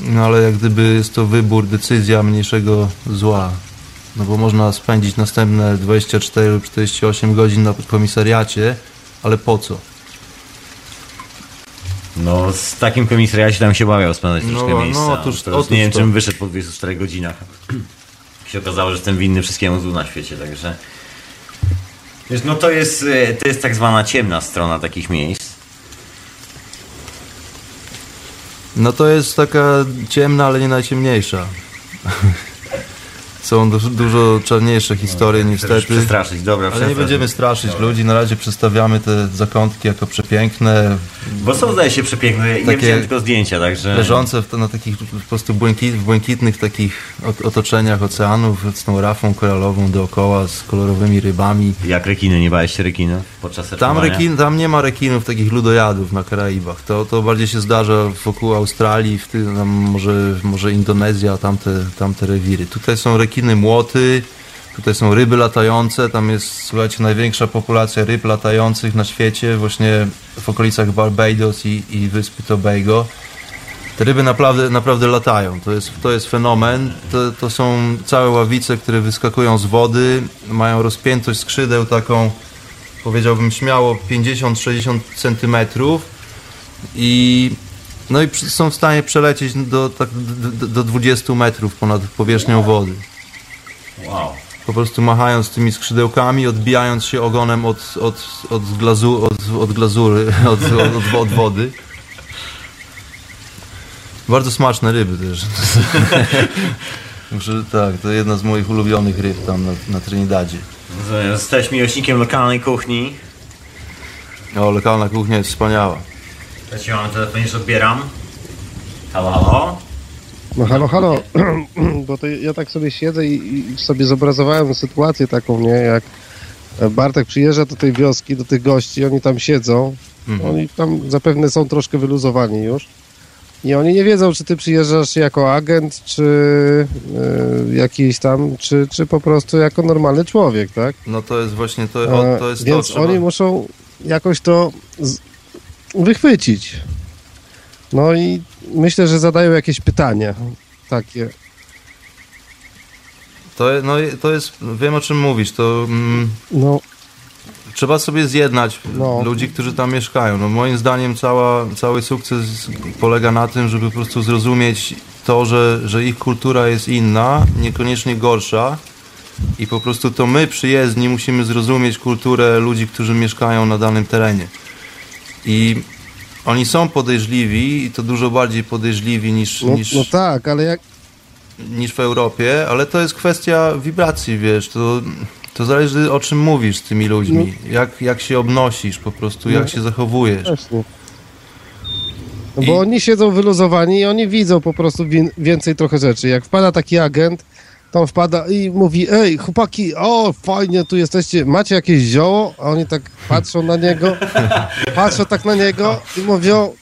no ale jak gdyby jest to wybór, decyzja mniejszego zła. No bo można spędzić następne 24 lub 48 godzin na komisariacie, ale po co? No z takim komisariacie tam się bawiał spędzać No, troszkę no, miejsca. otóż- Teraz otóż nie wiem, to. czym wyszedł po 24 godzinach. (clears throat) się okazało, że jestem winny wszystkiemu złu na świecie, także... Wiesz, no to jest, e, to jest tak zwana ciemna strona takich miejsc. No to jest taka ciemna, ale nie najciemniejsza. Są dużo, dużo czarniejsze historie Chcesz niestety. przestraszyć, dobra, Ale nie będziemy straszyć ludzi, na razie przedstawiamy te zakątki jako przepiękne, Bo są zdaje się przepiękne, ja widziałem tylko zdjęcia, także... leżące w, na takich po prostu błękit, błękitnych takich ot- otoczeniach oceanów z tą rafą koralową dookoła, z kolorowymi rybami. Jak rekiny, nie bałeś się rekinów podczas Tam, rekin, tam nie ma rekinów, takich ludojadów na Karaibach. To, to bardziej się zdarza wokół Australii, w ty, tam może, może Indonezja, tamte, tamte rewiry. Tutaj są rekiny młoty, tutaj są ryby latające, tam jest, słuchajcie, największa populacja ryb latających na świecie, właśnie w okolicach Barbados i, i wyspy Tobago. Te ryby naprawdę, naprawdę latają. To jest, to jest fenomen. To, to są całe ławice, które wyskakują z wody, mają rozpiętość skrzydeł taką, powiedziałbym śmiało, 50-60 centymetrów i no i są w stanie przelecieć do, tak, do, do 20 metrów ponad powierzchnią wody. Wow. Po prostu machając tymi skrzydełkami, odbijając się ogonem od, od, od, glazu, od, od glazury, (laughs) od, od, od, od wody. Bardzo smaczne ryby też. (laughs) Muszę, tak, to jedna z moich ulubionych ryb tam na, na Trinidadzie. Jesteś miłośnikiem lokalnej kuchni. O, lokalna kuchnia jest wspaniała. Ja ci mam telefon, już odbieram. Halo, halo? No halo, halo, (clears throat) bo to ja tak sobie siedzę i, i sobie zobrazowałem sytuację taką, nie, jak Bartek przyjeżdża do tej wioski, do tych gości, oni tam siedzą, Mhm. oni tam zapewne są troszkę wyluzowani już i oni nie wiedzą, czy ty przyjeżdżasz jako agent, czy y, jakiś tam, czy, czy po prostu jako normalny człowiek, tak? No to jest właśnie to, o, to jest E, Więc to. Trzeba, oni muszą jakoś to z... wychwycić. No i myślę, że zadają jakieś pytania takie. to, no, to jest, wiem o czym mówisz, to mm, No, trzeba sobie zjednać No. ludzi, którzy tam mieszkają. No, moim zdaniem cała, cały sukces polega na tym, żeby po prostu zrozumieć to, że, że ich kultura jest inna, niekoniecznie gorsza i po prostu to my przyjezdni musimy zrozumieć kulturę ludzi, którzy mieszkają na danym terenie. I oni są podejrzliwi i to dużo bardziej podejrzliwi niż, no, niż, no tak, ale jak, niż w Europie, ale to jest kwestia wibracji, wiesz, to, to zależy o czym mówisz z tymi ludźmi, jak, jak się obnosisz po prostu, jak No. się zachowujesz. Właśnie. No I- bo oni siedzą wyluzowani i oni widzą po prostu więcej trochę rzeczy. Jak wpada taki agent, on wpada i mówi, ej chłopaki, o fajnie tu jesteście, macie jakieś zioło? A oni tak patrzą na niego, (laughs) patrzą tak na niego i mówią,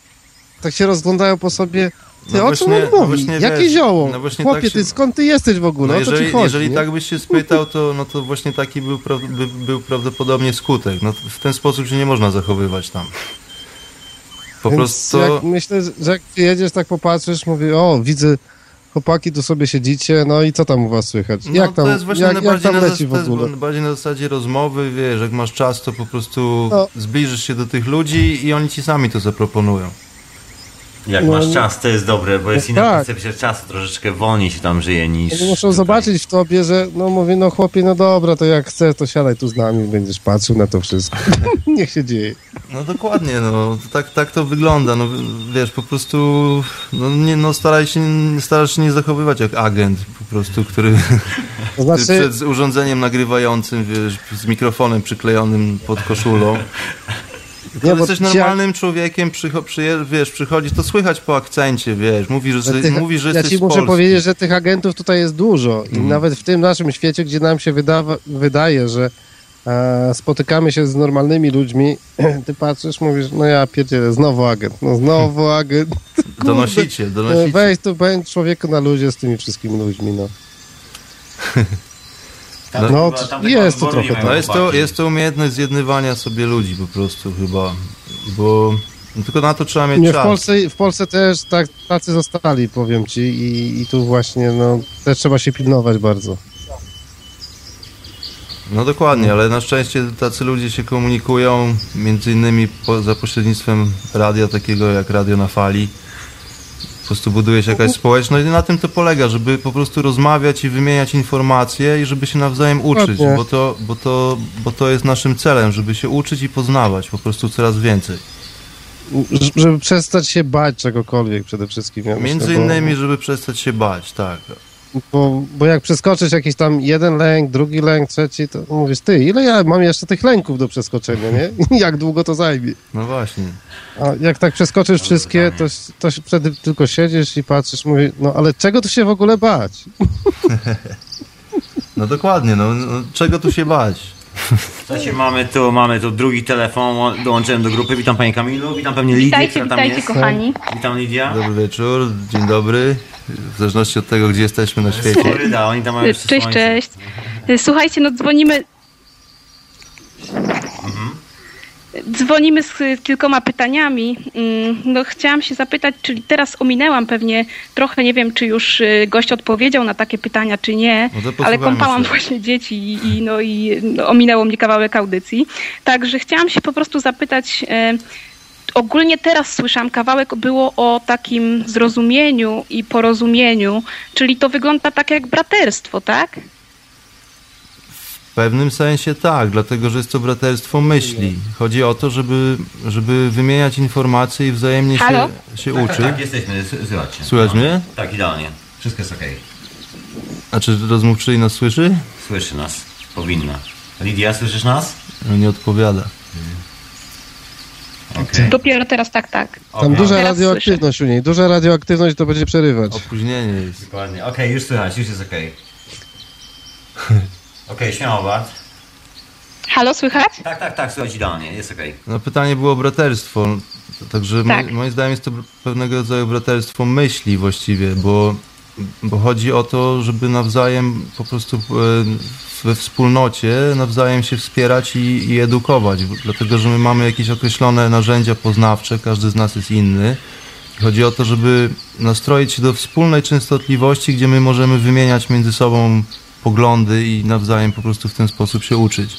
tak się rozglądają po sobie, ty No o czym on no mówi? właśnie Jakie wiesz, zioło? no Chłopie, tak się- ty skąd ty jesteś w ogóle? No o co ci jeżeli, chodzi? jeżeli tak byś się spytał, to, no to właśnie taki był, pra, by, był prawdopodobnie skutek. No, w ten sposób się nie można zachowywać tam. Po Więc prostu... jak myślę, że jak jedziesz, tak popatrzysz, mówię, o, widzę, chłopaki tu sobie siedzicie, no i co tam u was słychać? No, jak tam, to jest właśnie jak, na jak tam na, leci w to jest ogóle? bardziej na zasadzie rozmowy, wiesz, jak masz czas, to po prostu No. zbliżysz się do tych ludzi i oni ci sami to zaproponują. Jak No, masz no. czas, to jest dobre, bo jest No inna tak. koncepcja czasu, troszeczkę wolniej się tam żyje niż... Muszą tutaj. zobaczyć w tobie, że no mówię, no chłopie, no dobra, to jak chcesz, to siadaj tu z nami, będziesz patrzył na to wszystko. (laughs) Niech się dzieje. No dokładnie, no tak, tak to wygląda, no wiesz, po prostu no, nie, no staraj się, starasz się nie zachowywać jak agent po prostu, który To znaczy, (laughs) przed urządzeniem nagrywającym, wiesz, z mikrofonem przyklejonym pod koszulą Kiedy bo jesteś normalnym człowiekiem, przycho, przyje, wiesz, przychodzisz, to słychać po akcencie, wiesz, mówisz, że, Tych- mówisz, że ja jesteś ci z muszę Polski. powiedzieć, że tych agentów tutaj jest dużo i Mhm. nawet w tym naszym świecie, gdzie nam się wydawa, wydaje, że e, spotykamy się z normalnymi ludźmi, (clears throat) ty patrzysz, mówisz, no ja pierdzielę, znowu agent, no znowu (laughs) agent. (laughs) Kurde. Donosiciel, E, donosiciel. Weź tu, bądź człowieku na ludzie z tymi wszystkimi ludźmi, no. (laughs) Tam No, chyba- tam jest to trochę No jest to, jest to umiejętność zjednywania sobie ludzi po prostu chyba, bo no tylko na to trzeba mieć Nie, w czas. Polsce, w Polsce też tak, tacy zostali, powiem ci, i, i tu właśnie, no, też trzeba się pilnować bardzo. No dokładnie, ale na szczęście tacy ludzie się komunikują między innymi po, za pośrednictwem radia takiego jak Radio na Fali. Po prostu buduje się jakaś społeczność i na tym to polega, żeby po prostu rozmawiać i wymieniać informacje i żeby się nawzajem uczyć, bo to, bo, to, bo to jest naszym celem, żeby się uczyć i poznawać po prostu coraz więcej. Żeby przestać się bać czegokolwiek przede wszystkim. Ja Między myślę, bo- innymi, żeby przestać się bać, tak. Bo, bo jak przeskoczysz jakiś tam jeden lęk, drugi lęk, trzeci, to mówisz, ty, ile ja mam jeszcze tych lęków do przeskoczenia, nie? (laughs) Jak długo to zajmie? No właśnie. A jak tak przeskoczysz wszystkie, to, to wtedy tylko siedzisz i patrzysz, mówisz, no ale czego tu się w ogóle bać? (laughs) No dokładnie, no, no czego tu się bać? Słuchajcie, mamy tu, mamy tu drugi telefon, dołączyłem do grupy. Witam Panie Kamilu, witam pewnie Lidię, Witajcie, która tam witajcie jest. kochani. Witam Lidia. Dobry wieczór, dzień dobry. W zależności od tego, gdzie jesteśmy na świecie. Floryda, oni tam mają jeszcze Cześć, słońce. cześć. Słuchajcie, no dzwonimy. Dzwonimy z kilkoma pytaniami. Mm, No chciałam się zapytać, czyli teraz ominęłam pewnie trochę, nie wiem, czy już y, gość odpowiedział na takie pytania, czy nie, No ale kąpałam się. właśnie dzieci i, i, no, i no, ominęło mnie kawałek audycji. Także chciałam się po prostu zapytać, e, ogólnie teraz słyszałam, kawałek było o takim zrozumieniu i porozumieniu, czyli to wygląda tak jak braterstwo, tak? W pewnym sensie tak, dlatego że jest to braterstwo myśli. Chodzi o to, żeby, żeby wymieniać informacje i wzajemnie się, Halo? się Tak, uczyć. tak, tak, jesteśmy, słuchajcie. Słychać No. mnie? Tak, idealnie. Wszystko jest okej. A czy rozmówczyni nas słyszy? Słyszy nas. Powinna. Lidia, słyszysz nas? No nie odpowiada. Okej. Dopiero teraz tak, tak. Tam duża Teraz radioaktywność u niej, duża radioaktywność to będzie przerywać. Opóźnienie jest. Dokładnie. Okej, już słychać, już jest okej. (laughs) Okej, śmiało Bart. Halo, słychać? Tak, tak, tak, słychać idealnie, jest okej. No pytanie było o braterstwo. Także Tak. mo- moim zdaniem jest to pewnego rodzaju braterstwo myśli właściwie, bo, bo chodzi o to, żeby nawzajem po prostu e, we wspólnocie nawzajem się wspierać i, i edukować, dlatego że my mamy jakieś określone narzędzia poznawcze, każdy z nas jest inny. Chodzi o to, żeby nastroić się do wspólnej częstotliwości, gdzie my możemy wymieniać między sobą poglądy i nawzajem po prostu w ten sposób się uczyć.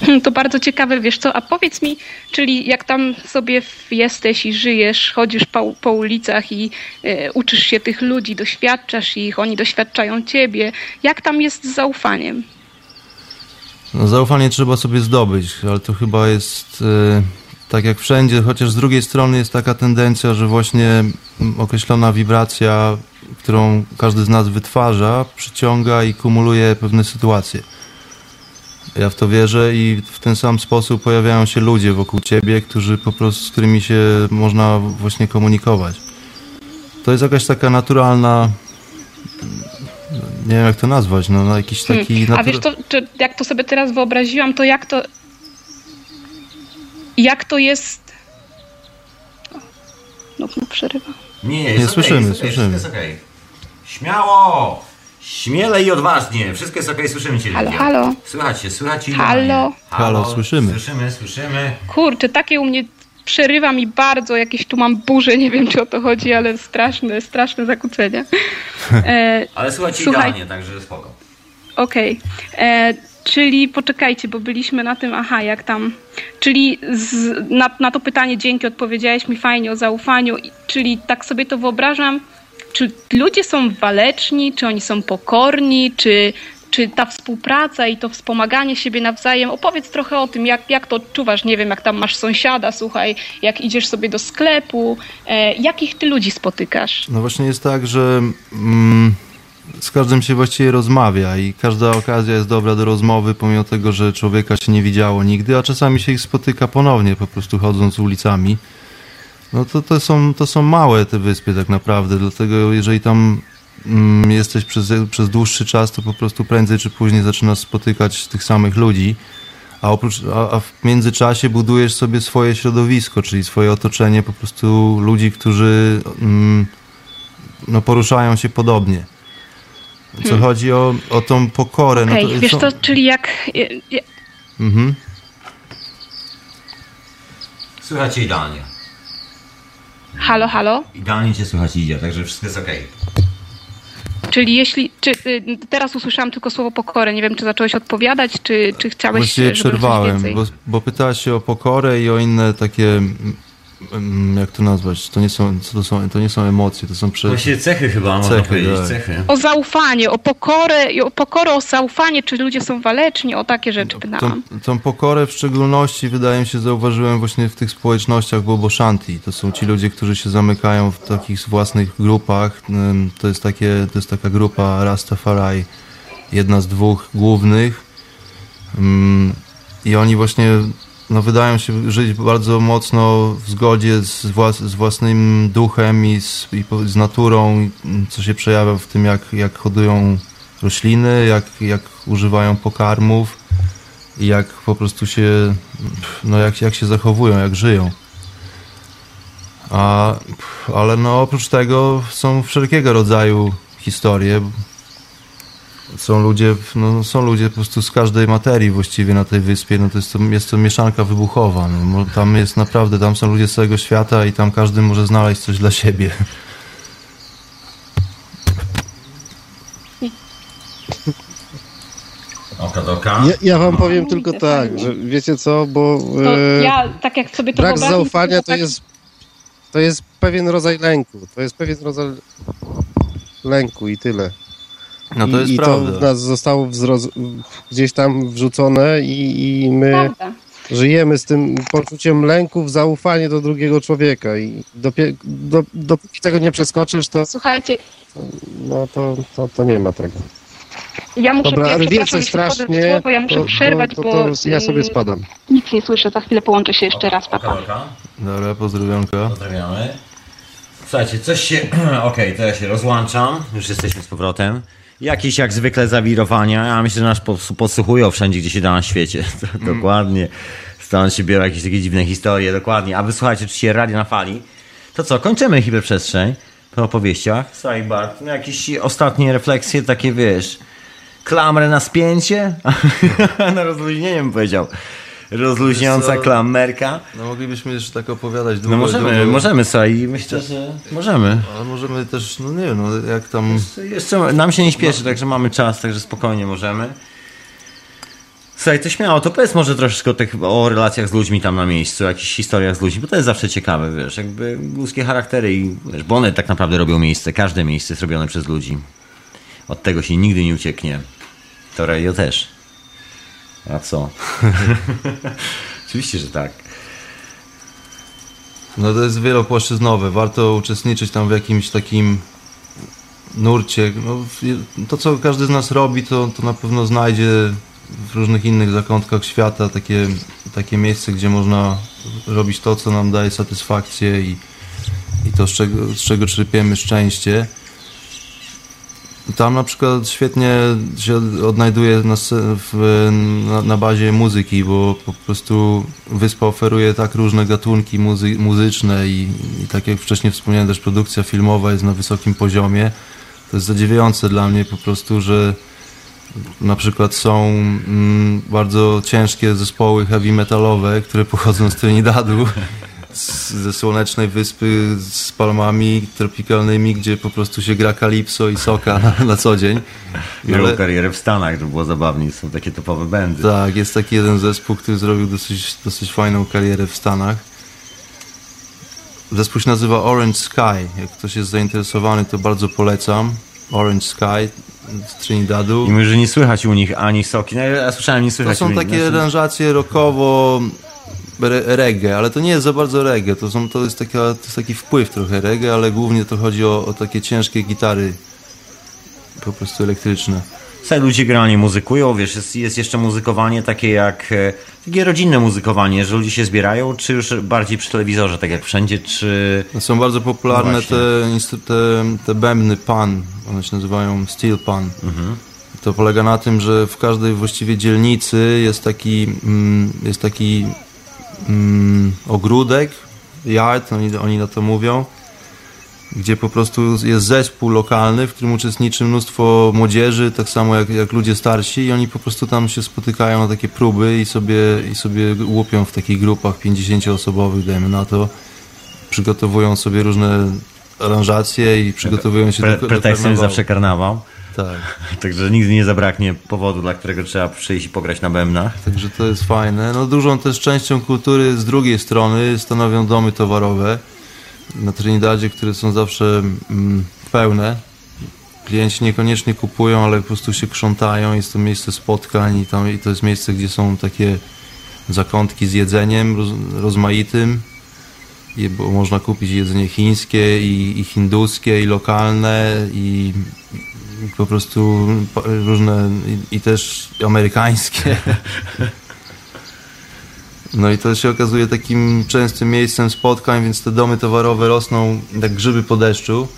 Hmm, To bardzo ciekawe, wiesz co, a powiedz mi, czyli jak tam sobie jesteś i żyjesz, chodzisz po, po ulicach i e, uczysz się tych ludzi, doświadczasz ich, oni doświadczają ciebie, jak tam jest z zaufaniem? No, zaufanie trzeba sobie zdobyć, ale to chyba jest e, tak jak wszędzie, chociaż z drugiej strony jest taka tendencja, że właśnie mm, określona wibracja, którą każdy z nas wytwarza, przyciąga i kumuluje pewne sytuacje. Ja w to wierzę i w ten sam sposób pojawiają się ludzie wokół ciebie, którzy po prostu, z którymi się można właśnie komunikować. To jest jakaś taka naturalna, nie wiem jak to nazwać, no, no jakiś taki... Hmm. A natur- wiesz to, czy jak to sobie teraz wyobraziłam, to jak to jak to jest no, no przerywa. Nie, Nie, jest okej, słyszymy, jest okej, słyszymy. Wszystko jest okej. Śmiało! Śmiele i odważnie. Wszystko jest okej, słyszymy cię. Halo, Lidia. halo. Słychać cię. Halo. idealnie. Halo, słyszymy. Słyszymy, słyszymy. Kurczę, takie u mnie przerywa mi bardzo, jakieś tu mam burze, nie wiem czy o to chodzi, ale straszne, straszne zakłócenia. (laughs) E, Ale słuchajcie Słuchaj. idealnie, także spoko. Okej. E, Czyli poczekajcie, bo byliśmy na tym, aha, jak tam. Czyli z, na, na to pytanie dzięki odpowiedziałeś mi fajnie o zaufaniu, czyli tak sobie to wyobrażam. Czy ludzie są waleczni, czy oni są pokorni, czy, czy ta współpraca i to wspomaganie siebie nawzajem? Opowiedz trochę o tym, jak, jak to odczuwasz. Nie wiem, jak tam masz sąsiada, słuchaj, jak idziesz sobie do sklepu, e, jakich ty ludzi spotykasz? No właśnie jest tak, że mm, z każdym się właściwie rozmawia i każda okazja jest dobra do rozmowy, pomimo tego, że człowieka się nie widziało nigdy, a czasami się ich spotyka ponownie, po prostu chodząc ulicami. No to, to, są, to są małe te wyspy tak naprawdę, dlatego jeżeli tam mm, jesteś przez, przez dłuższy czas, to po prostu prędzej czy później zaczynasz spotykać tych samych ludzi, a, oprócz, a, a w międzyczasie budujesz sobie swoje środowisko, czyli swoje otoczenie po prostu ludzi, którzy mm, no, poruszają się podobnie. Co chodzi o, o tą pokorę. Hmm. Okej, no to, wiesz co, czyli jak... ja- ja- Mhm. Słychać idealnie. Halo, halo? Idealnie cię słychać idzie, także wszystko jest okej. Czyli jeśli... Czy, y, teraz usłyszałam tylko słowo pokorę. Nie wiem, czy zacząłeś odpowiadać, czy, czy chciałeś, Właściwie przerwałem, bo, bo pytałaś się o pokorę i o inne takie, jak to nazwać, to nie są, co to są, to nie są emocje, to są prze... Właściwie cechy chyba, można Cechy, powiedzieć, tak. cechy. O zaufanie, o pokorę, o pokorę, o zaufanie, czy ludzie są waleczni, o takie rzeczy pytałam. Tą, tą pokorę w szczególności wydaje mi się zauważyłem właśnie w tych społecznościach Bobo Shanti. To są ci ludzie, którzy się zamykają w takich własnych grupach. To jest, takie, to jest taka grupa Rastafari, jedna z dwóch głównych. I oni właśnie no, wydają się żyć bardzo mocno w zgodzie z, włas, z własnym duchem i z, i z naturą, co się przejawia w tym, jak, jak hodują rośliny, jak, jak używają pokarmów i jak po prostu się, no jak, jak się zachowują, jak żyją. A, ale no oprócz tego są wszelkiego rodzaju historie. Są ludzie, no, są ludzie po prostu z każdej materii właściwie na tej wyspie. No to jest to, jest to mieszanka wybuchowa. No, tam jest naprawdę, tam są ludzie z całego świata i tam każdy może znaleźć coś dla siebie. Oka do oka. Ja, ja wam powiem tylko tak, że wiecie co, bo To e, ja, tak jak sobie to brak wyobrażam, zaufania to tak- jest, to jest pewien rodzaj lęku. To jest pewien rodzaj lęku i tyle. No to I, jest i prawda. to w nas zostało wzroz... gdzieś tam wrzucone i, i my Prawda. żyjemy z tym poczuciem lęku w zaufanie do drugiego człowieka i dopie... do, dopóki tego nie przeskoczysz, to, Słuchajcie, no, to, to, to nie ma tego. ja muszę Dobra, przepraszam, więcej strasznie, Słowo, ja muszę to, przerwać, to, to, bo to ja sobie mm, spadam. nic nie słyszę. Za chwilę połączę się jeszcze raz, papa. oka. Dobra, pozdrowionka. Pozdrawiamy. Słuchajcie, coś się... (clears throat) Okej, to ja się rozłączam. Już jesteśmy z powrotem. Jakieś jak zwykle zawirowania. Ja myślę, że nas po- podsłuchują wszędzie, gdzie się da na świecie. (laughs) Dokładnie. Stąd się biorą jakieś takie dziwne historie. Dokładnie. A wysłuchajcie oczywiście Radio na Fali. To co, kończymy hiperprzestrzeń po opowieściach. Słuchaj no jakieś ostatnie refleksje, takie wiesz... Klamrę na spięcie? (laughs) na rozluźnienie bym powiedział. Rozluźniająca klamerka. No moglibyśmy jeszcze tak opowiadać długo. No możemy, długo. możemy, słuchaj, myślę, że możemy. Ale możemy też, no nie wiem, no jak tam... Jeszcze nam się nie śpieszy, także mamy czas, także spokojnie możemy. Słuchaj, to śmiało, to powiedz może troszeczkę o, tych, o relacjach z ludźmi tam na miejscu, o jakichś historiach z ludźmi, bo to jest zawsze ciekawe, wiesz, jakby ludzkie charaktery i, wiesz, bo one tak naprawdę robią miejsce, każde miejsce jest robione przez ludzi. Od tego się nigdy nie ucieknie. To radio też. A co? (laughs) Oczywiście, że tak. No to jest wielopłaszczyznowe. Warto uczestniczyć tam w jakimś takim nurcie. No, to, co każdy z nas robi, to, to na pewno znajdzie w różnych innych zakątkach świata takie, takie miejsce, gdzie można robić to, co nam daje satysfakcję i, i to, z czego, z czego czerpiemy szczęście. Tam na przykład świetnie się odnajduje na, w, na, na bazie muzyki, bo po prostu wyspa oferuje tak różne gatunki muzy, muzyczne i, i tak jak wcześniej wspomniałem, też produkcja filmowa jest na wysokim poziomie. To jest zadziwiające dla mnie po prostu, że na przykład są mm, bardzo ciężkie zespoły heavy metalowe, które pochodzą z Trinidadu, (laughs) z, ze słonecznej wyspy z palmami tropikalnymi, gdzie po prostu się gra kalipso i soka na, na co dzień. Miał Ale- karierę w Stanach, żeby było zabawniej, są takie topowe bandy. tak, jest taki jeden zespół, który zrobił dosyć, dosyć fajną karierę w Stanach. Zespół się nazywa Orange Sky. Jak ktoś jest zainteresowany, to bardzo polecam. Orange Sky z Trinidadu. I mówisz, że nie słychać u nich ani soki. No, ja słyszałem, nie To słychać u są nich. takie Znaczy- aranżacje rockowo reggae, ale to nie jest za bardzo reggae. To, są, to, jest taka, to jest taki wpływ trochę reggae, ale głównie to chodzi o, o takie ciężkie gitary po prostu elektryczne. Sobie ludzie generalnie muzykują, wiesz, jest, jest jeszcze muzykowanie takie jak, e, takie rodzinne muzykowanie, że ludzie się zbierają, czy już bardziej przy telewizorze, tak jak wszędzie, czy... No Są bardzo popularne Właśnie. te, te, te bębny pan, one się nazywają steel pan. To polega na tym, że w każdej właściwie dzielnicy jest taki, mm, jest taki mm, ogródek, yard, oni, oni na to mówią, gdzie po prostu jest zespół lokalny, w którym uczestniczy mnóstwo młodzieży, tak samo jak, jak ludzie starsi i oni po prostu tam się spotykają na takie próby i sobie, i sobie łupią w takich grupach 50-osobowych, dajmy na to, przygotowują sobie różne aranżacje i przygotowują się Pre, do, do pretekstem jest zawsze karnawał, Tak, (laughs) także nigdy nie zabraknie powodu, dla którego trzeba przyjść i pograć na bębnach. także to jest fajne. No dużą też częścią kultury z drugiej strony stanowią domy towarowe na Trinidadzie, które są zawsze mm, pełne. Klienci niekoniecznie kupują, ale po prostu się krzątają. Jest to miejsce spotkań i, tam, i to jest miejsce, gdzie są takie zakątki z jedzeniem roz, rozmaitym. I, bo można kupić jedzenie chińskie i, i hinduskie i lokalne i, i po prostu różne i, i też amerykańskie. (laughs) No i to się okazuje takim częstym miejscem spotkań, więc te domy towarowe rosną jak grzyby po deszczu.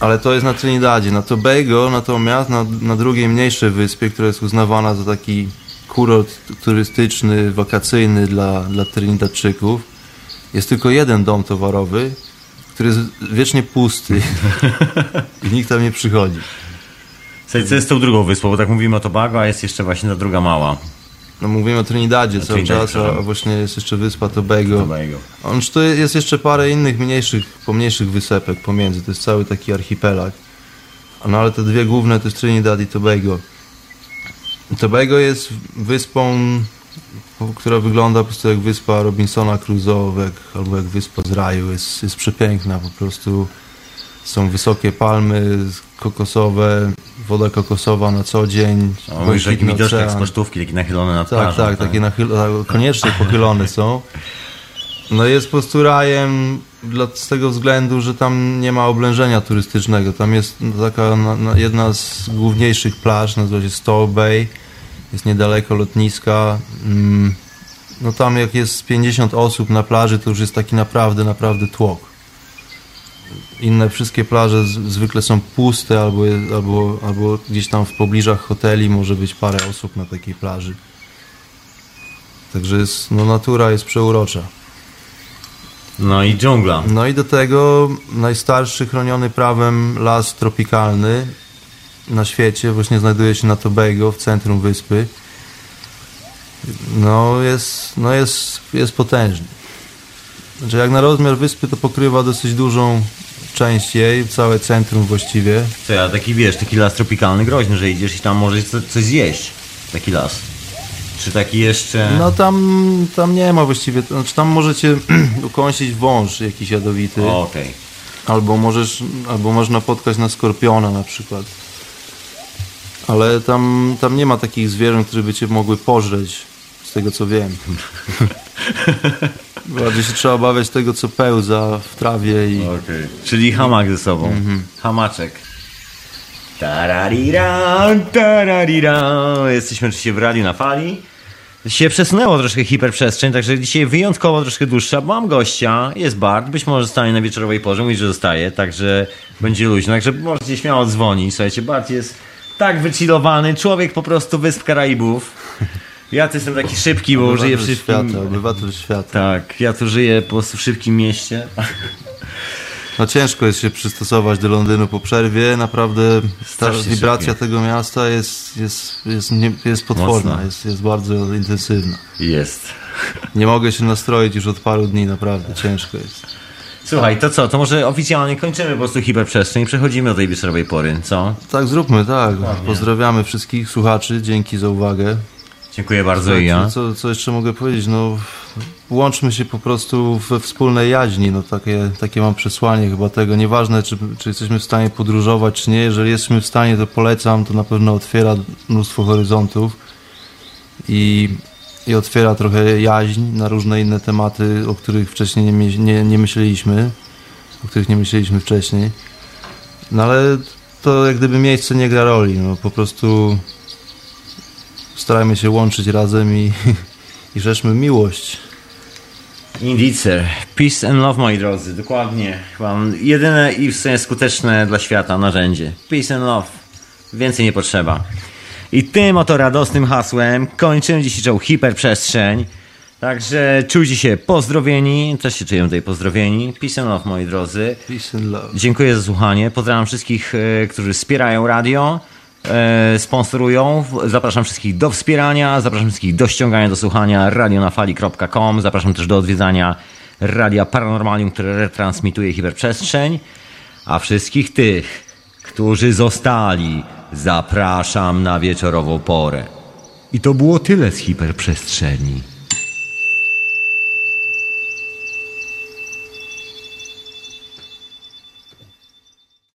Ale to jest na Trinidadzie. Na Tobago natomiast, na, na drugiej mniejszej wyspie, która jest uznawana za taki kurort turystyczny, wakacyjny dla, dla Trinidadczyków, jest tylko jeden dom towarowy, który jest wiecznie pusty i nikt tam nie przychodzi. Słuchaj, co jest tą drugą wyspą, bo tak mówimy o Tobago, a jest jeszcze właśnie ta druga mała, No mówimy o Trinidadzie cały czas, a właśnie jest jeszcze wyspa Tobago. Tobago. On to jest jeszcze parę innych mniejszych, pomniejszych wysepek pomiędzy. To jest cały taki archipelag. No ale te dwie główne to jest Trinidad i Tobago. Tobago jest wyspą, która wygląda po prostu jak wyspa Robinsona Crusoe, jak, albo jak wyspa z raju. Jest, jest przepiękna po prostu. Są wysokie palmy kokosowe, woda kokosowa na co dzień. O, mówisz, taki widoczek z pocztówki, taki nachylony nad Tak, plażą. tak, takie nachyl- koniecznie (laughs) pochylone są. No jest po prostu rajem dla, z tego względu, że tam nie ma oblężenia turystycznego. Tam jest taka na, na, jedna z główniejszych plaż, nazywa się Stowe Bay. Jest niedaleko lotniska. Mm, No tam jak jest 50 osób na plaży, to już jest taki naprawdę, naprawdę tłok. Inne wszystkie plaże zwykle są puste albo, albo, albo gdzieś tam w pobliżach hoteli może być parę osób na takiej plaży. Także jest, no natura jest przeurocza. No i dżungla. No i do tego najstarszy chroniony prawem las tropikalny na świecie właśnie znajduje się na Tobago w centrum wyspy. No jest, no jest, jest potężny. Znaczy jak na rozmiar wyspy to pokrywa dosyć dużą część jej, całe centrum właściwie. Co ja, taki wiesz, taki las tropikalny groźny, że idziesz i tam możesz co- coś zjeść. Taki las. Czy taki jeszcze... No tam, tam nie ma właściwie, znaczy tam możecie (clears throat) ukąsić wąż jakiś jadowity. Okej. Albo możesz, albo można potkać na skorpiona na przykład. Ale tam, tam nie ma takich zwierząt, które by cię mogły pożreć, z tego co wiem. (laughs) Bardziej się trzeba obawiać tego, co pełza w trawie i... Okej. Czyli hamak ze sobą. Mhm. Hamaczek. Tararira, tararira. Jesteśmy oczywiście w radiu na fali. Się przesunęło troszkę hiperprzestrzeń, także dzisiaj wyjątkowo troszkę dłuższa. Mam gościa, jest Bart, być może zostanie na wieczorowej porze, mówi, że zostaje, także będzie luźno, także możecie śmiało dzwonić. Słuchajcie, Bart jest tak wychillowany, człowiek po prostu Wysp Karaibów. Ja to jestem taki szybki, bo żyję w Obywatel szybkim... świata, obywatel świata. Tak, ja tu żyję po prostu w szybkim mieście. No ciężko jest się przystosować do Londynu po przerwie. Naprawdę ta wibracja szybkie. tego miasta jest, jest, jest, nie, jest potworna, jest, jest bardzo intensywna. Jest. Nie mogę się nastroić już od paru dni, naprawdę ciężko jest. Słuchaj, to co? To może oficjalnie kończymy po prostu hiperprzestrzeń i przechodzimy do tej wieczorowej pory, co? Tak, zróbmy, tak. Pozdrawiamy wszystkich słuchaczy, dzięki za uwagę. Dziękuję bardzo i ja. Co, co jeszcze mogę powiedzieć? No, łączmy się po prostu we wspólnej jaźni. No, takie, takie mam przesłanie chyba tego. Nieważne, czy, czy jesteśmy w stanie podróżować, czy nie. Jeżeli jesteśmy w stanie, to polecam. To na pewno otwiera mnóstwo horyzontów i, i otwiera trochę jaźń na różne inne tematy, o których wcześniej nie, nie, nie myśleliśmy, o których nie myśleliśmy wcześniej. No ale to jak gdyby miejsce nie gra roli. No, po prostu starajmy się łączyć razem i, (laughs) i rzeczmy miłość. Sir. Peace and love, moi drodzy. Dokładnie. Chyba jedyne i w sumie skuteczne dla świata narzędzie. Peace and love. Więcej nie potrzeba. I tym oto radosnym hasłem kończymy dzisiejszą hiperprzestrzeń. Także czujcie się pozdrowieni. Też się czuję tutaj pozdrowieni. Peace and love, moi drodzy. Peace and love. Dziękuję za słuchanie. Pozdrawiam wszystkich, e, którzy wspierają radio, e, sponsorują. Zapraszam wszystkich do wspierania, zapraszam wszystkich do ściągania, do słuchania radionafali.com. Zapraszam też do odwiedzania Radia Paranormalium, które retransmituje hiperprzestrzeń. A wszystkich tych, którzy zostali, zapraszam na wieczorową porę. I to było tyle z hiperprzestrzeni.